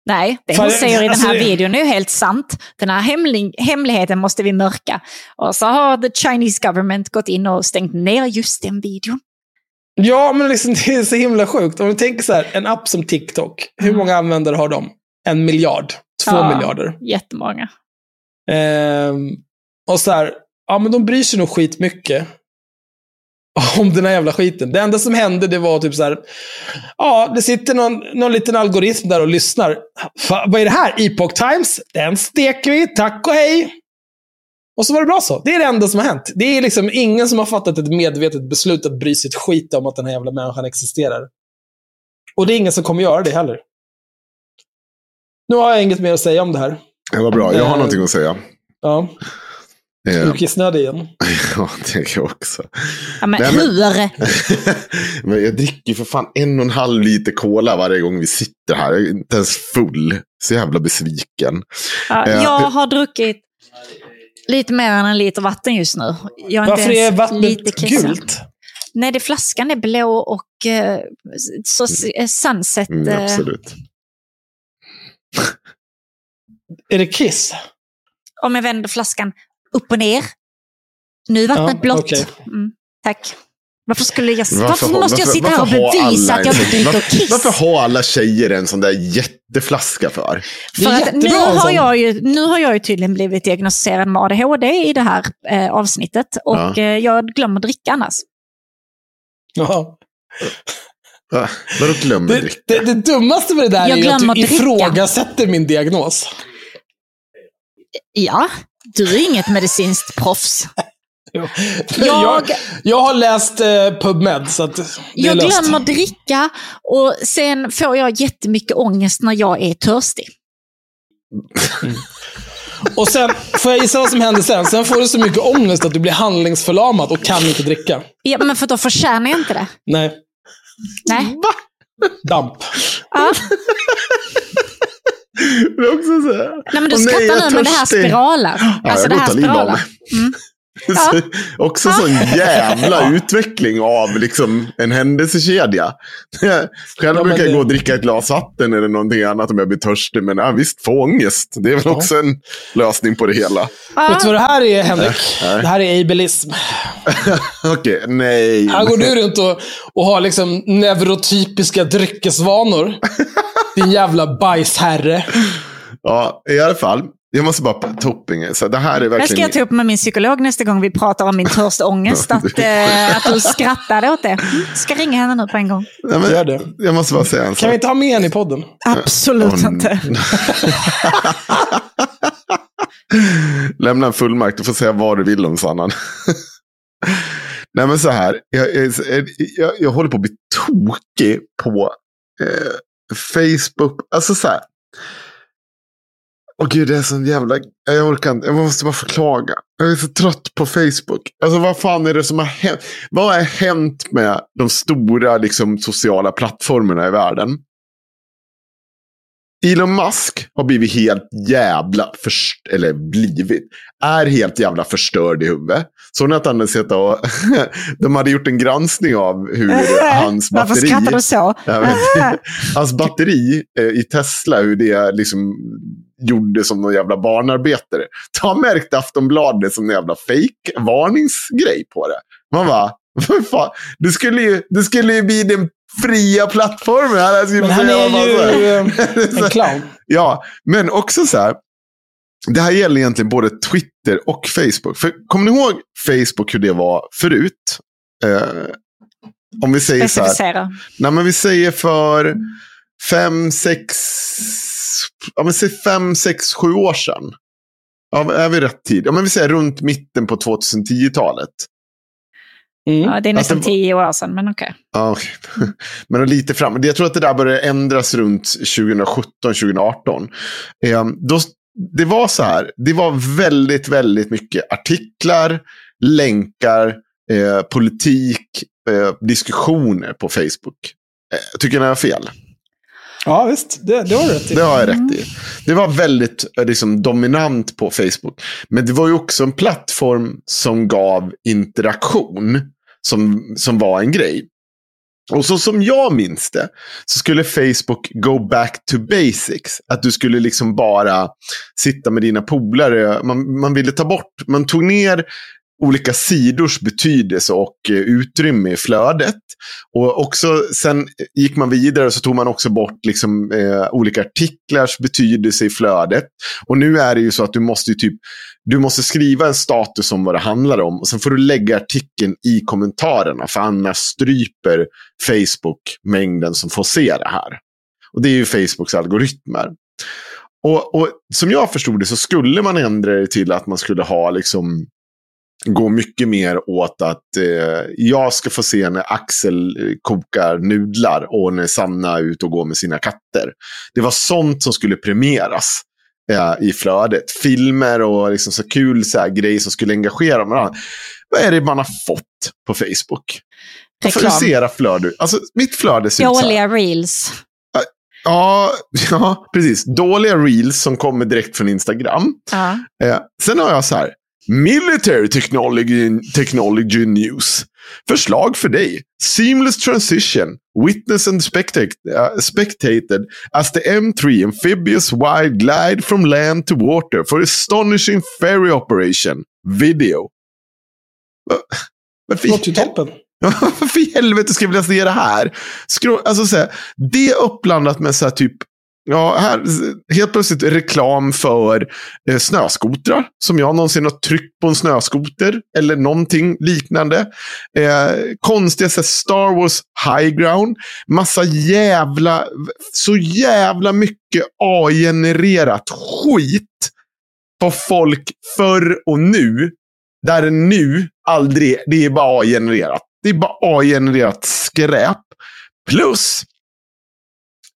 Nej, det hon säger i den alltså här det- videon är ju helt sant. Den här hemlig, hemligheten måste vi mörka. Och så har the Chinese government gått in och stängt ner just den videon. Ja, men liksom, det är så himla sjukt. Om du tänker så här, en app som TikTok, hur många användare har de? En miljard? Två Ja. miljarder? Jättemånga. Ehm, och så här, ja men de bryr sig nog skitmycket om den här jävla skiten. Det enda som hände det var typ så här, ja det sitter någon, någon liten algoritm där och lyssnar. Fa, vad är det här? Epoch Times? Den steker vi, tack och hej. Och så var det bra så. Det är det enda som har hänt. Det är liksom ingen som har fattat ett medvetet beslut att bry sig ett skit om att den här jävla människan existerar. Och det är ingen som kommer göra det heller. Nu har jag inget mer att säga om det här. Det var bra, jag har Eh, någonting att säga. Ja, Eh, du kissnödig igen? ja, det är jag också. Ja, men Nej, men- hur? Men jag dricker för fan en och en halv liter cola varje gång vi sitter här. Jag är inte ens full. Så jävla besviken. Ja, Eh, jag har druckit lite mer än en liter vatten just nu. Jag är Varför inte är vattnet gult? Nej, det flaskan är blå och eh, så eh, sunset... Mm, eh, absolut. Är det kiss? om jag vänder flaskan upp och ner. Nu är vattnet Ja, blått. okej. Mm, tack. Varför, skulle jag, varför, Varför måste jag varför- sitta här och bevisa att jag inte dricker varför, kiss? Varför har alla tjejer en sån där jätteflaska för? För att nu, har jag ju, nu har jag ju tydligen blivit diagnostiserad med ADHD i det här eh, avsnittet. Och Ja. eh, jag glömmer dricka annars. Ja. Va? Vadå glömmer Det, dricka? det, det dummaste med det där Jag är att du dricka. ifrågasätter min diagnos. Ja, du är inget medicinskt proffs. Jag, Jag- jag har läst eh, PubMed, så Jag löst. glömmer dricka och sen får jag jättemycket ångest när jag är törstig. Och sen, får jag gissa vad som händer sen? Sen får du så mycket ångest att du blir handlingsförlamad och kan inte dricka. Ja, men för då förtjänar jag inte det. Nej. Nej. Damp. Ja. Det är också så här. Nej, men du skrattar jag är nu, men det här spiralar. Ja, alltså jag det här spiralar. Mm. Så, också sån jävla utveckling av liksom en händelsekedja. Själv Ja, brukar jag det- gå och dricka ett glas vatten eller någonting annat om jag blir törstig. Men ja, visst, få ångest. Det är väl Ja. också en lösning på det hela. Ja. Vet du vad det här är, Henrik? Nej. Det här är ableism. Okej, nej. Här går du runt och, och har liksom neurotypiska dryckesvanor. Din jävla bajsherre. Ja, i alla fall. Jag måste bara grej. Så Det här är Det verkligen... ska jag ta upp med min psykolog nästa gång vi pratar om min törstångest. Att, eh, att du skrattade åt det. Mm, Ska ringa henne nu på en gång. Nej, men, Gör det. Jag måste bara säga en sak. Kan vi inte ha med henne i podden? Absolut Åh, inte. Lämna en fullmakt, du får säga vad du vill om Sannan. Nej men så här, jag, jag, jag, jag håller på att bli tokig på eh, Facebook. Alltså så här. Åh gud, det är sån jävla... Jag orkar inte, jag måste bara förklaga. Jag är så trött på Facebook. Alltså vad fan är det som har hänt? Vad har hänt med de stora liksom, sociala plattformarna i världen? Elon Musk har blivit helt jävla först eller blivit, är helt jävla förstörd i huvudet. Så att han hade och de hade gjort en granskning av hur hans Varför batteri... skrattar du så? Hans batteri i Tesla, hur det liksom gjorde som någon jävla barnarbetare. Ta märkt Aftonbladet som en jävla fake varningsgrej på det. Man bara, vad fan, det skulle ju, det skulle ju bli den fria plattformen. Han Men han är ju eh, en clown. Ja, men också så här. Det här gäller egentligen både Twitter och Facebook. För kommer ni ihåg Facebook hur det var förut? Eh, om vi säger så här. Nej, men vi säger för fem, sex, ja, men säg fem, sex, sju år sedan. Ja, är vi rätt tid? Ja, men vi säger runt mitten på 2010-talet. Mm. Ja, det är nästan Alltså- tio år sedan, men okej. Ja, okej. Men lite fram. Jag tror att det där började ändras runt 2017-2018. Eh, då, det var så här. Det var väldigt, väldigt mycket artiklar, länkar, eh, politik, eh, diskussioner på Facebook. Eh, tycker ni jag har fel? Ja, visst. Det, det har du rätt i. Det har jag rätt i. Det var väldigt eh, liksom, dominant på Facebook. Men det var ju också en plattform som gav interaktion. Som, som var en grej. Och så som jag minns det så skulle Facebook go back to basics. Att du skulle liksom bara sitta med dina polare. Man, man ville ta bort, man tog ner olika sidors betydelse och eh, utrymme i flödet. Och också sen gick man vidare så tog man också bort liksom, eh, olika artiklars betydelse i flödet. Och nu är det ju så att du måste ju typ du måste skriva en status om vad det handlar om och sen får du lägga artikeln i kommentarerna för annars stryper Facebook mängden som får se det här. Och det är ju Facebooks algoritmer. Och, och som jag förstod det så skulle man ändra det till att man skulle ha liksom gå mycket mer åt att eh, jag ska få se när Axel eh, kokar nudlar och när Sanna är ute och går med sina katter. Det var sånt som skulle premieras eh, i flödet. Filmer och liksom så kul så här, grejer som skulle engagera varandra. Vad är det man har fått på Facebook? Varför Reklam. ser era flöde? Alltså, mitt flöde ser ut så här. Dåliga reels. Ja, ja, precis. Dåliga reels som kommer direkt från Instagram. Ja. Eh, sen har jag så här. Military technology, technology news. Förslag för dig. Seamless transition. Witness and spectate, uh, spectated as the M3 amphibious wide glide from land to water for astonishing ferry operation. Video. Va- Varför, Låter ju toppen. varför i helvete ska vilja se det här? Skro alltså, så här, det är uppblandat med så här, typ Ja, här, helt plötsligt reklam för eh, snöskotrar. Som jag någonsin har tryckt på en snöskoter. Eller någonting liknande. Eh, konstiga så här, Star Wars High Ground. Massa jävla, så jävla mycket AI-genererat skit. På folk förr och nu. Där nu aldrig, det är bara AI-genererat. Det är bara AI-genererat skräp. Plus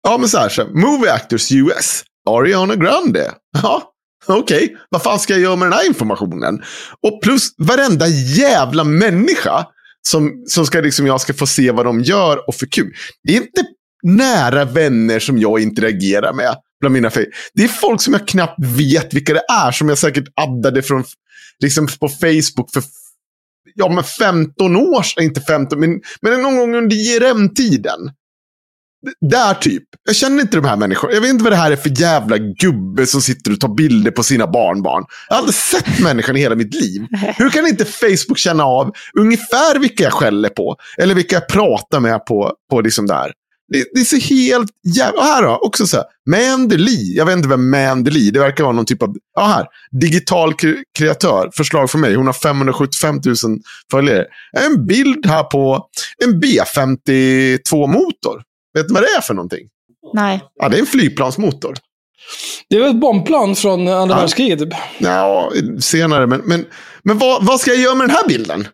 Ja, men så här. Så, här, Movie Actors US. Ariana Grande. Ja, okej. Vad fan ska jag göra med den här informationen? Och plus varenda jävla människa som, som ska liksom, jag ska få se vad de gör och för kul. Det är inte nära vänner som jag interagerar med. Bland mina det är folk som jag knappt vet vilka det är. Som jag säkert addade från, liksom på Facebook för ja, men 15 år sedan. Inte 15, men, men någon gång under JRM-tiden. Där typ. Jag känner inte de här människorna. Jag vet inte vad det här är för jävla gubbe som sitter och tar bilder på sina barnbarn. Jag har aldrig sett människan i hela mitt liv. Hur kan inte Facebook känna av ungefär vilka jag skäller på? Eller vilka jag pratar med på, på liksom där. Det, det är så helt jävla... Och här då, också så här. Mandy Jag vet inte vem Mandy Det verkar vara någon typ av... Ja, här. Digital kre- kreatör. Förslag från mig. Hon har 575 000 följare. En bild här på en B52-motor. Vet du vad det är för någonting? Nej. Ja, det är en flygplansmotor. Det är väl ett bombplan från andra Ja. världskriget typ. Ja, senare. Men, men, men vad, vad ska jag göra med den här bilden?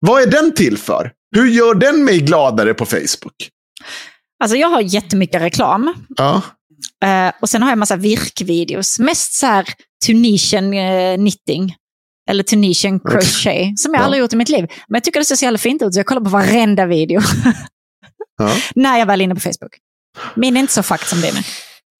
Vad är den till för? Hur gör den mig gladare på Facebook? Alltså jag har jättemycket reklam. Ja. Eh, och sen har jag massa virkvideos. Mest så här Tunisian eh, knitting. Eller Tunisian crochet. Som jag Ja. aldrig gjort i mitt liv. Men jag tycker det ser så jävla fint ut så jag kollar på varenda video. Ja. när jag väl är inne på Facebook. Min är inte så fucked som din är.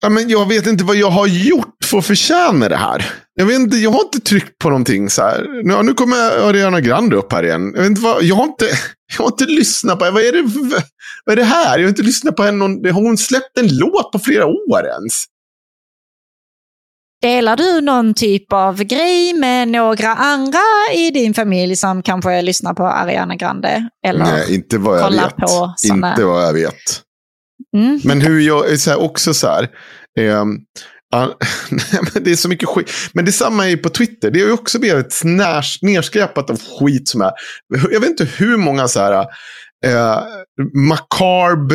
Ja, men jag vet inte vad jag har gjort för att förtjäna det här. Jag, vet inte, jag har inte tryckt på någonting så här. Nu, nu kommer Ariana Grande upp här igen. Jag, vet inte vad, jag, har inte, jag har inte lyssnat på Vad är det, för- vad är det här? Jag har inte lyssnat på henne. någon- Har hon släppt en låt på flera år ens? Delar du någon typ av grej med några andra i din familj som kanske lyssnar på Ariana Grande? Eller? Nej, inte vad jag kolla vet. på såna- Inte vad jag vet. Mm. Men hur jag så här, också så här. men det är så mycket skit. Men detsamma är ju på Twitter. Det är ju också blivit nerskräpat av skit som är. Jag vet inte hur många så här. Eh, macarb,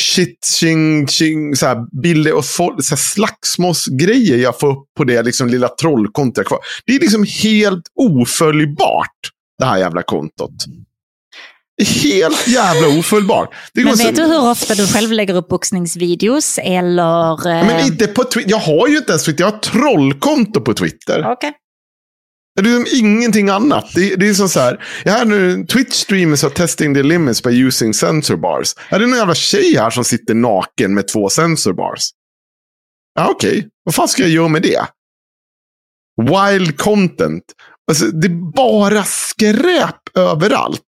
shit, ching, ching, så här bilder och så slagsmålsgrejer jag får upp på det liksom lilla trollkontot kvar. Det är liksom helt oföljbart, det här jävla kontot. Helt jävla oföljbart. Det Men går så- vet du hur ofta du själv lägger upp boxningsvideos eller... eh, Men inte på Twitter. Jag har ju inte ens Twitter. Jag har trollkonto på Twitter. Okej. Det är liksom ingenting annat. Det, det är som så här. Jag har nu Twitch streamers are testing the limits by using sensor bars. Är det någon jävla tjej här som sitter naken med två sensor bars? Ja, okej. Vad fan ska jag göra med det? Wild content. Alltså, det är bara skräp överallt.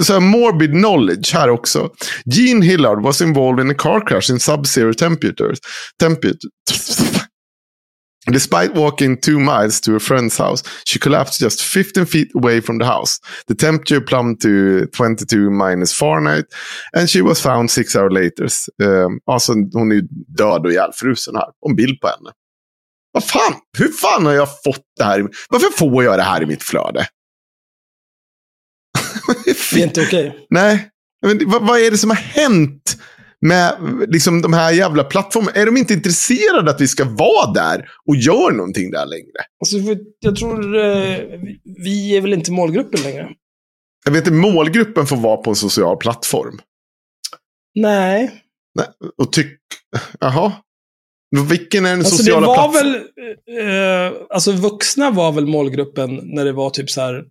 Så här morbid knowledge här också. Gene Hillard was involved in a car crash in sub-zero temperatures. Temperature. Despite walking two miles to a friend's house, she collapsed just 15 feet away from the house. The temperature plumbed to 22 minus Fahrenheit and she was found six hours later. Um, alltså, hon är död och ihjälfrusen här. Och en bild på henne. Vad fan? Hur fan har jag fått det här? Varför får jag det här i mitt flöde? Det är inte okej. Nej, men vad, vad är det som har hänt med liksom, de här jävla plattformarna? Är de inte intresserade att vi ska vara där och göra någonting där längre? Alltså, jag tror eh, vi är väl inte målgruppen längre. Jag vet inte, målgruppen får vara på en social plattform. Nej. Nej, och tyck... Jaha. Vilken är den Alltså sociala var plattformen? väl, eh, alltså vuxna var väl målgruppen när det var typ så här,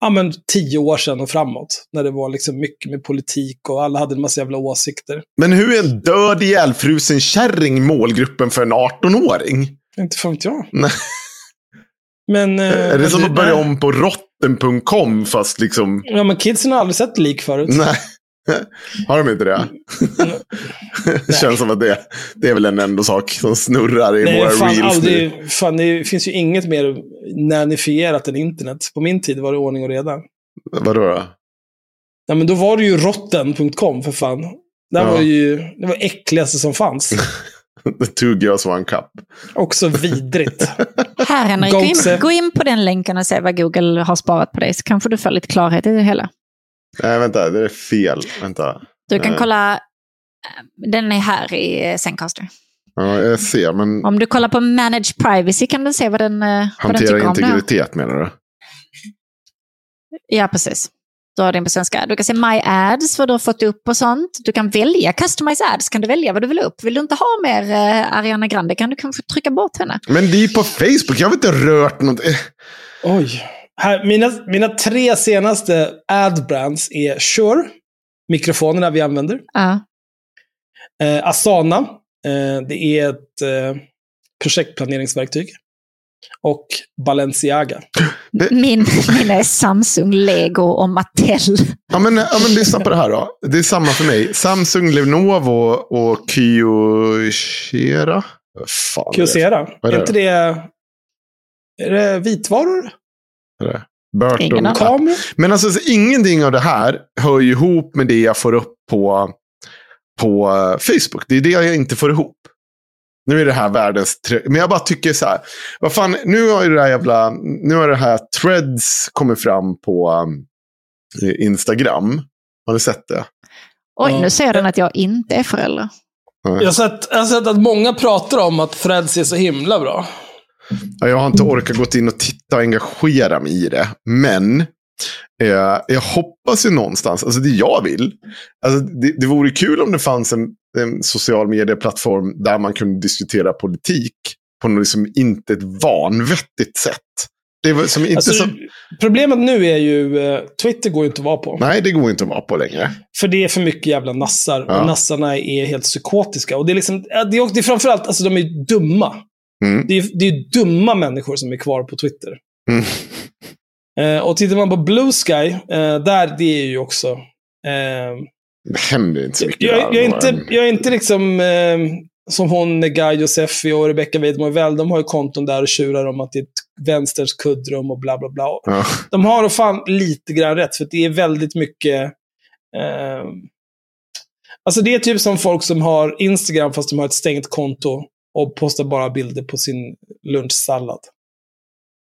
ja men tio år sedan och framåt. När det var liksom mycket med politik och alla hade en massa jävla åsikter. Men hur är en död ihjälfrusen kärring målgruppen för en 18-åring? Inte fan vet jag. Nej. Men... eh, är det som att börja om på rotten.com fast liksom... Ja, men kidsen har aldrig sett lik förut. Nej. Har de inte det? det känns som att det, det är väl en ändå sak som snurrar i Nej, våra fan, reels nu. aldrig, fan, det finns ju inget mer nannifierat än internet. På min tid var det ordning och reda. Vadå då? Ja, men då var det ju rotten.com för fan. Det Ja. var ju det var äckligaste som fanns. The two girls one cup. Också vidrigt. Här Henrik, gå in, gå in på den länken och se vad Google har sparat på dig så kanske du får lite klarhet i det hela. Nej, vänta. Det är fel. Vänta. Du kan kolla, eh, den är här i eh, Zencaster. Ja, jag ser, men Om du kollar på Manage Privacy kan du se vad den, eh, vad den hantera tycker om det här. integritet menar du? Ja, precis. Du har den på svenska. Du kan se My Ads, vad du har fått upp och sånt. Du kan välja Customize Ads, kan du välja vad du vill upp. Vill du inte ha mer eh, Ariana Grande kan du kanske trycka bort henne. Men det är ju på Facebook. Jag har inte rört något. Eh, Oj. Här, mina, mina tre senaste ad-brands är Shure, mikrofonerna vi använder. Ja. Eh, Asana, eh, det är ett eh, projektplaneringsverktyg. Och Balenciaga. Min, min är Samsung, Lego och Mattel. Ja, men, ja, men lyssna på det här då. Det är samma för mig. Samsung, Lenovo och Kyocera. Det? Kyocera. Är Är det inte det... Är det vitvaror? Burton. Kameror? Men alltså så ingenting av det här hör ju ihop med det jag får upp på på eh, Facebook. Det är det jag inte får ihop. Nu är det här världens... Men jag bara tycker så här. Vad fan, nu har ju det här jävla... Nu har det här threads kommit fram på um, Instagram. Har ni sett det? Oj, nu säger den att jag inte är förälder. Jag har, sett, jag har sett att många pratar om att Threads är så himla bra. Ja, Jag har inte orkat gått in och titta och engagera mig i det. Men eh, jag hoppas ju någonstans, alltså det jag vill. Alltså det, det vore kul om det fanns en, en social medieplattform där man kunde diskutera politik på något liksom inte ett vanvettigt sätt. Det var som inte Alltså, som, Problemet nu är ju, eh, Twitter går ju inte att vara på. nej, det går inte att vara på längre. För det är för mycket jävla nassar. Ja. Och nassarna är helt psykotiska. Och det är, liksom, det är, det är framförallt, alltså de är dumma. Mm. Det är, det är dumma människor som är kvar på Twitter. Mm. Eh, och tittar man på Blue Sky, eh, där det är ju också... Eh, Det händer inte så mycket. jag, jag, är inte, jag är inte liksom eh, som hon, Guy Josefi och Rebecca Weidmo väl. De har ju konton där och tjurar om att det är ett vänsters kuddrum och bla bla bla. Ja. De har nog fan lite grann rätt, för det är väldigt mycket... Eh, alltså det är typ som folk som har Instagram fast de har ett stängt konto och postar bara bilder på sin lunchsallad.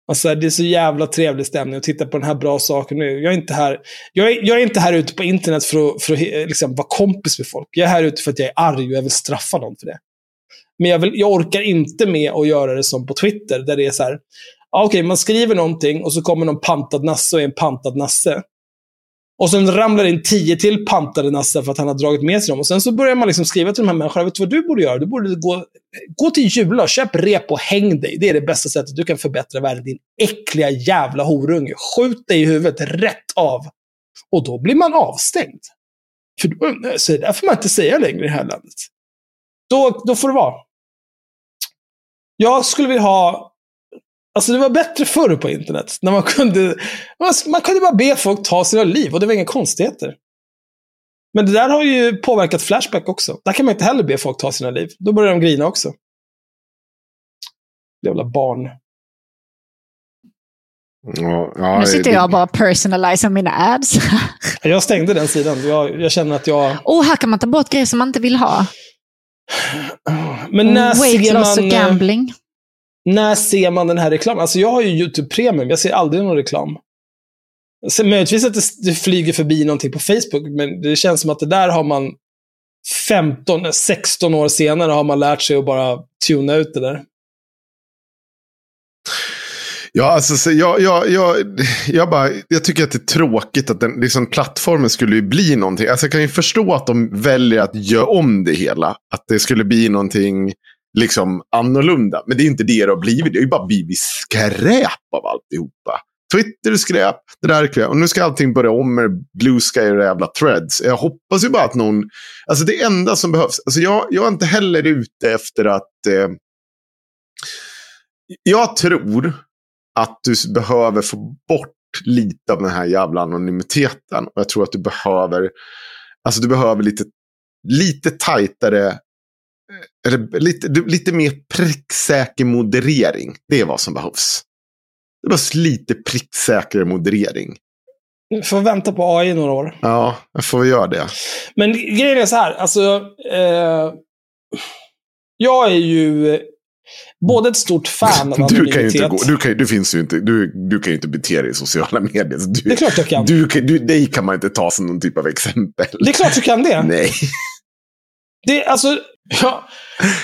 Alltså det är så jävla trevlig stämning att titta på den här bra saken nu. Jag är inte här, jag är, jag är inte här ute på internet för att, för att eh, liksom, vara kompis med folk. Jag är här ute för att jag är arg och jag vill straffa någon för det. Men jag, vill, jag orkar inte med att göra det som på Twitter, där det är så här, ja, okej, man skriver någonting och så kommer någon pantad nasse och är en pantad nasse. Och sen ramlar det in tio till pantade nassar för att han har dragit med sig dem. Och sen så börjar man liksom skriva till de här människorna, vet du vad du borde göra? Du borde gå, gå till Jula, köp rep och häng dig. Det är det bästa sättet du kan förbättra världen, din äckliga jävla horunge. Skjut dig i huvudet rätt av. Och då blir man avstängd. För då, så det där får man inte säga längre i det här landet. Då, då får det vara. Jag skulle vilja ha Alltså det var bättre förr på internet. När man kunde, man, kunde bara be folk ta sina liv och det var inga konstigheter. Men det där har ju påverkat Flashback också. Där kan man inte heller be folk ta sina liv. Då börjar de grina också. Jävla barn. Ja, ja, Nu sitter det- jag och bara personaliserar mina ads. Jag stängde den sidan. Jag, jag känner att jag... Och här kan man ta bort grejer som man inte vill ha. Men när Weight ser loss man... och gambling. När ser man den här reklamen? Alltså jag har ju YouTube Premium. Jag ser aldrig någon reklam. Så möjligtvis att det, det flyger förbi någonting på Facebook, men det känns som att det där har man 15, 16 eh, år senare har man lärt sig att bara tuna ut det där. Ja, alltså, så jag, jag, jag, jag, bara, jag tycker att det är tråkigt att den, liksom, plattformen skulle ju bli någonting. Alltså, jag kan ju förstå att de väljer att göra om det hela. Att det skulle bli någonting liksom, annorlunda. Men det är inte det det har blivit. Det har ju bara blivit skräp av alltihopa. Twitter är skräp, det där är skräp. Och nu ska allting börja om med Blue Sky och jävla threads. Jag hoppas ju bara att någon... Alltså det enda som behövs. Alltså jag, jag är inte heller ute efter att... Eh, jag tror att du behöver få bort lite av den här jävla anonymiteten. Och jag tror att du behöver, alltså du behöver lite, lite tajtare, eller lite, lite mer pricksäker moderering. Det är vad som behövs. Det behövs lite pricksäkrare moderering. Vi får vänta på AI i några år. Ja, jag får väl göra det. Men grejen är så här, alltså... Eh, jag är ju både ett stort fan av Du kan inte gå, du, kan, du finns ju inte, du, du kan ju inte bete dig i sociala medier. Du, Det är klart jag kan. Du, du, dig kan man inte ta som någon typ av exempel. Det är klart du kan det. Nej. Det, alltså, jag,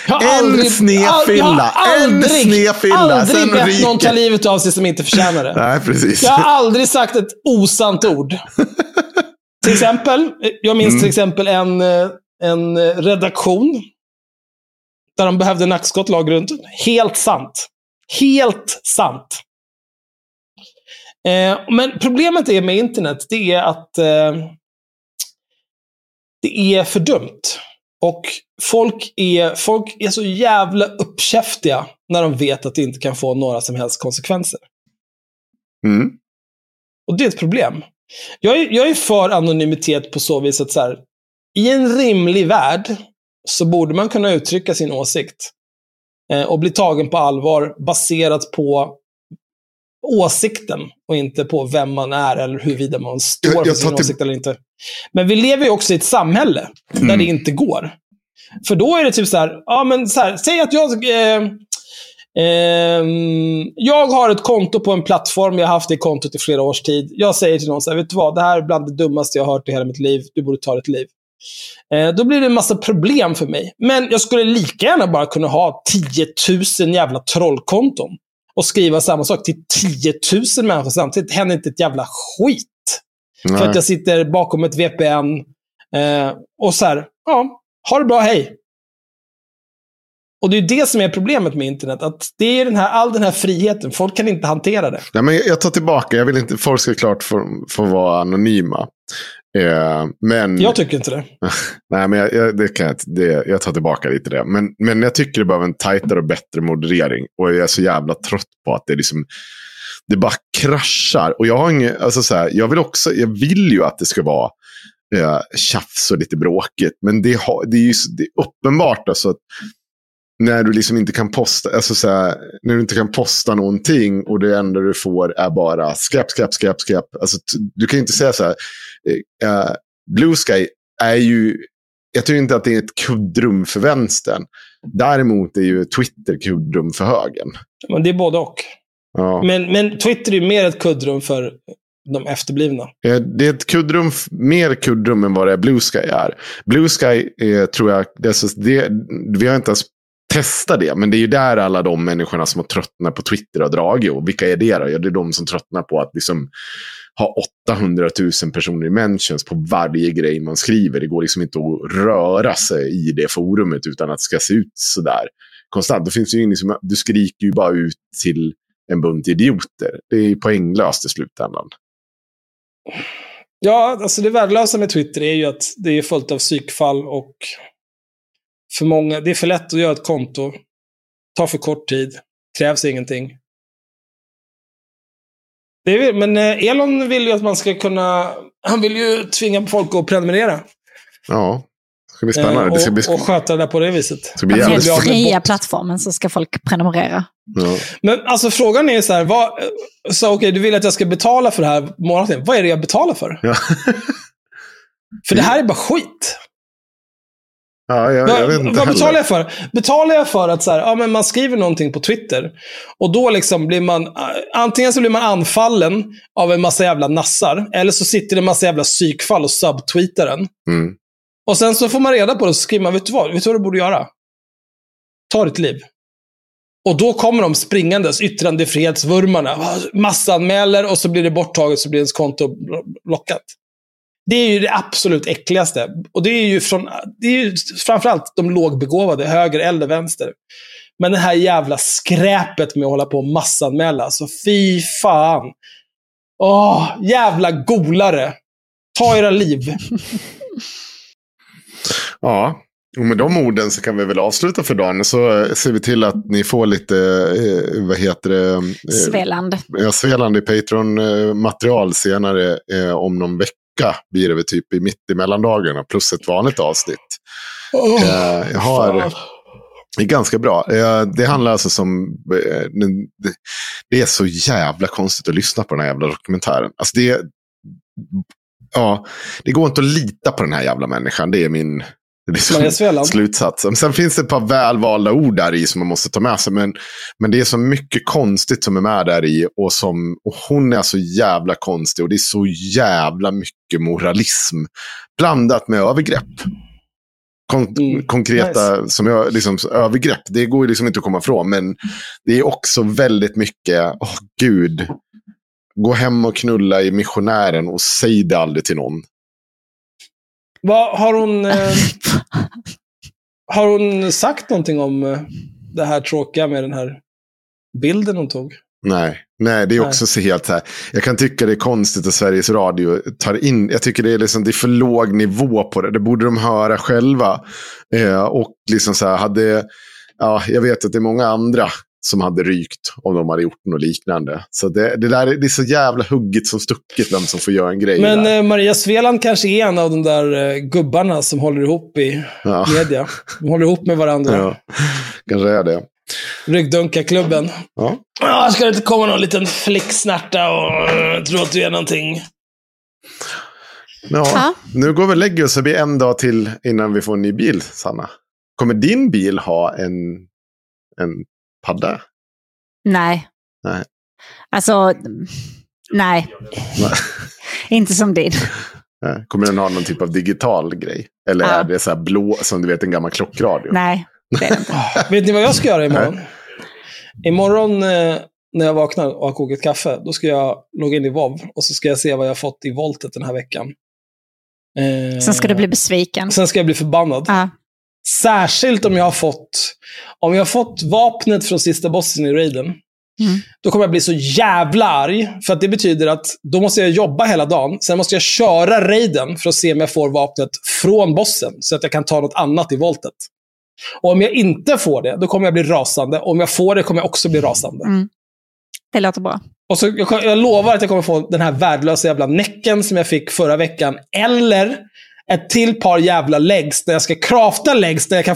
jag En aldrig, sned all- fylla, Jag har en aldrig, sned fylla, aldrig sen bett någon ta livet av sig som inte förtjänar det. Nej, precis. Jag har aldrig sagt ett osant ord. till exempel, jag minns Mm. till exempel en, eh, en eh, redaktion där de behövde nackskott lag runt. Helt sant. Helt sant. Eh, men problemet är med internet, det är att eh, det är för dumt. Och folk är, folk är så jävla uppkäftiga när de vet att det inte kan få några som helst konsekvenser. Mm. Och det är ett problem. Jag är, jag är för anonymitet på så vis att så här, i en rimlig värld så borde man kunna uttrycka sin åsikt. Eh, och bli tagen på allvar baserat på åsikten och inte på vem man är eller huruvida man står Jag- för jag sin tar till- åsikt eller inte. Men vi lever ju också i ett samhälle där Mm. det inte går. För då är det typ så här, ja men så här, säg att jag... Eh, ehm, jag har ett konto på en plattform, jag har haft det kontot i flera års tid. Jag säger till någon så här, vet du vad, det här är bland det dummaste jag har hört i hela mitt liv. Du borde ta ditt liv. Eh, då blir det en massa problem för mig. Men jag skulle lika gärna bara kunna ha 10 000 jävla trollkonton. Och skriva samma sak till 10 000 människor samtidigt. Det händer inte ett jävla skit. För Nej. att jag sitter bakom ett VPN. Eh, och så här, ja, ha det bra, hej. Och det är det som är problemet med internet. Att det är den här, all den här friheten. Folk kan inte hantera det. Nej, men jag tar tillbaka. Jag vill inte, folk ska klart få, få vara anonyma. Eh, men, Jag tycker inte det. nej, men jag, jag, det kan jag, det, jag tar tillbaka lite det. Men, men jag tycker det behöver en tajtare och bättre moderering. Och jag är så jävla trött på att det liksom det bara kraschar. Och jag har inget, alltså så här, jag vill också, jag vill ju att det ska vara eh, tjafs och lite bråkigt. Men det, har, det är ju det är uppenbart alltså att när du liksom inte kan posta, alltså så här, när du inte kan posta någonting och det enda du får är bara skräp, skräp, skräp, skräp. Alltså, du kan ju inte säga så här, eh, Blue Sky är ju, jag tror inte att det är ett kuddrum för vänstern. Däremot är ju Twitter kuddrum för högern. Men det är både och. Ja. Men, men Twitter är mer ett kuddrum för de efterblivna. Det är ett kuddrum, mer kuddrum än vad det är Blue Sky är. Blue Sky eh, tror jag, det, är det, vi har inte ens Testa det, men det är ju där alla de människorna som har tröttnat på Twitter har dragit. Och vilka är det då? Ja, det är de som tröttnar på att liksom ha 800 000 personer i mentions på varje grej man skriver. Det går liksom inte att röra sig i det forumet utan att det ska se ut sådär konstant. Då finns ju ingen som, du skriker ju bara ut till en bunt idioter. Det är ju poänglöst i slutändan. Ja, alltså det värdelösa med Twitter är ju att det är fullt av psykfall och för många, det är för lätt att göra ett konto. Tar för kort tid. Krävs ingenting. Det är, men eh, Elon vill ju att man ska kunna... Han vill ju tvinga folk att prenumerera. Ja, det ska bli Eh, spännande. Det ska bli, och, och sköta det där på det viset. det ska bli Den jävligt bli av helt med fria plattformen så ska folk prenumerera. ja. Men alltså frågan är så här, vad, så okej, du vill att jag ska betala för det här månaden. Vad är det jag betalar för? Ja. För det här är bara skit. Ja, jag, jag vet inte vad betalar heller. jag för? Betalar jag för att så här, ja, men man skriver någonting på Twitter och då liksom blir man, eh, antingen så blir man anfallen av en massa jävla nassar, eller så sitter det en massa jävla psykfall och subtweetar den. Mm. Och sen så får man reda på det och så skriver man, vet du vad, vet du vad du borde göra? Ta ditt liv. Och då kommer de springandes, yttrandefrihetsvurmarna, massanmäler och så blir det borttaget så blir ens konto blockat. Det är ju det absolut äckligaste. Och det är ju, från, det är ju framförallt de lågbegåvade, höger eller vänster. Men det här jävla skräpet med att hålla på och massanmäla, alltså fy fan. Åh, jävla golare. Ta era liv. Ja, och med de orden så kan vi väl avsluta för dagen. Så eh, ser vi till att ni får lite, eh, vad heter det? Eh, Sveland. Ja, Sveland i Patreon-material senare om någon vecka. Blir det väl typ i mitt i mellandagarna plus ett vanligt avsnitt. Eh, jag har... Fan. Det är ganska bra. Eh, Det handlar alltså som... eh, Det är så jävla konstigt att lyssna på den här jävla dokumentären. Alltså det... Ja, det går inte att lita på den här jävla människan. Det är min det är Maria Sveland. slutsats. Men Sen finns det ett par välvalda ord där i som man måste ta med sig. Men, men det är så mycket konstigt som är med där i. Och, som, och hon är så jävla konstig. Och det är så jävla mycket moralism. Blandat med övergrepp. Kon Mm, konkreta som jag, liksom, övergrepp. Det går ju liksom inte att komma ifrån. Men det är också väldigt mycket, åh gud. Gå hem och knulla i missionären och säg det aldrig till någon. Vad, har hon... Eh, har hon sagt någonting om eh, det här tråkiga med den här bilden hon tog? Nej, nej det är Nej. också så helt så här. Jag kan tycka det är konstigt att Sveriges Radio tar in. Jag tycker det är, liksom, det är för låg nivå på det. Det borde de höra själva. Eh, och liksom så här, hade, ja, jag vet att det är många andra som hade rykt om de hade gjort något liknande. Så det, det där är- det är så jävla hugget som stucket vem som får göra en grej. Men där. eh, Maria Sveland kanske är en av de där eh, gubbarna som håller ihop i ja. media. De håller ihop med varandra. ja, kanske är det. Ryggdunkarklubben. Ja. Ah, ska det inte komma någon liten flicksnärta och uh, tro att du är någonting? Ja, Ja. nu går vi och lägger oss. Det blir en dag till innan vi får en ny bil, Sanna. Kommer din bil ha en, en padda? Nej. Nej. Alltså, nej. Nej. Inte som din. Nej. Kommer den ha någon typ av digital grej? Eller Ja. är det så här blå, som du vet, en gammal klockradio? Nej, det är det. Vet ni vad jag ska göra imorgon? Imorgon eh, när jag vaknar och har kokat kaffe, då ska jag logga in i VOV och så ska jag se vad jag har fått i voltet den här veckan. Eh, Sen ska du bli besviken. Sen ska jag bli förbannad. Ja. Särskilt om jag har fått om jag har fått vapnet från sista bossen i raiden. Mm. Då kommer jag bli så jävla arg. För att det betyder att då måste jag jobba hela dagen. Sen måste jag köra raiden för att se om jag får vapnet från bossen. Så att jag kan ta något annat i voltet. Och om jag inte får det, då kommer jag bli rasande. Och om jag får det kommer jag också bli rasande. Mm. Det låter bra. Och så, jag, jag lovar att jag kommer få den här värdelösa jävla näcken som jag fick förra veckan. Eller ett till par jävla legs där jag ska crafta legs där jag kan